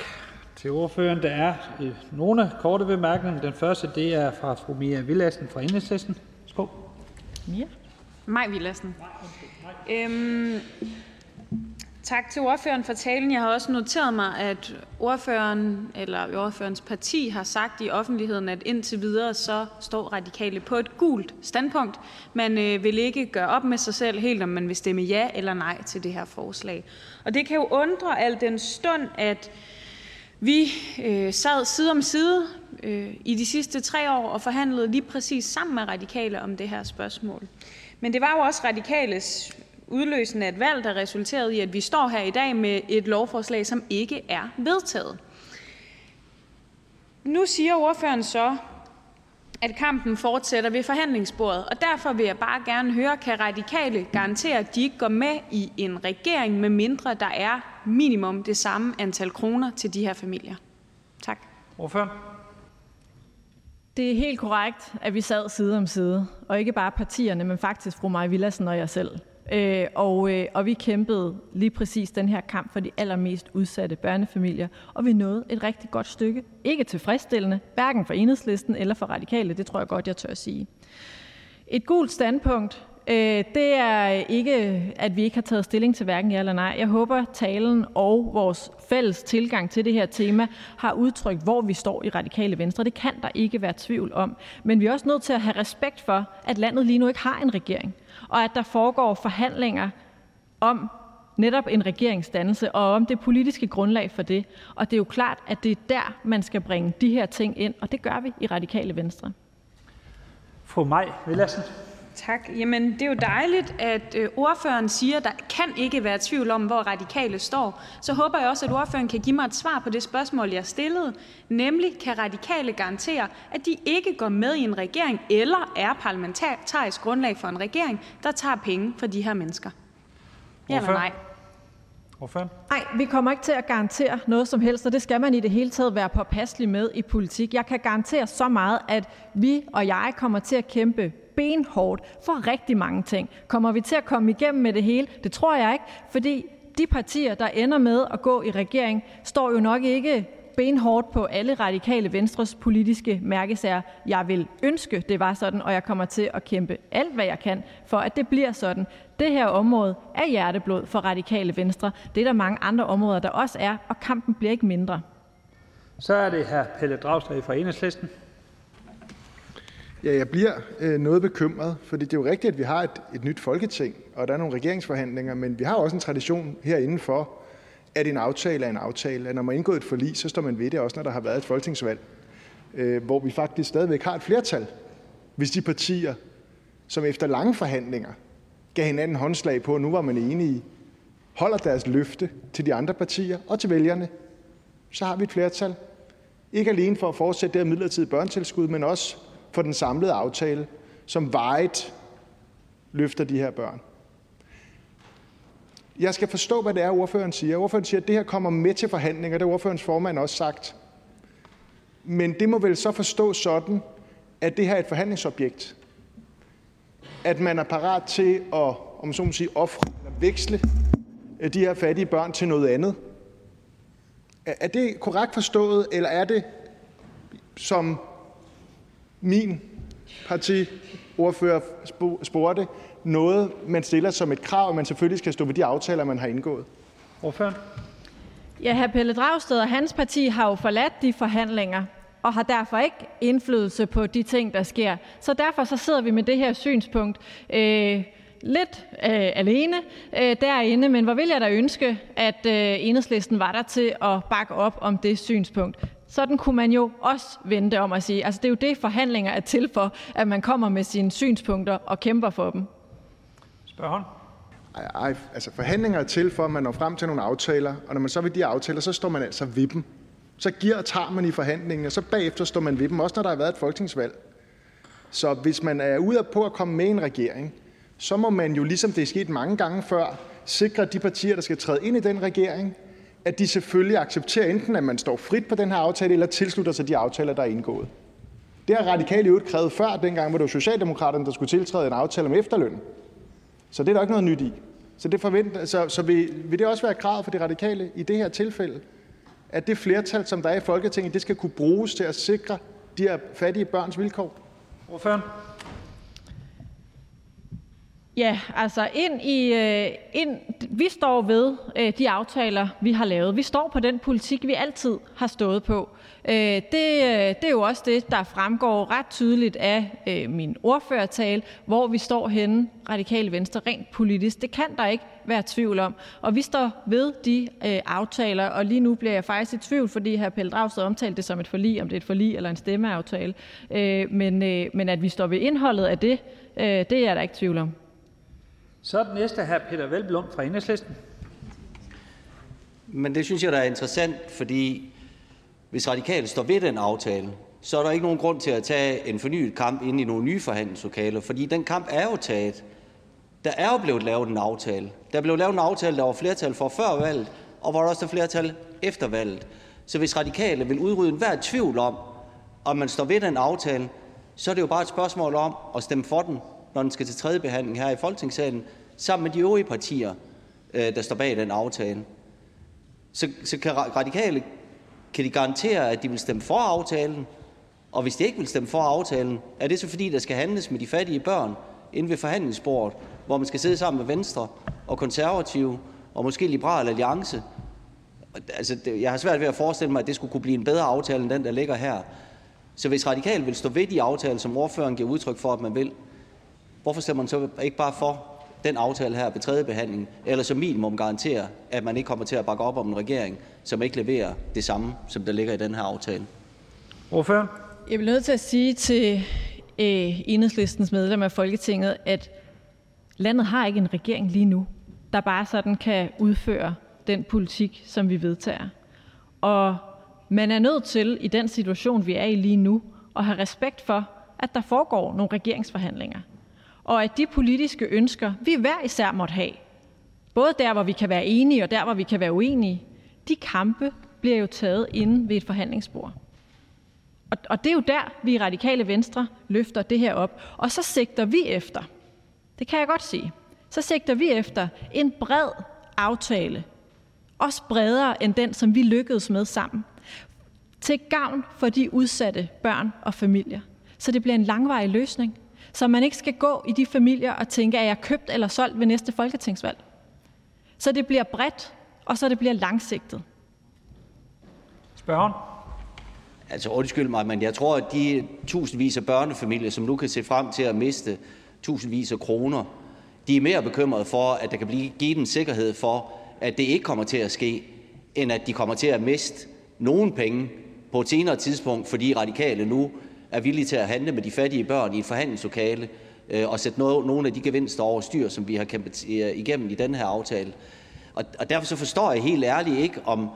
til ordføreren. Der er øh, nogle korte bemærkninger. Den første det er fra fru Mia Villassen fra Enhedslisten. Skål. Mia? Maj Villassen. Øhm, Øhm, tak til ordføreren for talen. Jeg har også noteret mig, at ordføreren eller ordførens parti har sagt i offentligheden, at indtil videre så står radikale på et gult standpunkt. Man øh, vil ikke gøre op med sig selv helt, om man vil stemme ja eller nej til det her forslag. Og det kan jo undre al den stund, at vi øh, sad side om side øh, i de sidste tre år og forhandlede lige præcis sammen med radikale om det her spørgsmål. Men det var jo også radikales udløsende af et valg, der resulterede i, at vi står her i dag med et lovforslag, som ikke er vedtaget. Nu siger ordføreren så, at kampen fortsætter ved forhandlingsbordet, og derfor vil jeg bare gerne høre, kan radikale garantere, at de ikke går med i en regering, med mindre der er minimum det samme antal kroner til de her familier? Tak. Ordføreren. Det er helt korrekt, at vi sad side om side, og ikke bare partierne, men faktisk fru Maja Villassen og jeg selv. Øh, og, øh, og vi kæmpede lige præcis den her kamp for de allermest udsatte børnefamilier, og vi nåede et rigtig godt stykke. Ikke tilfredsstillende, hverken for enhedslisten eller for radikale, det tror jeg godt, jeg tør at sige. Et gult standpunkt, øh, det er ikke, at vi ikke har taget stilling til hverken ja eller nej. Jeg håber, talen og vores fælles tilgang til det her tema har udtrykt, hvor vi står i radikale venstre. Det kan der ikke være tvivl om. Men vi er også nødt til at have respekt for, at landet lige nu ikke har en regering og at der foregår forhandlinger om netop en regeringsdannelse og om det politiske grundlag for det. Og det er jo klart, at det er der, man skal bringe de her ting ind, og det gør vi i Radikale Venstre. Fru Maj Villassen. Tak. Jamen, det er jo dejligt, at øh, ordføreren siger, at der kan ikke være tvivl om, hvor radikale står. Så håber jeg også, at ordføreren kan give mig et svar på det spørgsmål, jeg stillede. Nemlig, kan radikale garantere, at de ikke går med i en regering, eller er parlamentarisk grundlag for en regering, der tager penge fra de her mennesker? Ja eller nej? Ordføreren. Nej, vi kommer ikke til at garantere noget som helst, og det skal man i det hele taget være påpasselig med i politik. Jeg kan garantere så meget, at vi og jeg kommer til at kæmpe benhårdt for rigtig mange ting. Kommer vi til at komme igennem med det hele? Det tror jeg ikke, fordi de partier, der ender med at gå i regering, står jo nok ikke benhårdt på alle radikale venstres politiske mærkesager. Jeg vil ønske, det var sådan, og jeg kommer til at kæmpe alt, hvad jeg kan, for at det bliver sådan. Det her område er hjerteblod for radikale venstre. Det er der mange andre områder, der også er, og kampen bliver ikke mindre. Så er det her Pelle Dragsted fra Enhedslisten. Ja, jeg bliver øh, noget bekymret, fordi det er jo rigtigt, at vi har et, et nyt folketing, og der er nogle regeringsforhandlinger, men vi har også en tradition herinde for, at en aftale er en aftale. At når man indgår et forlig, så står man ved det også, når der har været et folketingsvalg, øh, hvor vi faktisk stadigvæk har et flertal, hvis de partier, som efter lange forhandlinger gav hinanden håndslag på, at nu var man enige, holder deres løfte til de andre partier og til vælgerne, så har vi et flertal. Ikke alene for at fortsætte det her midlertidige børnetilskud, men også for den samlede aftale, som vejet løfter de her børn. Jeg skal forstå, hvad det er, ordføreren siger. Ordføreren siger, at det her kommer med til forhandlinger. Det har ordførens formand også sagt. Men det må vel så forstås sådan, at det her er et forhandlingsobjekt. At man er parat til at, om så må sige, ofre eller veksle øh, de her fattige børn til noget andet. Er det korrekt forstået, eller er det, som min partiordfører spurgte, noget, man stiller som et krav, at man selvfølgelig skal stå ved de aftaler, man har indgået? Ordføreren. Ja, hr. Pelle Dragsted og hans parti har jo forladt de forhandlinger, og har derfor ikke indflydelse på de ting, der sker. Så derfor så sidder vi med det her synspunkt øh, lidt øh, alene øh, derinde, men hvor vil jeg da ønske, at øh, enhedslisten var der til at bakke op om det synspunkt. Sådan kunne man jo også vente om at sige. Altså, det er jo det, forhandlinger er til for, at man kommer med sine synspunkter og kæmper for dem. Spørgen. Ej, ej, altså forhandlinger er til for, at man når frem til nogle aftaler, og når man så vil de aftaler, så står man altså ved dem. Så giver og tager man i forhandlingen, og så bagefter står man ved dem, også når der har været et folketingsvalg. Så hvis man er ude på at komme med i en regering, så må man jo, ligesom det er sket mange gange før, sikre, de partier, der skal træde ind i den regering, at de selvfølgelig accepterer enten, at man står frit på den her aftale, eller tilslutter sig de aftaler, der er indgået. Det har Radikale øvrigt krævet før, dengang hvor det var Socialdemokraterne, der skulle tiltræde en aftale om efterløn. Så det er der ikke noget nyt i. Så, det forventer, så, så vil, vil det også være kravet for de radikale i det her tilfælde, at det flertal, som der er i Folketinget, det skal kunne bruges til at sikre de her fattige børns vilkår? Ordføren. Ja, altså ind i, øh, ind, vi står ved øh, de aftaler, vi har lavet. Vi står på den politik, vi altid har stået på. Øh, det, det er jo også det, der fremgår ret tydeligt af min ordførertale, hvor vi står henne, radikale venstre, rent politisk. Det kan der ikke være tvivl om. Og vi står ved de aftaler, og lige nu bliver jeg faktisk i tvivl, fordi her Pelle Dragsted omtalte det som et forlig, om det er et forlig eller en stemmeaftale. Men, men at vi står ved indholdet af det, det er jeg da ikke tvivl om. Så er den næste her Peter Velblom fra Enhedslisten. Men det synes jeg, der er interessant, fordi hvis radikale står ved den aftale, så er der ikke nogen grund til at tage en fornyet kamp ind i nogle nye forhandlingslokaler, fordi den kamp er jo taget. Der er jo blevet lavet en aftale. Der blev lavet en aftale, der var flertal for før valget, og hvor der også er flertal efter valget. Så hvis radikale vil udrydde enhver tvivl om, om man står ved den aftale, så er det jo bare et spørgsmål om at stemme for den, når den skal til tredje behandling her i Folketingssalen, sammen med de øvrige partier, øh, der står bag den aftale. Så, så kan radikale kan de garantere, at de vil stemme for aftalen? Og hvis de ikke vil stemme for aftalen, er det så fordi, der skal handles med de fattige børn inde ved forhandlingsbordet, hvor man skal sidde sammen med Venstre og Konservative og måske Liberal Alliance? Altså, jeg har svært ved at forestille mig, at det skulle kunne blive en bedre aftale end den, der ligger her. Så hvis Radikal vil stå ved de aftaler, som ordføreren giver udtryk for, at man vil, hvorfor stemmer man så ikke bare for den aftale her ved tredje behandling, eller som minimum garantere, at man ikke kommer til at bakke op om en regering, som ikke leverer det samme, som der ligger i den her aftale? Ordfører? Jeg vil nødt til at sige til øh, enhedslistens medlem af Folketinget, at landet har ikke en regering lige nu, der bare sådan kan udføre den politik, som vi vedtager. Og man er nødt til, i den situation, vi er i lige nu, at have respekt for, at der foregår nogle regeringsforhandlinger og at de politiske ønsker, vi hver især måtte have, både der, hvor vi kan være enige, og der, hvor vi kan være uenige, de kampe bliver jo taget inde ved et forhandlingsbord. Og, og det er jo der, vi i Radikale Venstre løfter det her op. Og så sigter vi efter, det kan jeg godt sige, så sigter vi efter en bred aftale, også bredere end den, som vi lykkedes med sammen, til gavn for de udsatte børn og familier. Så det bliver en langvarig løsning, så man ikke skal gå i de familier og tænke, er jeg købt eller solgt ved næste folketingsvalg. Så det bliver bredt, og så det bliver langsigtet. Spørgen? Altså undskyld mig, men jeg tror, at de tusindvis af børnefamilier, som nu kan se frem til at miste tusindvis af kroner, de er mere bekymrede for, at der kan blive givet en sikkerhed for, at det ikke kommer til at ske, end at de kommer til at miste nogen penge på et senere tidspunkt, fordi radikale nu er villige til at handle med de fattige børn i et forhandlingslokale øh, og sætte nogle af de gevinster over styr, som vi har kæmpet igennem i den her aftale. Og derfor så forstår jeg helt ærligt ikke, om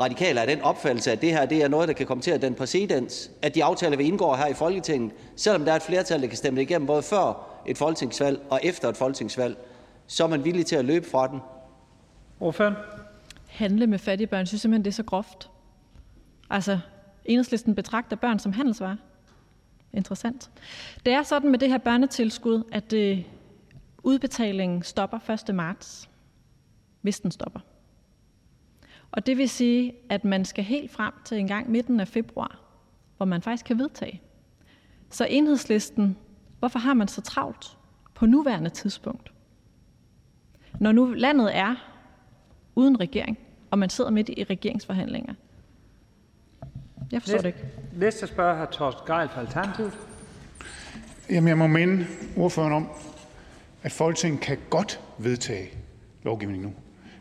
radikale er den opfattelse, at det her det er noget, der kan komme til at den præcedens, at de aftaler, vi indgår her i Folketinget, selvom der er et flertal, der kan stemme det igennem både før et folketingsvalg og efter et folketingsvalg, så er man villig til at løbe fra den. Ordføren? Handle med fattige børn, synes simpelthen, det er så groft. Altså, enhedslisten betragter børn som handelsvarer interessant. Det er sådan med det her børnetilskud, at øh, udbetalingen stopper 1. marts, hvis den stopper. Og det vil sige, at man skal helt frem til en gang midten af februar, hvor man faktisk kan vedtage. Så enhedslisten, hvorfor har man så travlt på nuværende tidspunkt? Når nu landet er uden regering, og man sidder midt i regeringsforhandlinger. Jeg forstår det ikke. Næste spørger hr. Torsten Gejl fra Alternativet. Jamen, jeg må minde ordføreren om, at Folketinget kan godt vedtage lovgivning nu.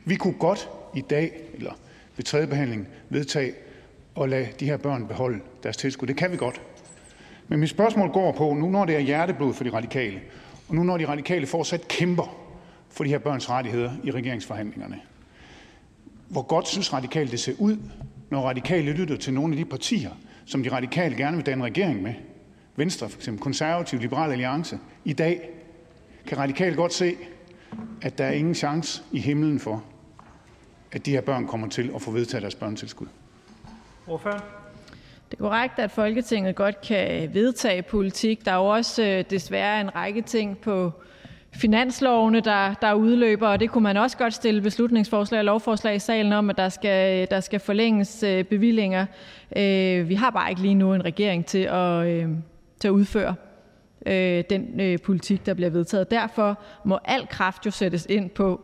Vi kunne godt i dag, eller ved tredje behandling, vedtage at lade de her børn beholde deres tilskud. Det kan vi godt. Men mit spørgsmål går på, nu når det er hjerteblod for de radikale, og nu når de radikale fortsat kæmper for de her børns rettigheder i regeringsforhandlingerne, hvor godt synes radikale det ser ud, når radikale lytter til nogle af de partier, som de radikale gerne vil danne regering med, Venstre for eksempel, Konservativ, Liberal Alliance, i dag, kan radikale godt se, at der er ingen chance i himlen for, at de her børn kommer til at få vedtaget deres børnetilskud. Ordføreren? Det er korrekt, at Folketinget godt kan vedtage politik. Der er jo også øh, desværre en række ting på finanslovene, der, der udløber, og det kunne man også godt stille beslutningsforslag og lovforslag i salen om, at der skal, der skal forlænges øh, bevillinger. Øh, vi har bare ikke lige nu en regering til at, øh, til at udføre øh, den øh, politik, der bliver vedtaget. Derfor må al kraft jo sættes ind på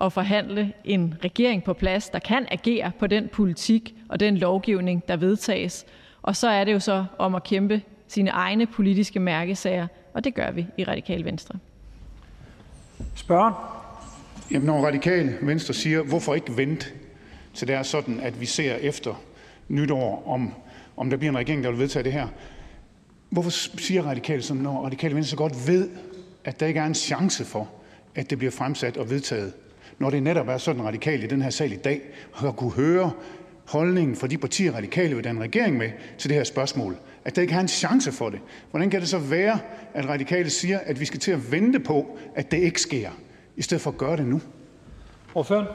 at forhandle en regering på plads, der kan agere på den politik og den lovgivning, der vedtages. Og så er det jo så om at kæmpe sine egne politiske mærkesager, og det gør vi i Radikale Venstre. Spørgen? Jamen, når radikale Venstre siger, hvorfor ikke vente til det er sådan, at vi ser efter nytår, om, om der bliver en regering, der vil vedtage det her. Hvorfor siger radikale sådan, når radikale Venstre godt ved, at der ikke er en chance for, at det bliver fremsat og vedtaget, når det netop er sådan radikale i den her sal i dag har kunne høre holdningen fra de partier, radikale vil danne regering med til det her spørgsmål, at der ikke har en chance for det. Hvordan kan det så være, at radikale siger, at vi skal til at vente på, at det ikke sker, i stedet for at gøre det nu? Ordføreren?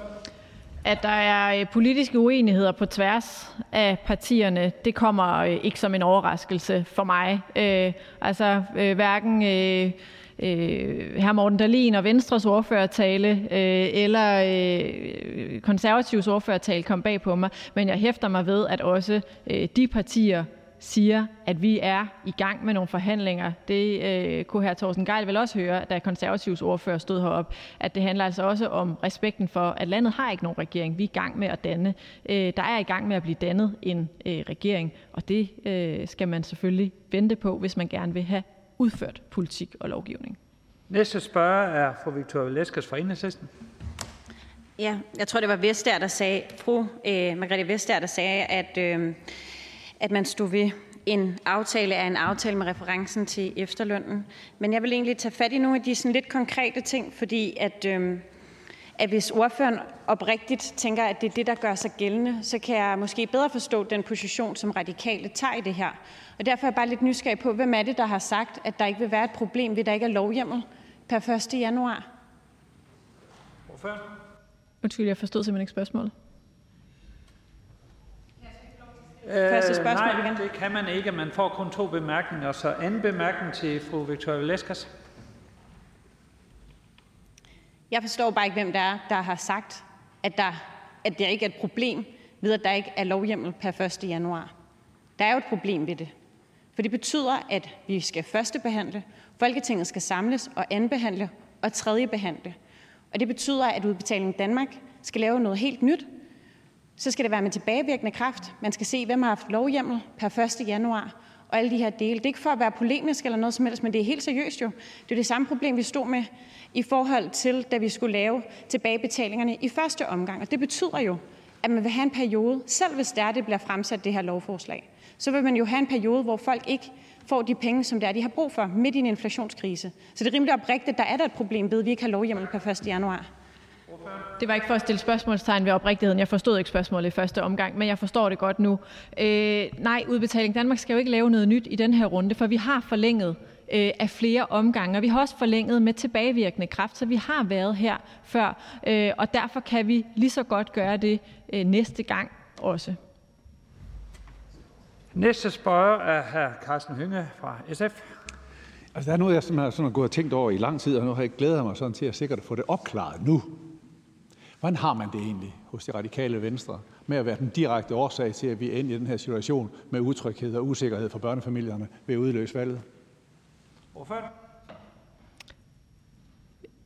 At der er øh, politiske uenigheder på tværs af partierne, det kommer øh, ikke som en overraskelse for mig. Øh, altså øh, hverken øh, øh, hr. Morten Dahlin og Venstres ordførertale øh, eller øh, konservativs ordførertale kom bag på mig, men jeg hæfter mig ved, at også øh, de partier siger, at vi er i gang med nogle forhandlinger. Det øh, kunne hr. Thorsten Geil vel også høre, da konservativs ordfører stod heroppe, at det handler altså også om respekten for, at landet har ikke nogen regering. Vi er i gang med at danne. Øh, der er i gang med at blive dannet en øh, regering, og det øh, skal man selvfølgelig vente på, hvis man gerne vil have udført politik og lovgivning. Næste spørger er fru Victoria Velasquez fra Enhedslisten. Ja, jeg tror, det var Vestager, der sagde, fru øh, Margrethe Vestager, der sagde, at, øh, at man stod ved en aftale er en aftale med referencen til efterlønnen. Men jeg vil egentlig tage fat i nogle af de sådan lidt konkrete ting, fordi at, øh, at hvis ordføreren oprigtigt tænker, at det er det, der gør sig gældende, så kan jeg måske bedre forstå den position, som radikale tager i det her. Og derfor er jeg bare lidt nysgerrig på, hvem er det, der har sagt, at der ikke vil være et problem ved, at der ikke er lovhjemmel per 1. januar? Ordføreren? Undskyld, jeg forstod simpelthen ikke spørgsmålet. Første spørgsmål nej, igen. det kan man ikke. Man får kun to bemærkninger. Så anden bemærkning til fru Victoria Velasquez. Jeg forstår bare ikke, hvem der er, der har sagt, at der, at det ikke er et problem ved, at der ikke er lovhjemmel per 1. januar. Der er jo et problem ved det. For det betyder, at vi skal første behandle, Folketinget skal samles og anbehandle og tredje behandle. Og det betyder, at Udbetaling Danmark skal lave noget helt nyt. Så skal det være med tilbagevirkende kraft. Man skal se, hvem har haft lovhjemmel per 1. januar og alle de her dele. Det er ikke for at være polemisk eller noget som helst, men det er helt seriøst jo. Det er det samme problem, vi stod med i forhold til, da vi skulle lave tilbagebetalingerne i første omgang. Og det betyder jo, at man vil have en periode, selv hvis det er, det bliver fremsat det her lovforslag, så vil man jo have en periode, hvor folk ikke får de penge, som det er, de har brug for midt i en inflationskrise. Så det er rimelig oprigtigt, der er der et problem ved, at vi ikke har lovhjemmel per 1. januar. Det var ikke for at stille spørgsmålstegn ved oprigtigheden. Jeg forstod ikke spørgsmålet i første omgang, men jeg forstår det godt nu. Øh, nej, Udbetaling Danmark skal jo ikke lave noget nyt i den her runde, for vi har forlænget øh, af flere omgange, og vi har også forlænget med tilbagevirkende kraft, så vi har været her før, øh, og derfor kan vi lige så godt gøre det øh, næste gang også. Næste spørger er hr. Carsten Hønge fra SF. Altså, der er noget, jeg simpelthen har sådan gået og tænkt over i lang tid, og nu har jeg glædet mig sådan til at sikkert få det opklaret nu. Hvordan har man det egentlig hos det radikale venstre med at være den direkte årsag til, at vi er inde i den her situation med utryghed og usikkerhed for børnefamilierne ved at udløse valget?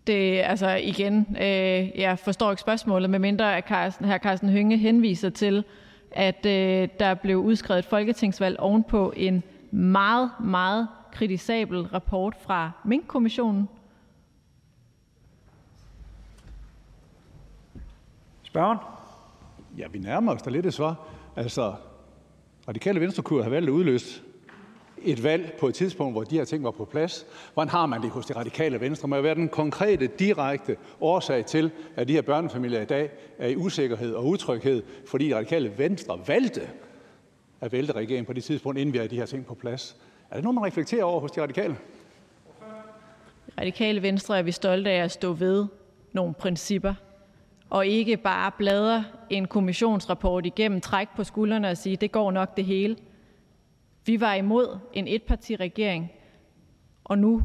Det altså igen, øh, jeg forstår ikke spørgsmålet, medmindre at Carsten, her Carsten Hønge henviser til, at øh, der blev udskrevet et folketingsvalg ovenpå en meget, meget kritisabel rapport fra Mink-kommissionen. Spørgen? Ja, vi nærmer os da lidt et svar. Altså, Radikale Venstre kunne have valgt at udløse et valg på et tidspunkt, hvor de her ting var på plads. Hvordan har man det hos det radikale venstre? Må være den konkrete, direkte årsag til, at de her børnefamilier i dag er i usikkerhed og utryghed, fordi det radikale venstre valgte at vælte regeringen på det tidspunkt, inden vi havde de her ting på plads. Er det noget, man reflekterer over hos de radikale? Radikale Venstre er vi stolte af at stå ved nogle principper, og ikke bare bladre en kommissionsrapport igennem, træk på skuldrene og sige, det går nok det hele. Vi var imod en etpartiregering, og nu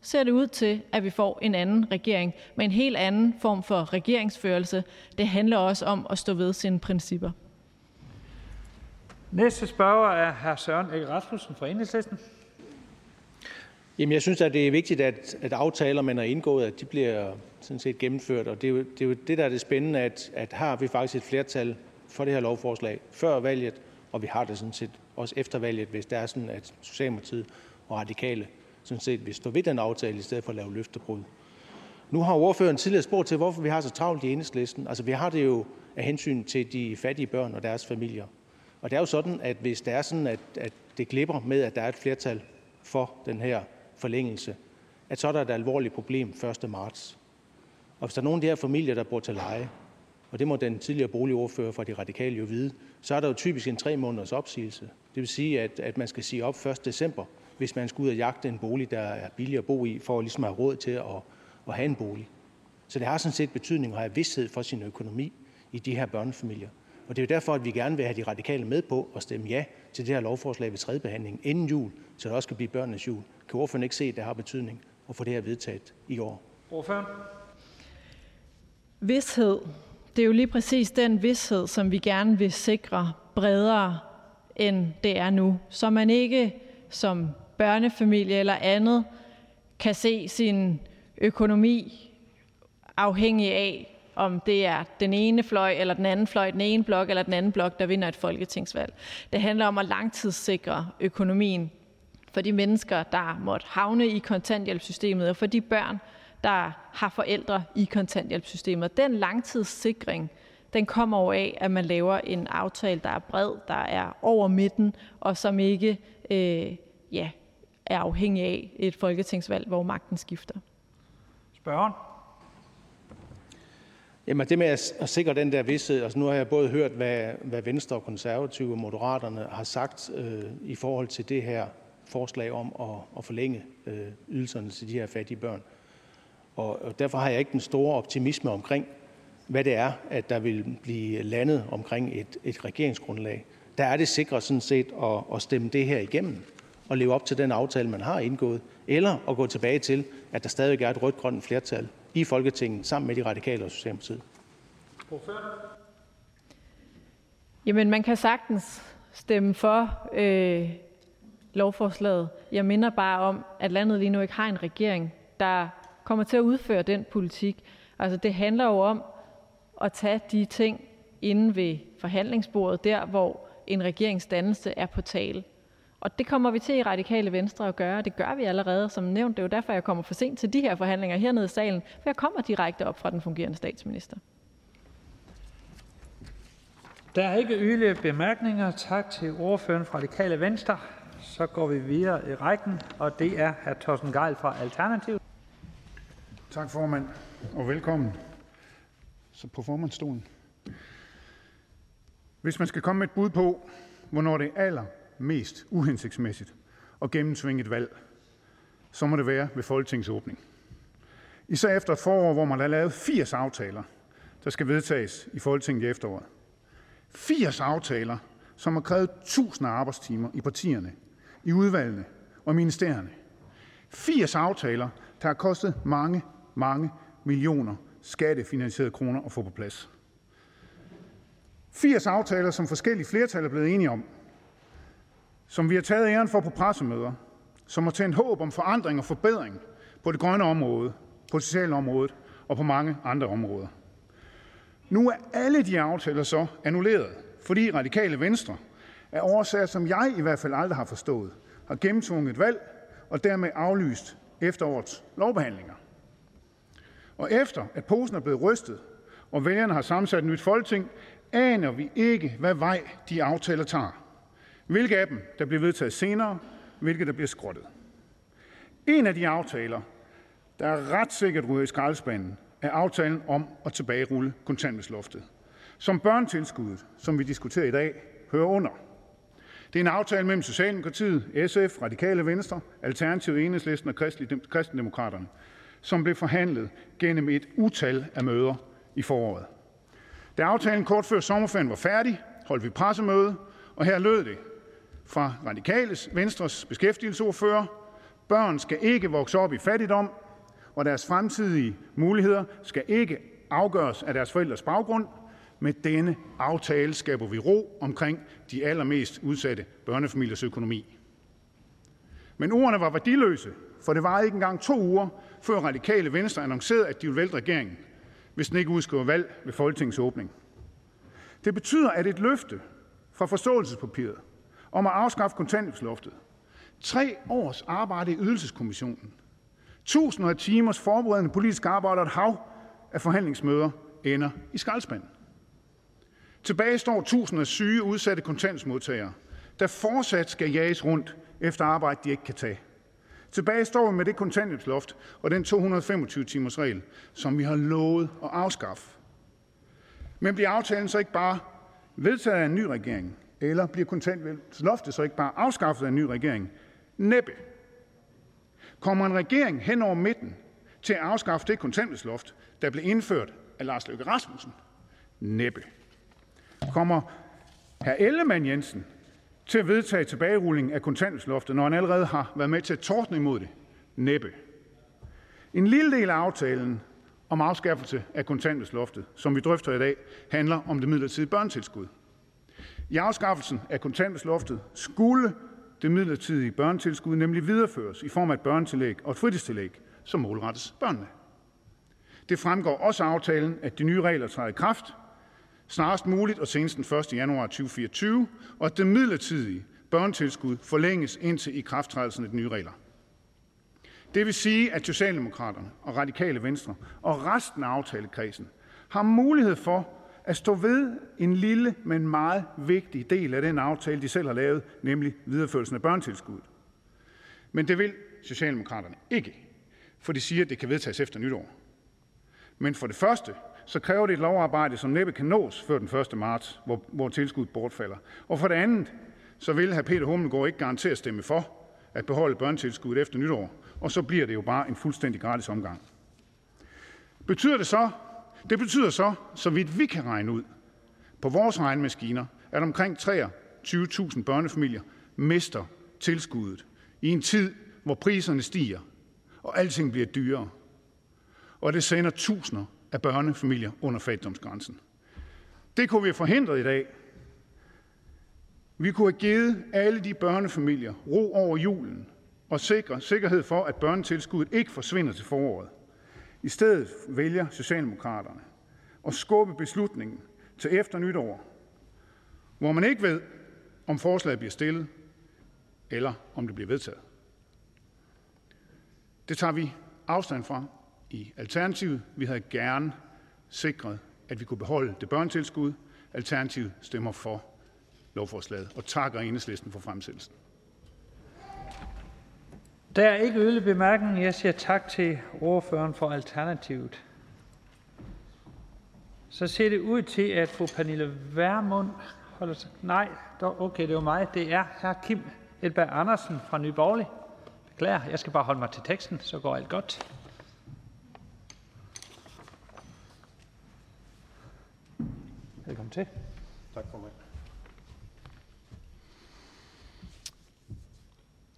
ser det ud til, at vi får en anden regering med en helt anden form for regeringsførelse. Det handler også om at stå ved sine principper. Næste spørger er hr. Søren Egge Rasmussen fra Enhedslisten. Jamen, jeg synes, at det er vigtigt, at, at aftaler, man har indgået, at de bliver sådan set gennemført. Og det er jo det, er jo det der er det spændende, at, at har vi faktisk et flertal for det her lovforslag før valget, og vi har det sådan set også efter valget, hvis det er sådan, at Socialdemokratiet og Radikale sådan set vil stå ved den aftale, i stedet for at lave løftebrud. Nu har ordføreren tidligere spurgt til, hvorfor vi har så travlt i enhedslisten. Altså, vi har det jo af hensyn til de fattige børn og deres familier. Og det er jo sådan, at hvis det er sådan, at, at det glipper med, at der er et flertal for den her forlængelse, at så er der et alvorligt problem 1. marts. Og hvis der er nogle af de her familier, der bor til leje, og det må den tidligere boligordfører fra De Radikale jo vide, så er der jo typisk en tre måneders opsigelse. Det vil sige, at, at man skal sige op 1. december, hvis man skal ud og jagte en bolig, der er billig at bo i, for ligesom at have råd til at, at have en bolig. Så det har sådan set betydning at have vidsthed for sin økonomi i de her børnefamilier. Og det er jo derfor, at vi gerne vil have de radikale med på at stemme ja til det her lovforslag ved tredje behandling inden jul, så det også kan blive børnenes jul. Kan ordføreren ikke se, at det har betydning at få det her vedtaget i år? Ordføreren? Vidshed. Det er jo lige præcis den vidshed, som vi gerne vil sikre bredere, end det er nu. Så man ikke som børnefamilie eller andet kan se sin økonomi afhængig af, om det er den ene fløj eller den anden fløj, den ene blok eller den anden blok, der vinder et folketingsvalg. Det handler om at langtidssikre økonomien for de mennesker, der måtte havne i kontanthjælpssystemet, og for de børn, der har forældre i kontanthjælpssystemet. Den langtidssikring, den kommer over af, at man laver en aftale, der er bred, der er over midten, og som ikke øh, ja, er afhængig af et folketingsvalg, hvor magten skifter. Spørgeren? Jamen det med at, sikre den der vidsthed, altså nu har jeg både hørt, hvad, hvad Venstre og Konservative og Moderaterne har sagt øh, i forhold til det her forslag om at, at forlænge øh, ydelserne til de her fattige børn. Og, og derfor har jeg ikke den store optimisme omkring, hvad det er, at der vil blive landet omkring et, et regeringsgrundlag. Der er det sikre sådan set at, at stemme det her igennem og leve op til den aftale, man har indgået, eller at gå tilbage til, at der stadig er et rødt-grønt flertal i Folketinget sammen med de radikale og Socialdemokratiet. Jamen, man kan sagtens stemme for øh, lovforslaget. Jeg minder bare om, at landet lige nu ikke har en regering, der kommer til at udføre den politik. Altså, det handler jo om at tage de ting inde ved forhandlingsbordet, der hvor en regeringsdannelse er på tale. Og det kommer vi til i Radikale Venstre at gøre. Det gør vi allerede, som nævnt. Det er jo derfor, jeg kommer for sent til de her forhandlinger hernede i salen, for jeg kommer direkte op fra den fungerende statsminister. Der er ikke yderligere bemærkninger. Tak til ordføreren fra Radikale Venstre. Så går vi videre i rækken, og det er hr. Torsten Geil fra Alternativet. Tak, formand, og velkommen. Så på formandstolen. Hvis man skal komme med et bud på, hvornår det er mest uhensigtsmæssigt at gennemtvinge et valg, så må det være ved Folketingets åbning. Især efter et forår, hvor man har lavet 80 aftaler, der skal vedtages i Folketinget i efteråret. 80 aftaler, som har krævet tusinder af arbejdstimer i partierne, i udvalgene og i ministerierne. 80 aftaler, der har kostet mange, mange millioner skattefinansierede kroner at få på plads. 80 aftaler, som forskellige flertal er blevet enige om, som vi har taget æren for på pressemøder, som har tændt håb om forandring og forbedring på det grønne område, på det område og på mange andre områder. Nu er alle de aftaler så annulleret, fordi Radikale Venstre af årsager, som jeg i hvert fald aldrig har forstået, har gennemtvunget et valg og dermed aflyst efterårets lovbehandlinger. Og efter at posen er blevet rystet, og vælgerne har sammensat et nyt folketing, aner vi ikke, hvad vej de aftaler tager. Hvilke af dem, der bliver vedtaget senere, hvilke der bliver skrottet. En af de aftaler, der er ret sikkert ryger i skraldespanden, er aftalen om at tilbagerulle kontanthjælpsloftet, som børnetilskuddet, som vi diskuterer i dag, hører under. Det er en aftale mellem Socialdemokratiet, SF, Radikale Venstre, Alternativet, Enhedslisten og Kristendemokraterne, som blev forhandlet gennem et utal af møder i foråret. Da aftalen kort før sommerferien var færdig, holdt vi pressemøde, og her lød det fra Radikales Venstres beskæftigelsesordfører: Børn skal ikke vokse op i fattigdom, og deres fremtidige muligheder skal ikke afgøres af deres forældres baggrund. Med denne aftale skaber vi ro omkring de allermest udsatte børnefamiliers økonomi. Men ordene var værdiløse, for det var ikke engang to uger, før Radikale Venstre annoncerede, at de ville vælte regeringen, hvis den ikke udskriver valg ved Folketingets åbning. Det betyder, at et løfte fra forståelsespapiret om at afskaffe kontanthjælpsloftet, tre års arbejde i ydelseskommissionen, tusinder af timers forberedende politisk arbejde og et hav af forhandlingsmøder ender i skraldespanden. Tilbage står tusinder af syge, udsatte kontantsmodtagere, der fortsat skal jages rundt efter arbejde, de ikke kan tage. Tilbage står vi med det kontanthjælpsloft og den 225-timers regel, som vi har lovet at afskaffe. Men bliver aftalen så ikke bare vedtaget af en ny regering, eller bliver kontanthjælpsloftet så ikke bare afskaffet af en ny regering? Næppe. Kommer en regering hen over midten til at afskaffe det kontanthjælpsloft, der blev indført af Lars Løkke Rasmussen? Næppe. Kommer hr. Ellemann Jensen til at vedtage tilbagerulling af kontanthjælpsloftet, når han allerede har været med til at tordne imod det? Næppe. En lille del af aftalen om afskaffelse af kontanthjælpsloftet, som vi drøfter i dag, handler om det midlertidige børnetilskud. I afskaffelsen af kontanthjælpsloftet skulle det midlertidige børnetilskud nemlig videreføres i form af et børnetillæg og et fritidstillæg, som målrettes børnene. Det fremgår også af aftalen, at de nye regler træder i kraft snarest muligt og senest den 1. januar 2024, og at det midlertidige børnetilskud forlænges indtil ikrafttrædelsen af de nye regler. Det vil sige, at Socialdemokraterne og Radikale Venstre og resten af aftalekredsen har mulighed for at stå ved en lille, men meget vigtig del af den aftale, de selv har lavet, nemlig videreførelsen af børnetilskuddet. Men det vil Socialdemokraterne ikke, for de siger, at det kan vedtages efter nytår. Men for det første, så kræver det et lovarbejde, som næppe kan nås før den 1. marts, hvor, hvor tilskuddet bortfalder. Og for det andet, så vil hr. Peter Hummelgaard ikke garantere at stemme for at beholde børnetilskuddet efter nytår, og så bliver det jo bare en fuldstændig gratis omgang. Betyder det så, det betyder så, så vidt vi kan regne ud på vores regnemaskiner, at omkring 23.000 børnefamilier mister tilskuddet i en tid, hvor priserne stiger og alting bliver dyrere. Og det sender tusinder af børnefamilier under fattigdomsgrænsen. Det kunne vi have forhindret i dag. Vi kunne have givet alle de børnefamilier ro over julen og sikre sikkerhed for, at børnetilskuddet ikke forsvinder til foråret. I stedet vælger Socialdemokraterne at skubbe beslutningen til efter nytår, hvor man ikke ved, om forslaget bliver stillet, eller om det bliver vedtaget. Det tager vi afstand fra i Alternativet. Vi havde gerne sikret, at vi kunne beholde det børnetilskud. Alternativet stemmer for lovforslaget og takker Enhedslisten for fremsættelsen. Der er ikke yderligere bemærkninger. Jeg siger tak til ordføreren for Alternativet. Så ser det ud til, at fru Pernille Vermund holder sig... Nej, okay, det var mig. Det er hr. Kim Elberg Andersen fra Nye Borgerlige. Beklager, jeg skal bare holde mig til teksten, så går alt godt. Velkommen til. Tak for mig.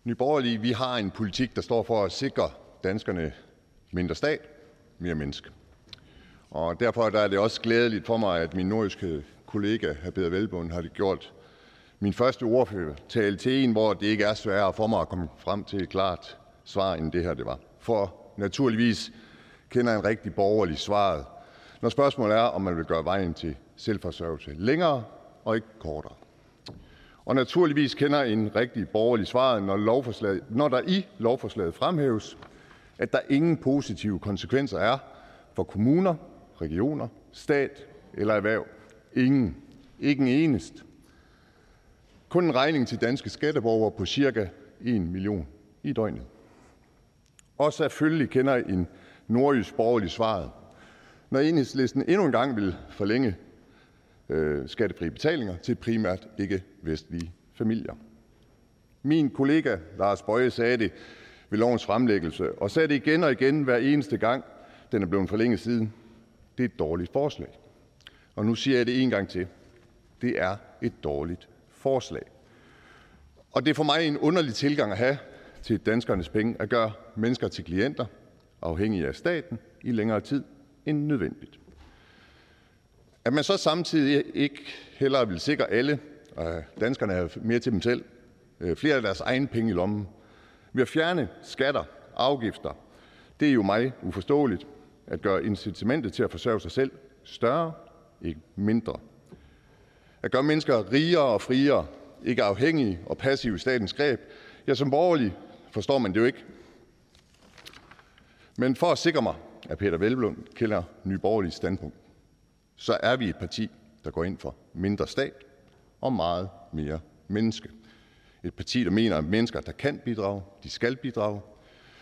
Nye Borgerlige, vi har en politik, der står for at sikre danskerne mindre stat, mere menneske. Og derfor er det også glædeligt for mig, at min nordiske kollega, hr. Peter Velbund, har gjort min første ordførertale til en, hvor det ikke er sværere for mig at komme frem til et klart svar, end det her det var. For naturligvis kender en rigtig borgerlig svaret, når spørgsmålet er, om man vil gøre vejen til selvforsørgelse længere, og ikke kortere. Og naturligvis kender en rigtig borgerlig svaret, når, lovforslaget, når der i lovforslaget fremhæves, at der ingen positive konsekvenser er for kommuner, regioner, stat eller erhverv. Ingen. Ikke en eneste. Kun en regning til danske skatteborgere på cirka 1 million i døgnet. Og selvfølgelig kender en nordjysk borgerlig svaret, når enhedslisten endnu en gang vil forlænge øh, skattefri betalinger til primært ikke-vestlige familier. Min kollega Lars Bøje sagde det ved lovens fremlæggelse, og sagde det igen og igen hver eneste gang, den er blevet forlænget siden. Det er et dårligt forslag. Og nu siger jeg det en gang til. Det er et dårligt forslag. Og det er for mig en underlig tilgang at have til danskernes penge at gøre mennesker til klienter, afhængige af staten, i længere tid end nødvendigt. At man så samtidig ikke hellere vil sikre alle, og danskerne er mere til dem selv, øh, flere af deres egne penge i lommen, ved at fjerne skatter, afgifter, det er jo mig uforståeligt at gøre incitamentet til at forsørge sig selv større, ikke mindre. At gøre mennesker rigere og friere, ikke afhængige og passive i statens greb, ja, som borgerlig forstår man det jo ikke. Men for at sikre mig, at Peter Velblund kender Nye Borgerlige standpunkt, så er vi et parti, der går ind for mindre stat og meget mere menneske. Et parti, der mener, at mennesker, der kan bidrage, de skal bidrage.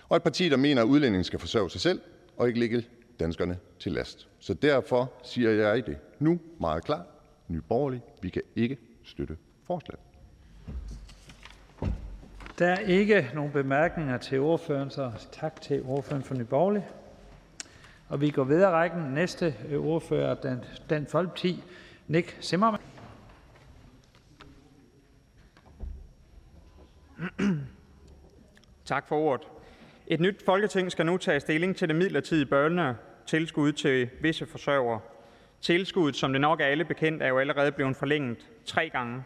Og et parti, der mener, at udlændingen skal forsørge sig selv og ikke ligge danskerne til last. Så derfor siger jeg i det nu meget klart. Nye Borgerlige, vi kan ikke støtte forslaget. Der er ikke nogen bemærkninger til ordføreren, så tak til ordføreren for Nye Borgerlige. Og vi går videre rækken. Næste øh, ordfører er Dan Folkeparti, Nick Zimmermann. Tak for ordet. Et nyt folketing skal nu tage stilling til det midlertidige børnetilskud til visse forsørgere. Tilskuddet, som det nok er alle bekendt, er jo allerede blevet forlænget tre gange.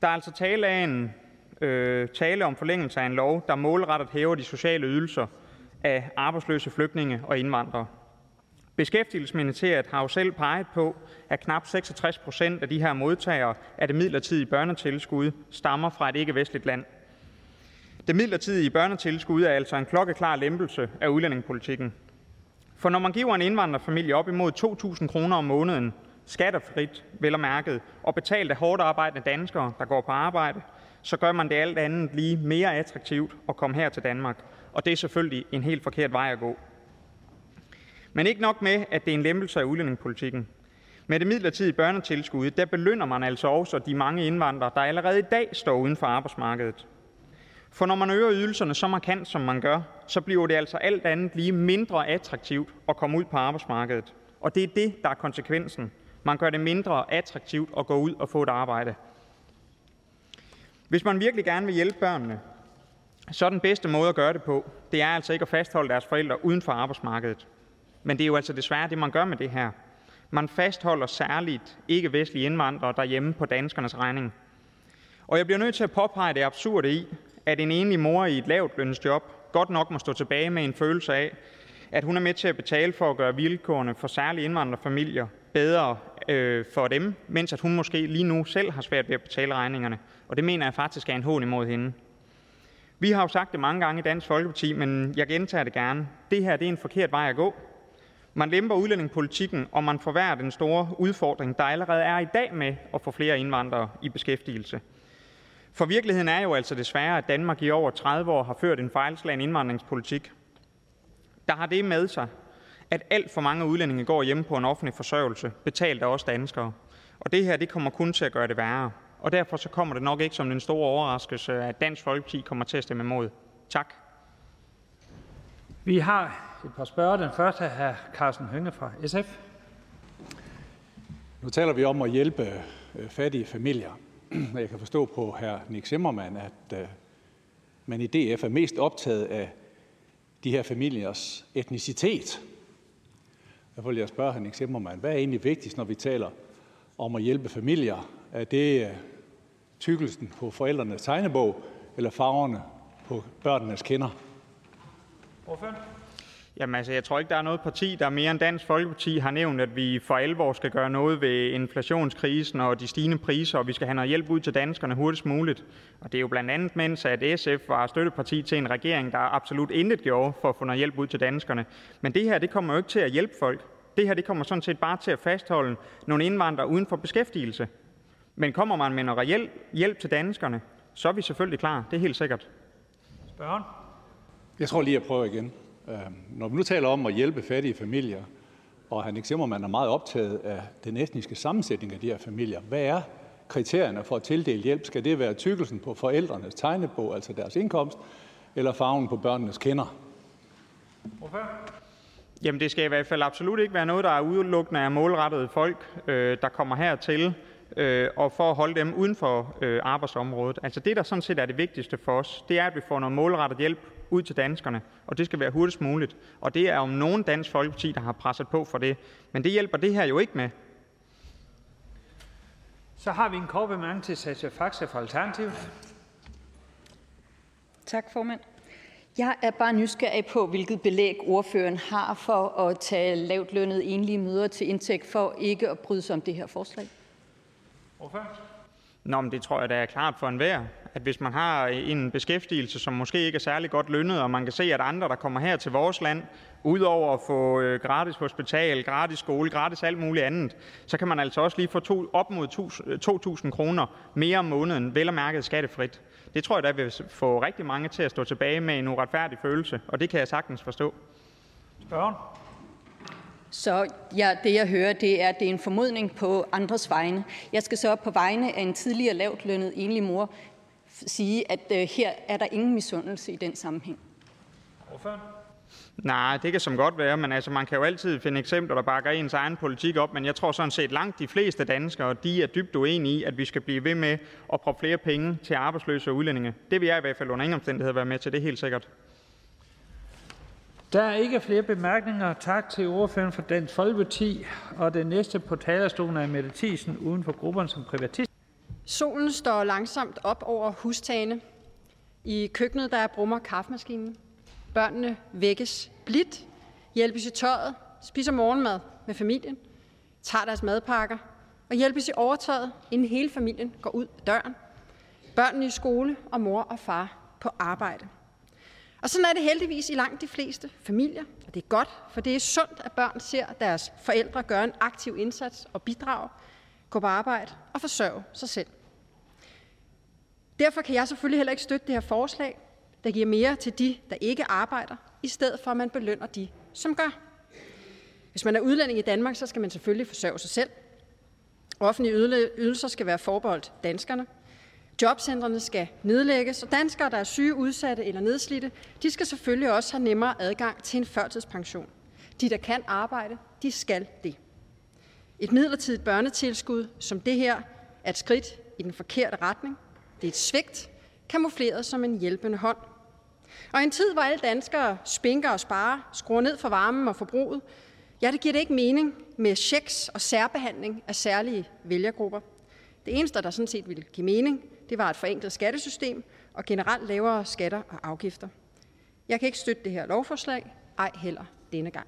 Der er altså tale, af en, øh, tale om forlængelse af en lov, der målrettet hæver de sociale ydelser af arbejdsløse flygtninge og indvandrere. Beskæftigelsesministeriet har jo selv peget på, at knap 66 procent af de her modtagere af det midlertidige børnetilskud stammer fra et ikke-vestligt land. Det midlertidige børnetilskud er altså en klokkeklar lempelse af udlændingepolitikken. For når man giver en indvandrerfamilie op imod 2.000 kroner om måneden, skattefrit vel og mærket, og betalt af hårdt arbejdende danskere, der går på arbejde, så gør man det alt andet lige mere attraktivt at komme her til Danmark. Og det er selvfølgelig en helt forkert vej at gå. Men ikke nok med, at det er en lempelse af udlændingepolitikken. Med det midlertidige børnetilskud, der belønner man altså også de mange indvandrere, der allerede i dag står uden for arbejdsmarkedet. For når man øger ydelserne så markant, som man gør, så bliver det altså alt andet lige mindre attraktivt at komme ud på arbejdsmarkedet. Og det er det, der er konsekvensen. Man gør det mindre attraktivt at gå ud og få et arbejde. Hvis man virkelig gerne vil hjælpe børnene, så er den bedste måde at gøre det på, det er altså ikke at fastholde deres forældre uden for arbejdsmarkedet. Men det er jo altså desværre det, man gør med det her. Man fastholder særligt ikke-vestlige indvandrere derhjemme på danskernes regning. Og jeg bliver nødt til at påpege det absurde i, at en enlig mor i et lavt lønsjob godt nok må stå tilbage med en følelse af, at hun er med til at betale for at gøre vilkårene for særlige indvandrerfamilier bedre øh, for dem, mens at hun måske lige nu selv har svært ved at betale regningerne. Og det mener jeg faktisk er en hån imod hende. Vi har jo sagt det mange gange i Dansk Folkeparti, men jeg gentager det gerne. Det her det er en forkert vej at gå. Man lemper udlændingepolitikken, og man forværrer den store udfordring, der allerede er i dag med at få flere indvandrere i beskæftigelse. For virkeligheden er jo altså desværre, at Danmark i over 30 år har ført en fejlslagen indvandringspolitik. Der har det med sig, at alt for mange udlændinge går hjemme på en offentlig forsørgelse, betalt af os danskere. Og det her det kommer kun til at gøre det værre. Og derfor så kommer det nok ikke som den store overraskelse, at Dansk Folkeparti kommer til at stemme imod. Tak. Vi har et par spørger. Den første er hr. Carsten Hønge fra SF. Nu taler vi om at hjælpe øh, fattige familier. Jeg kan forstå på hr. Nick Zimmermann, at øh, man i DF er mest optaget af de her familiers etnicitet. Derfor vil jeg spørge hr. Nick Zimmermann, hvad er egentlig vigtigst, når vi taler om at hjælpe familier? Er det øh, tykkelsen på forældrenes tegnebog, eller farverne på børnenes kinder? Jamen altså, jeg tror ikke, der er noget parti, der mere end Dansk Folkeparti har nævnt, at vi for alvor skal gøre noget ved inflationskrisen og de stigende priser, og vi skal have noget hjælp ud til danskerne hurtigst muligt. Og det er jo blandt andet, mens at SF var støtteparti til en regering, der absolut intet gjorde for at få noget hjælp ud til danskerne. Men det her, det kommer jo ikke til at hjælpe folk. Det her, det kommer sådan set bare til at fastholde nogle indvandrere uden for beskæftigelse. Men kommer man med noget reelt hjælp til danskerne, så er vi selvfølgelig klar. Det er helt sikkert. Spørgen? Jeg tror lige, jeg prøver igen. Øhm, når vi nu taler om at hjælpe fattige familier, og han man er meget optaget af den etniske sammensætning af de her familier, hvad er kriterierne for at tildele hjælp? Skal det være tykkelsen på forældrenes tegnebog, altså deres indkomst, eller farven på børnenes kinder? Hvorfor? Jamen det skal i hvert fald absolut ikke være noget, der er udelukkende af målrettede folk, øh, der kommer hertil, øh, og for at holde dem uden for øh, arbejdsområdet. Altså det, der sådan set er det vigtigste for os, det er, at vi får noget målrettet hjælp ud til danskerne, og det skal være hurtigst muligt. Og det er om nogen Dansk Folkeparti, der har presset på for det. Men det hjælper det her jo ikke med. Så har vi en kort bemærkning til Sascha Faxe fra Alternativet. Tak, formand. Jeg er bare nysgerrig på, hvilket belæg ordføreren har for at tage lavt lønnet enlige møder til indtægt for ikke at bryde sig om det her forslag. Hvorfor? Nå, men det tror jeg, der er klart for enhver, at hvis man har en beskæftigelse, som måske ikke er særlig godt lønnet, og man kan se, at andre, der kommer her til vores land, udover at få øh, gratis hospital, gratis skole, gratis alt muligt andet, så kan man altså også lige få to, op mod 2.000 kroner mere om måneden, vel og mærket skattefrit. Det tror jeg, der vil få rigtig mange til at stå tilbage med en uretfærdig følelse, og det kan jeg sagtens forstå. Spørgen? Så ja, det, jeg hører, det er, at det er en formodning på andres vegne. Jeg skal så på vegne af en tidligere lavt lønnet enlig mor sige, at uh, her er der ingen misundelse i den sammenhæng. Hvorfor? Nej, det kan som godt være, men altså, man kan jo altid finde eksempler, der bakker ens egen politik op, men jeg tror sådan set langt de fleste danskere, de er dybt uenige i, at vi skal blive ved med at proppe flere penge til arbejdsløse og udlændinge. Det vil jeg i hvert fald under ingen omstændighed være med til, det er helt sikkert. Der er ikke flere bemærkninger. Tak til ordføreren for Dansk Folkeparti. Og den næste på talerstolen er Mette Thiesen uden for grupperne som privatist. Solen står langsomt op over hustagene. I køkkenet der brummer kaffemaskinen. Børnene vækkes blidt, hjælpes i tøjet, spiser morgenmad med familien, tager deres madpakker og hjælpes i overtøjet, inden hele familien går ud af døren. Børnene i skole og mor og far på arbejde. Og sådan er det heldigvis i langt de fleste familier, og det er godt, for det er sundt, at børn ser deres forældre gøre en aktiv indsats og bidrage, gå på arbejde og forsørge sig selv. Derfor kan jeg selvfølgelig heller ikke støtte det her forslag, der giver mere til de, der ikke arbejder, i stedet for at man belønner de, som gør. Hvis man er udlænding i Danmark, så skal man selvfølgelig forsørge sig selv. Offentlige ydelser skal være forbeholdt danskerne. Jobcentrene skal nedlægges, og danskere, der er syge, udsatte eller nedslidte, de skal selvfølgelig også have nemmere adgang til en førtidspension. De, der kan arbejde, de skal det. Et midlertidigt børnetilskud som det her er et skridt i den forkerte retning. Det er et svigt, kamufleret som en hjælpende hånd. Og i en tid, hvor alle danskere spinker og sparer, skruer ned for varmen og forbruget, ja, det giver det ikke mening med checks og særbehandling af særlige vælgergrupper. Det eneste, der sådan set ville give mening, det var et forenklet skattesystem og generelt lavere skatter og afgifter. Jeg kan ikke støtte det her lovforslag, ej heller denne gang.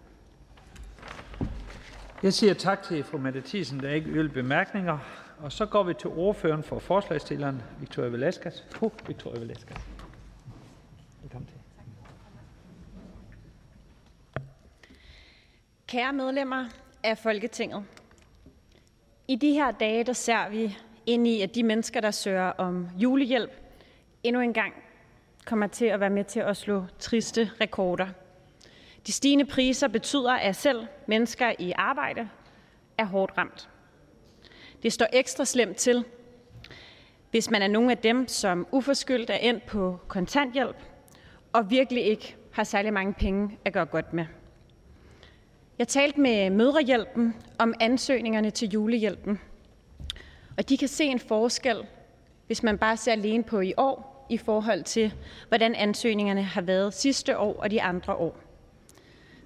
Jeg siger tak til fru Mette Thiesen. Der er ikke yderligere bemærkninger. Og så går vi til ordføreren for forslagsstilleren, Victoria Velasquez. Fru Victoria Velasquez. Velkommen til. Kære medlemmer af Folketinget. I de her dage, der ser vi ind i, at de mennesker, der søger om julehjælp, endnu en gang kommer til at være med til at slå triste rekorder. De stigende priser betyder, at selv mennesker i arbejde er hårdt ramt. Det står ekstra slemt til, hvis man er nogle af dem, som uforskyldt er endt på kontanthjælp og virkelig ikke har særlig mange penge at gøre godt med. Jeg talte med Mødrehjælpen om ansøgningerne til julehjælpen, og de kan se en forskel, hvis man bare ser alene på i år, i forhold til, hvordan ansøgningerne har været sidste år og de andre år.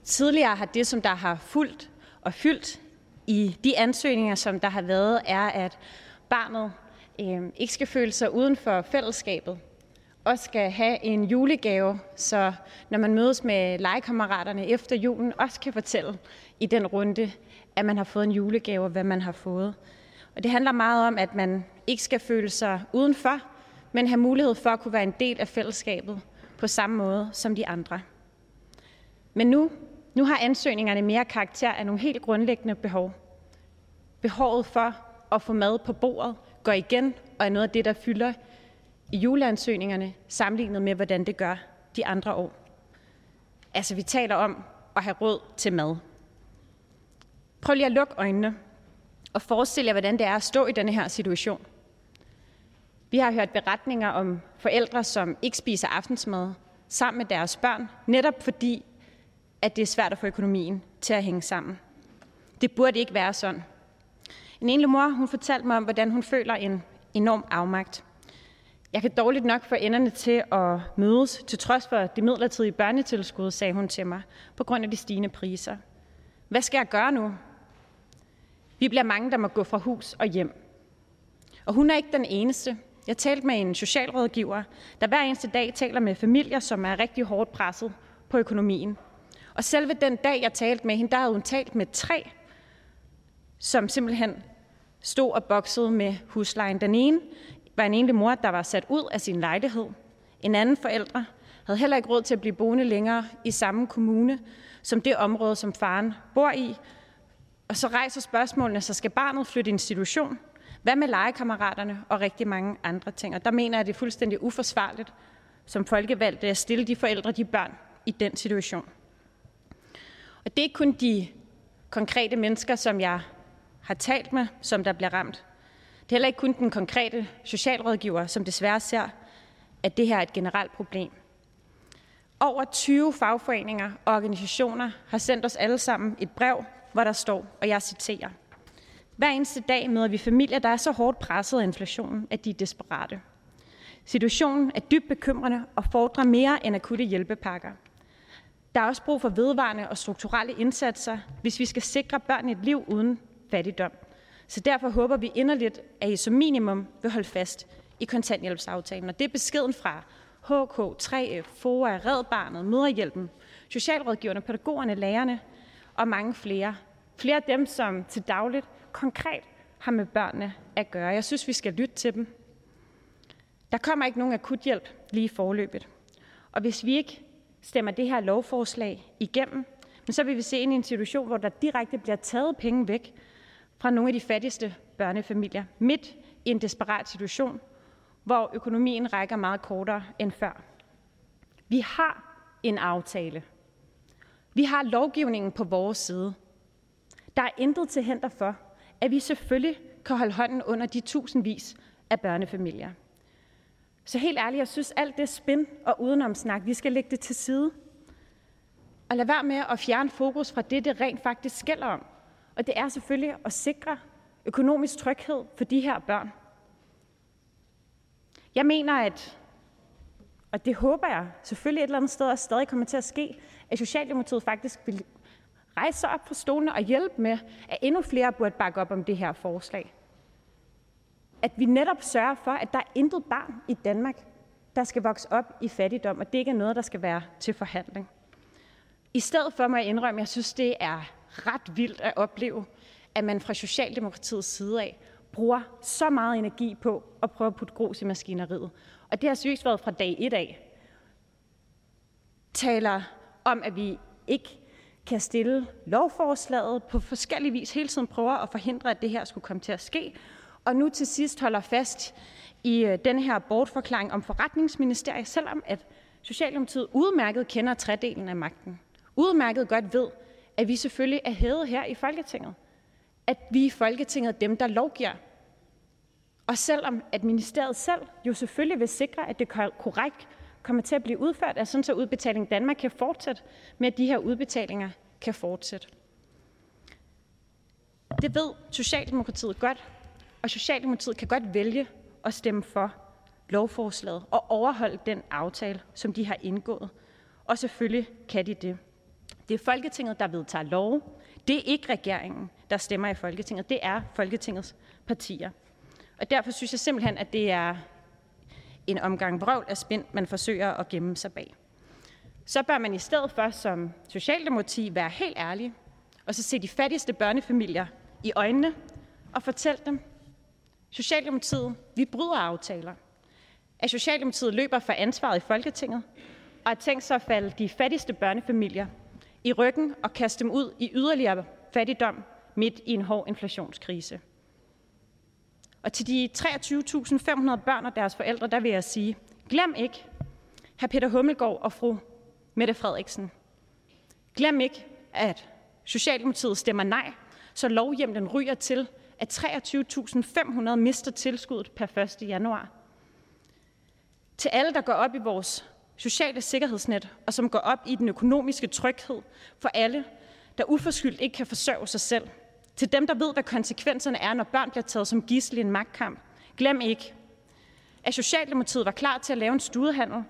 Tidligere har det, som der har fulgt og fyldt i de ansøgninger, som der har været, er, at barnet øh, ikke skal føle sig uden for fællesskabet, også skal have en julegave, så når man mødes med legekammeraterne efter julen, også kan fortælle i den runde, at man har fået en julegave, og hvad man har fået. Og det handler meget om, at man ikke skal føle sig udenfor, men have mulighed for at kunne være en del af fællesskabet på samme måde som de andre. Men nu, nu har ansøgningerne mere karakter af nogle helt grundlæggende behov. Behovet for at få mad på bordet går igen og er noget af det, der fylder i juleansøgningerne, sammenlignet med, hvordan det gør de andre år. Altså, vi taler om at have råd til mad. Prøv lige at lukke øjnene og forestille jer, hvordan det er at stå i denne her situation. Vi har hørt beretninger om forældre, som ikke spiser aftensmad sammen med deres børn, netop fordi, at det er svært at få økonomien til at hænge sammen. Det burde ikke være sådan. En enlig mor hun fortalte mig om, hvordan hun føler en enorm afmagt. Jeg kan dårligt nok få enderne til at mødes, til trods for det midlertidige børnetilskud, sagde hun til mig, på grund af de stigende priser. Hvad skal jeg gøre nu? Vi bliver mange, der må gå fra hus og hjem. Og hun er ikke den eneste. Jeg talte med en socialrådgiver, der hver eneste dag taler med familier, som er rigtig hårdt presset på økonomien. Og selve den dag, jeg talte med hende, der havde hun talt med tre, som simpelthen stod og boksede med huslejen. Den ene var en enlig mor, der var sat ud af sin lejlighed. En anden forældre havde heller ikke råd til at blive boende længere i samme kommune som det område, som faren bor i. Og så rejser spørgsmålene, så skal barnet flytte i institution? Hvad med legekammeraterne og rigtig mange andre ting? Og der mener jeg, at det er fuldstændig uforsvarligt som folkevalgte at stille de forældre, de børn i den situation. Og det er ikke kun de konkrete mennesker, som jeg har talt med, som der bliver ramt. Det er heller ikke kun den konkrete socialrådgiver, som desværre ser, at det her er et generelt problem. Over 20 fagforeninger og organisationer har sendt os alle sammen et brev, hvor der står, og jeg citerer, hver eneste dag møder vi familier, der er så hårdt presset af inflationen, at de er desperate. Situationen er dybt bekymrende og fordrer mere end akutte hjælpepakker. Der er også brug for vedvarende og strukturelle indsatser, hvis vi skal sikre børn et liv uden fattigdom. Så derfor håber vi inderligt, at I som minimum vil holde fast i kontanthjælpsaftalen. Og det er beskeden fra HK, 3F, FOA, Red Barnet, Møderhjælpen, socialrådgiverne, pædagogerne, lærerne og mange flere. Flere af dem, som til dagligt konkret har med børnene at gøre. Jeg synes, vi skal lytte til dem. Der kommer ikke nogen akuthjælp lige i forløbet. Og hvis vi ikke stemmer det her lovforslag igennem, så vil vi se ind i en situation, hvor der direkte bliver taget penge væk fra nogle af de fattigste børnefamilier, midt i en desperat situation, hvor økonomien rækker meget kortere end før. Vi har en aftale. Vi har lovgivningen på vores side. Der er intet til hænder for, at vi selvfølgelig kan holde hånden under de tusindvis af børnefamilier. Så helt ærligt, jeg synes alt det spin og udenomsnak, vi skal lægge det til side. Og lad være med at fjerne fokus fra det, det rent faktisk gælder om. Og det er selvfølgelig at sikre økonomisk tryghed for de her børn. Jeg mener, at, og det håber jeg selvfølgelig et eller andet sted også stadig kommer til at ske, at Socialdemokratiet faktisk vil rejse sig op på stolene og hjælpe med, at endnu flere burde bakke op om det her forslag. At vi netop sørger for, at der er intet barn i Danmark, der skal vokse op i fattigdom, og det ikke er noget, der skal være til forhandling. I stedet for må jeg indrømme, at jeg synes, det er ret vildt at opleve, at man fra Socialdemokratiets side af bruger så meget energi på at prøve at putte grus i maskineriet. Og det har seriøst været fra dag et af. Taler om, at vi ikke kan stille lovforslaget på forskellige vis, hele tiden prøver at forhindre, at det her skulle komme til at ske, og nu til sidst holder fast i øh, den her bortforklaring om forretningsministeriet, selvom at Socialdemokratiet udmærket kender tredelen af magten. Udmærket godt ved, at vi selvfølgelig er hævet her i Folketinget. At vi i Folketinget er dem, der lovgiver. Og selvom at ministeriet selv jo selvfølgelig vil sikre, at det korrekt kommer til at blive udført, er sådan så Udbetaling Danmark kan fortsætte med, at de her udbetalinger kan fortsætte. Det ved Socialdemokratiet godt, og Socialdemokratiet kan godt vælge at stemme for lovforslaget og overholde den aftale, som de har indgået. Og selvfølgelig kan de det. Det er Folketinget, der vedtager lov. Det er ikke regeringen, der stemmer i Folketinget. Det er Folketingets partier. Og derfor synes jeg simpelthen, at det er en omgang vrøvl af spind, man forsøger at gemme sig bag. Så bør man i stedet for som Socialdemokrati være helt ærlig og så se de fattigste børnefamilier i øjnene og fortælle dem, Socialdemokratiet, vi bryder aftaler. At Socialdemokratiet løber for ansvaret i Folketinget, og at tænkt sig at falde de fattigste børnefamilier i ryggen og kaste dem ud i yderligere fattigdom midt i en hård inflationskrise. Og til de 23.500 børn og deres forældre, der vil jeg sige, glem ikke hr. Peter Hummelgaard og fru Mette Frederiksen. Glem ikke, at Socialdemokratiet stemmer nej, så lovhjemlen ryger til, at 23.500 mister tilskuddet per 1. januar. Til alle, der går op i vores sociale sikkerhedsnet, og som går op i den økonomiske tryghed for alle, der uforskyldt ikke kan forsørge sig selv. Til dem, der ved, hvad konsekvenserne er, når børn bliver taget som gissel i en magtkamp. Glem ikke, at Socialdemokratiet var klar til at lave en studehandel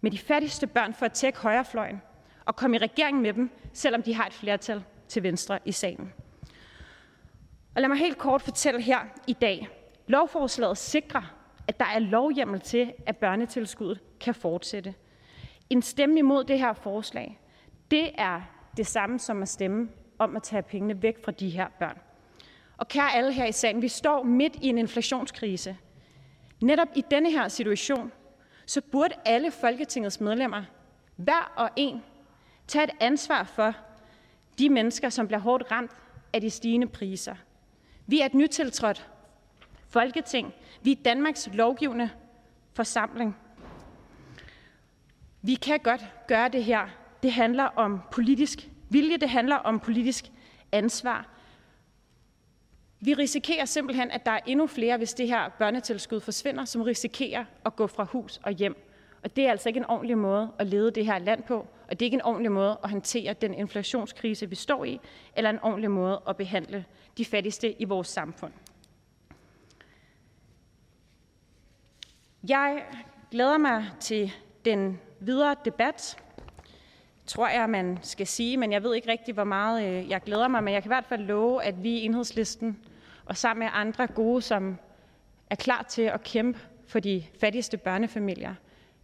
med de fattigste børn for at tække højrefløjen og komme i regering med dem, selvom de har et flertal til venstre i salen. Og lad mig helt kort fortælle her i dag. Lovforslaget sikrer, at der er lovhjemmel til, at børnetilskuddet kan fortsætte. En stemme imod det her forslag, det er det samme som at stemme om at tage pengene væk fra de her børn. Og kære alle her i salen, vi står midt i en inflationskrise. Netop i denne her situation, så burde alle Folketingets medlemmer, hver og en, tage et ansvar for de mennesker, som bliver hårdt ramt af de stigende priser. Vi er et nytiltrådt Folketing. Vi er Danmarks lovgivende forsamling. Vi kan godt gøre det her. Det handler om politisk vilje, det handler om politisk ansvar. Vi risikerer simpelthen, at der er endnu flere, hvis det her børnetilskud forsvinder, som risikerer at gå fra hus og hjem. Og det er altså ikke en ordentlig måde at lede det her land på, og det er ikke en ordentlig måde at håndtere den inflationskrise, vi står i, eller en ordentlig måde at behandle de fattigste i vores samfund. Jeg glæder mig til den videre debat, tror jeg, man skal sige, men jeg ved ikke rigtig, hvor meget øh, jeg glæder mig, men jeg kan i hvert fald love, at vi i enhedslisten og sammen med andre gode, som er klar til at kæmpe for de fattigste børnefamilier,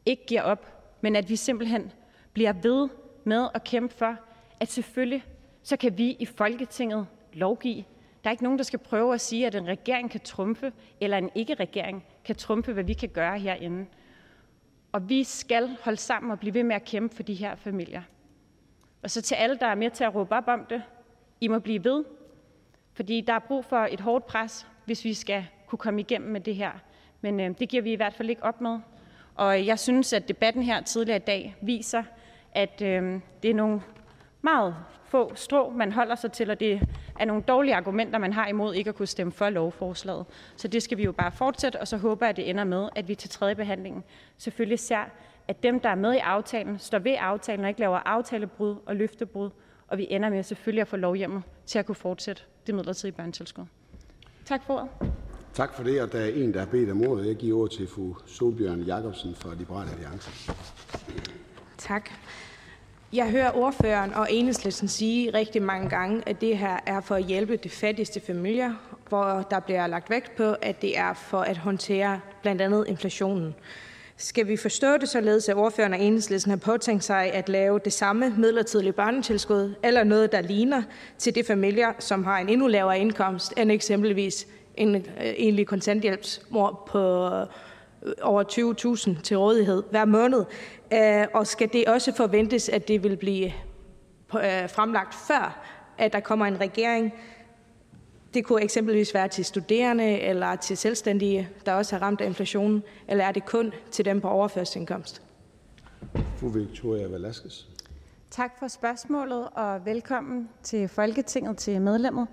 ikke giver op, men at vi simpelthen bliver ved med at kæmpe for, at selvfølgelig så kan vi i Folketinget lovgive. Der er ikke nogen, der skal prøve at sige, at en regering kan trumfe, eller en ikke-regering kan trumfe, hvad vi kan gøre herinde. Og vi skal holde sammen og blive ved med at kæmpe for de her familier. Og så til alle, der er med til at råbe op om det, I må blive ved, fordi der er brug for et hårdt pres, hvis vi skal kunne komme igennem med det her. Men øh, det giver vi i hvert fald ikke op med. Og jeg synes, at debatten her tidligere i dag viser, at øh, det er nogle meget få strå, man holder sig til, og det er nogle dårlige argumenter, man har imod ikke at kunne stemme for lovforslaget. Så det skal vi jo bare fortsætte, og så håber jeg, at det ender med, at vi til tredje behandling selvfølgelig ser, at dem, der er med i aftalen, står ved aftalen og ikke laver aftalebrud og løftebrud, og vi ender med selvfølgelig at få lovhjemmel til at kunne fortsætte det midlertidige børnetilskud. Tak for ordet. Tak for det, og der er en, der har bedt om ordet. Jeg giver ord til fru Solbjørn Jacobsen fra Liberal Alliance. Tak. Jeg hører ordføreren og enhedslisten sige rigtig mange gange, at det her er for at hjælpe de fattigste familier, hvor der bliver lagt vægt på, at det er for at håndtere blandt andet inflationen. Skal vi forstå det således, at ordføreren og enhedslisten har påtænkt sig at lave det samme midlertidige børnetilskud, eller noget, der ligner til de familier, som har en endnu lavere indkomst end eksempelvis en øh, enlig kontanthjælpsmor på øh, over 20.000 til rådighed hver måned? Øh, og skal det også forventes, at det vil blive øh, fremlagt før, at der kommer en regering? Det kunne eksempelvis være til studerende eller til selvstændige, der også har ramt af inflationen, eller er det kun til dem på overførselsindkomst? Fru Victoria Velasquez. Tak for spørgsmålet, og velkommen til Folketinget til medlemmet.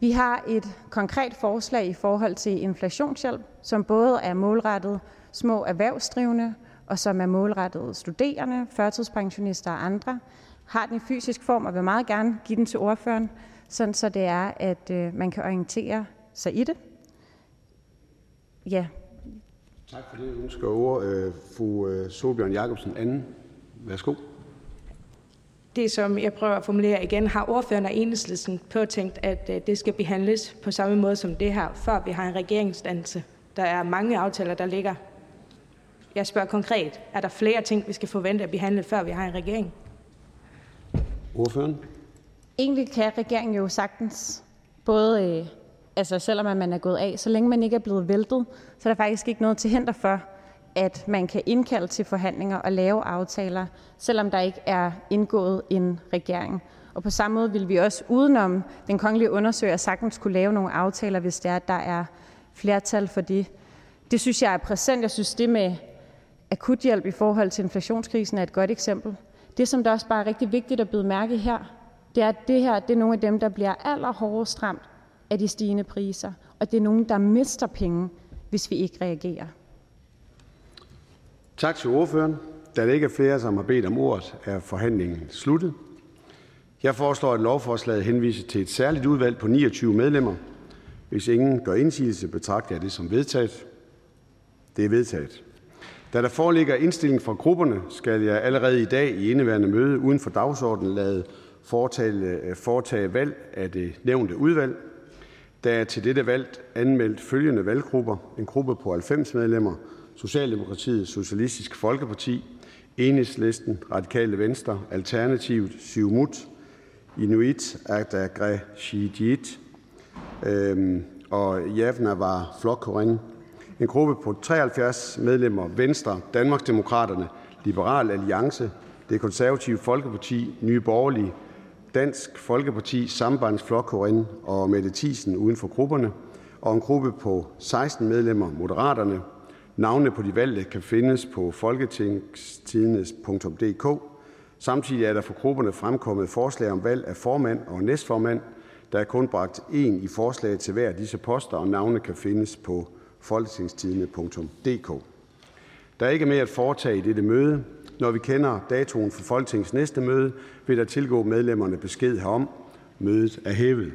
Vi har et konkret forslag i forhold til inflationshjælp, som både er målrettet små erhvervsdrivende, og som er målrettet studerende, førtidspensionister og andre. Har den i fysisk form, og vil meget gerne give den til ordføreren, sådan så det er, at øh, man kan orientere sig i det. Ja. Tak for det. Nu skal ord øh, fru øh, Solbjørn Jacobsen anden. Værsgo. Det, som jeg prøver at formulere igen, har ordføreren og enhedslisten påtænkt, at øh, det skal behandles på samme måde som det her, før vi har en regeringsdannelse. Der er mange aftaler, der ligger. Jeg spørger konkret, er der flere ting, vi skal forvente at behandle, før vi har en regering? Ordføreren. Egentlig kan regeringen jo sagtens, både øh, altså selvom man er gået af, så længe man ikke er blevet væltet, så er der faktisk ikke noget til hinder for, at man kan indkalde til forhandlinger og lave aftaler, selvom der ikke er indgået en regering. Og på samme måde vil vi også udenom den kongelige undersøger sagtens kunne lave nogle aftaler, hvis det er, at der er flertal for det. Det synes jeg er præsent. Jeg synes, det med akuthjælp i forhold til inflationskrisen er et godt eksempel. Det, som der også bare er rigtig vigtigt at byde mærke her, det er, at det her det er nogle af dem, der bliver allerhårdest ramt af de stigende priser, og det er nogen, der mister penge, hvis vi ikke reagerer. Tak til ordføreren. Da der ikke er flere, som har bedt om ordet, er forhandlingen sluttet. Jeg foreslår, at lovforslaget henvises til et særligt udvalg på 29 medlemmer. Hvis ingen gør indsigelse, betragter jeg det som vedtaget. Det er vedtaget. Da der foreligger indstilling fra grupperne, skal jeg allerede i dag i indeværende møde uden for dagsordenen lade foretage, øh, foretage valg af det nævnte udvalg. Der er til dette valg anmeldt følgende valggrupper. En gruppe på 90 medlemmer. Socialdemokratiet, Socialistisk Folkeparti, Enhedslisten, Radikale Venstre, Alternativet, Siumut, Inuit Ataqatigiit øhm, og Javnavar Flokkorin. En gruppe på 73 medlemmer. Venstre, Danmarksdemokraterne, Liberal Alliance, Det Konservative Folkeparti, Nye Borgerlige, Dansk Folkeparti, Sambandsflokkurin og Mette Thiesen uden for grupperne. Og en gruppe på 16 medlemmer. Moderaterne, Navne på de valgte kan findes på folketingstidende.dk. Samtidig er der for grupperne fremkommet forslag om valg af formand og næstformand. Der er kun bragt én i forslag til hver af disse poster, og navne kan findes på folketingstidende.dk. Der er ikke mere at foretage i dette møde. Når vi kender datoen for Folketingets næste møde, vil der tilgå medlemmerne besked herom. Mødet er hævet.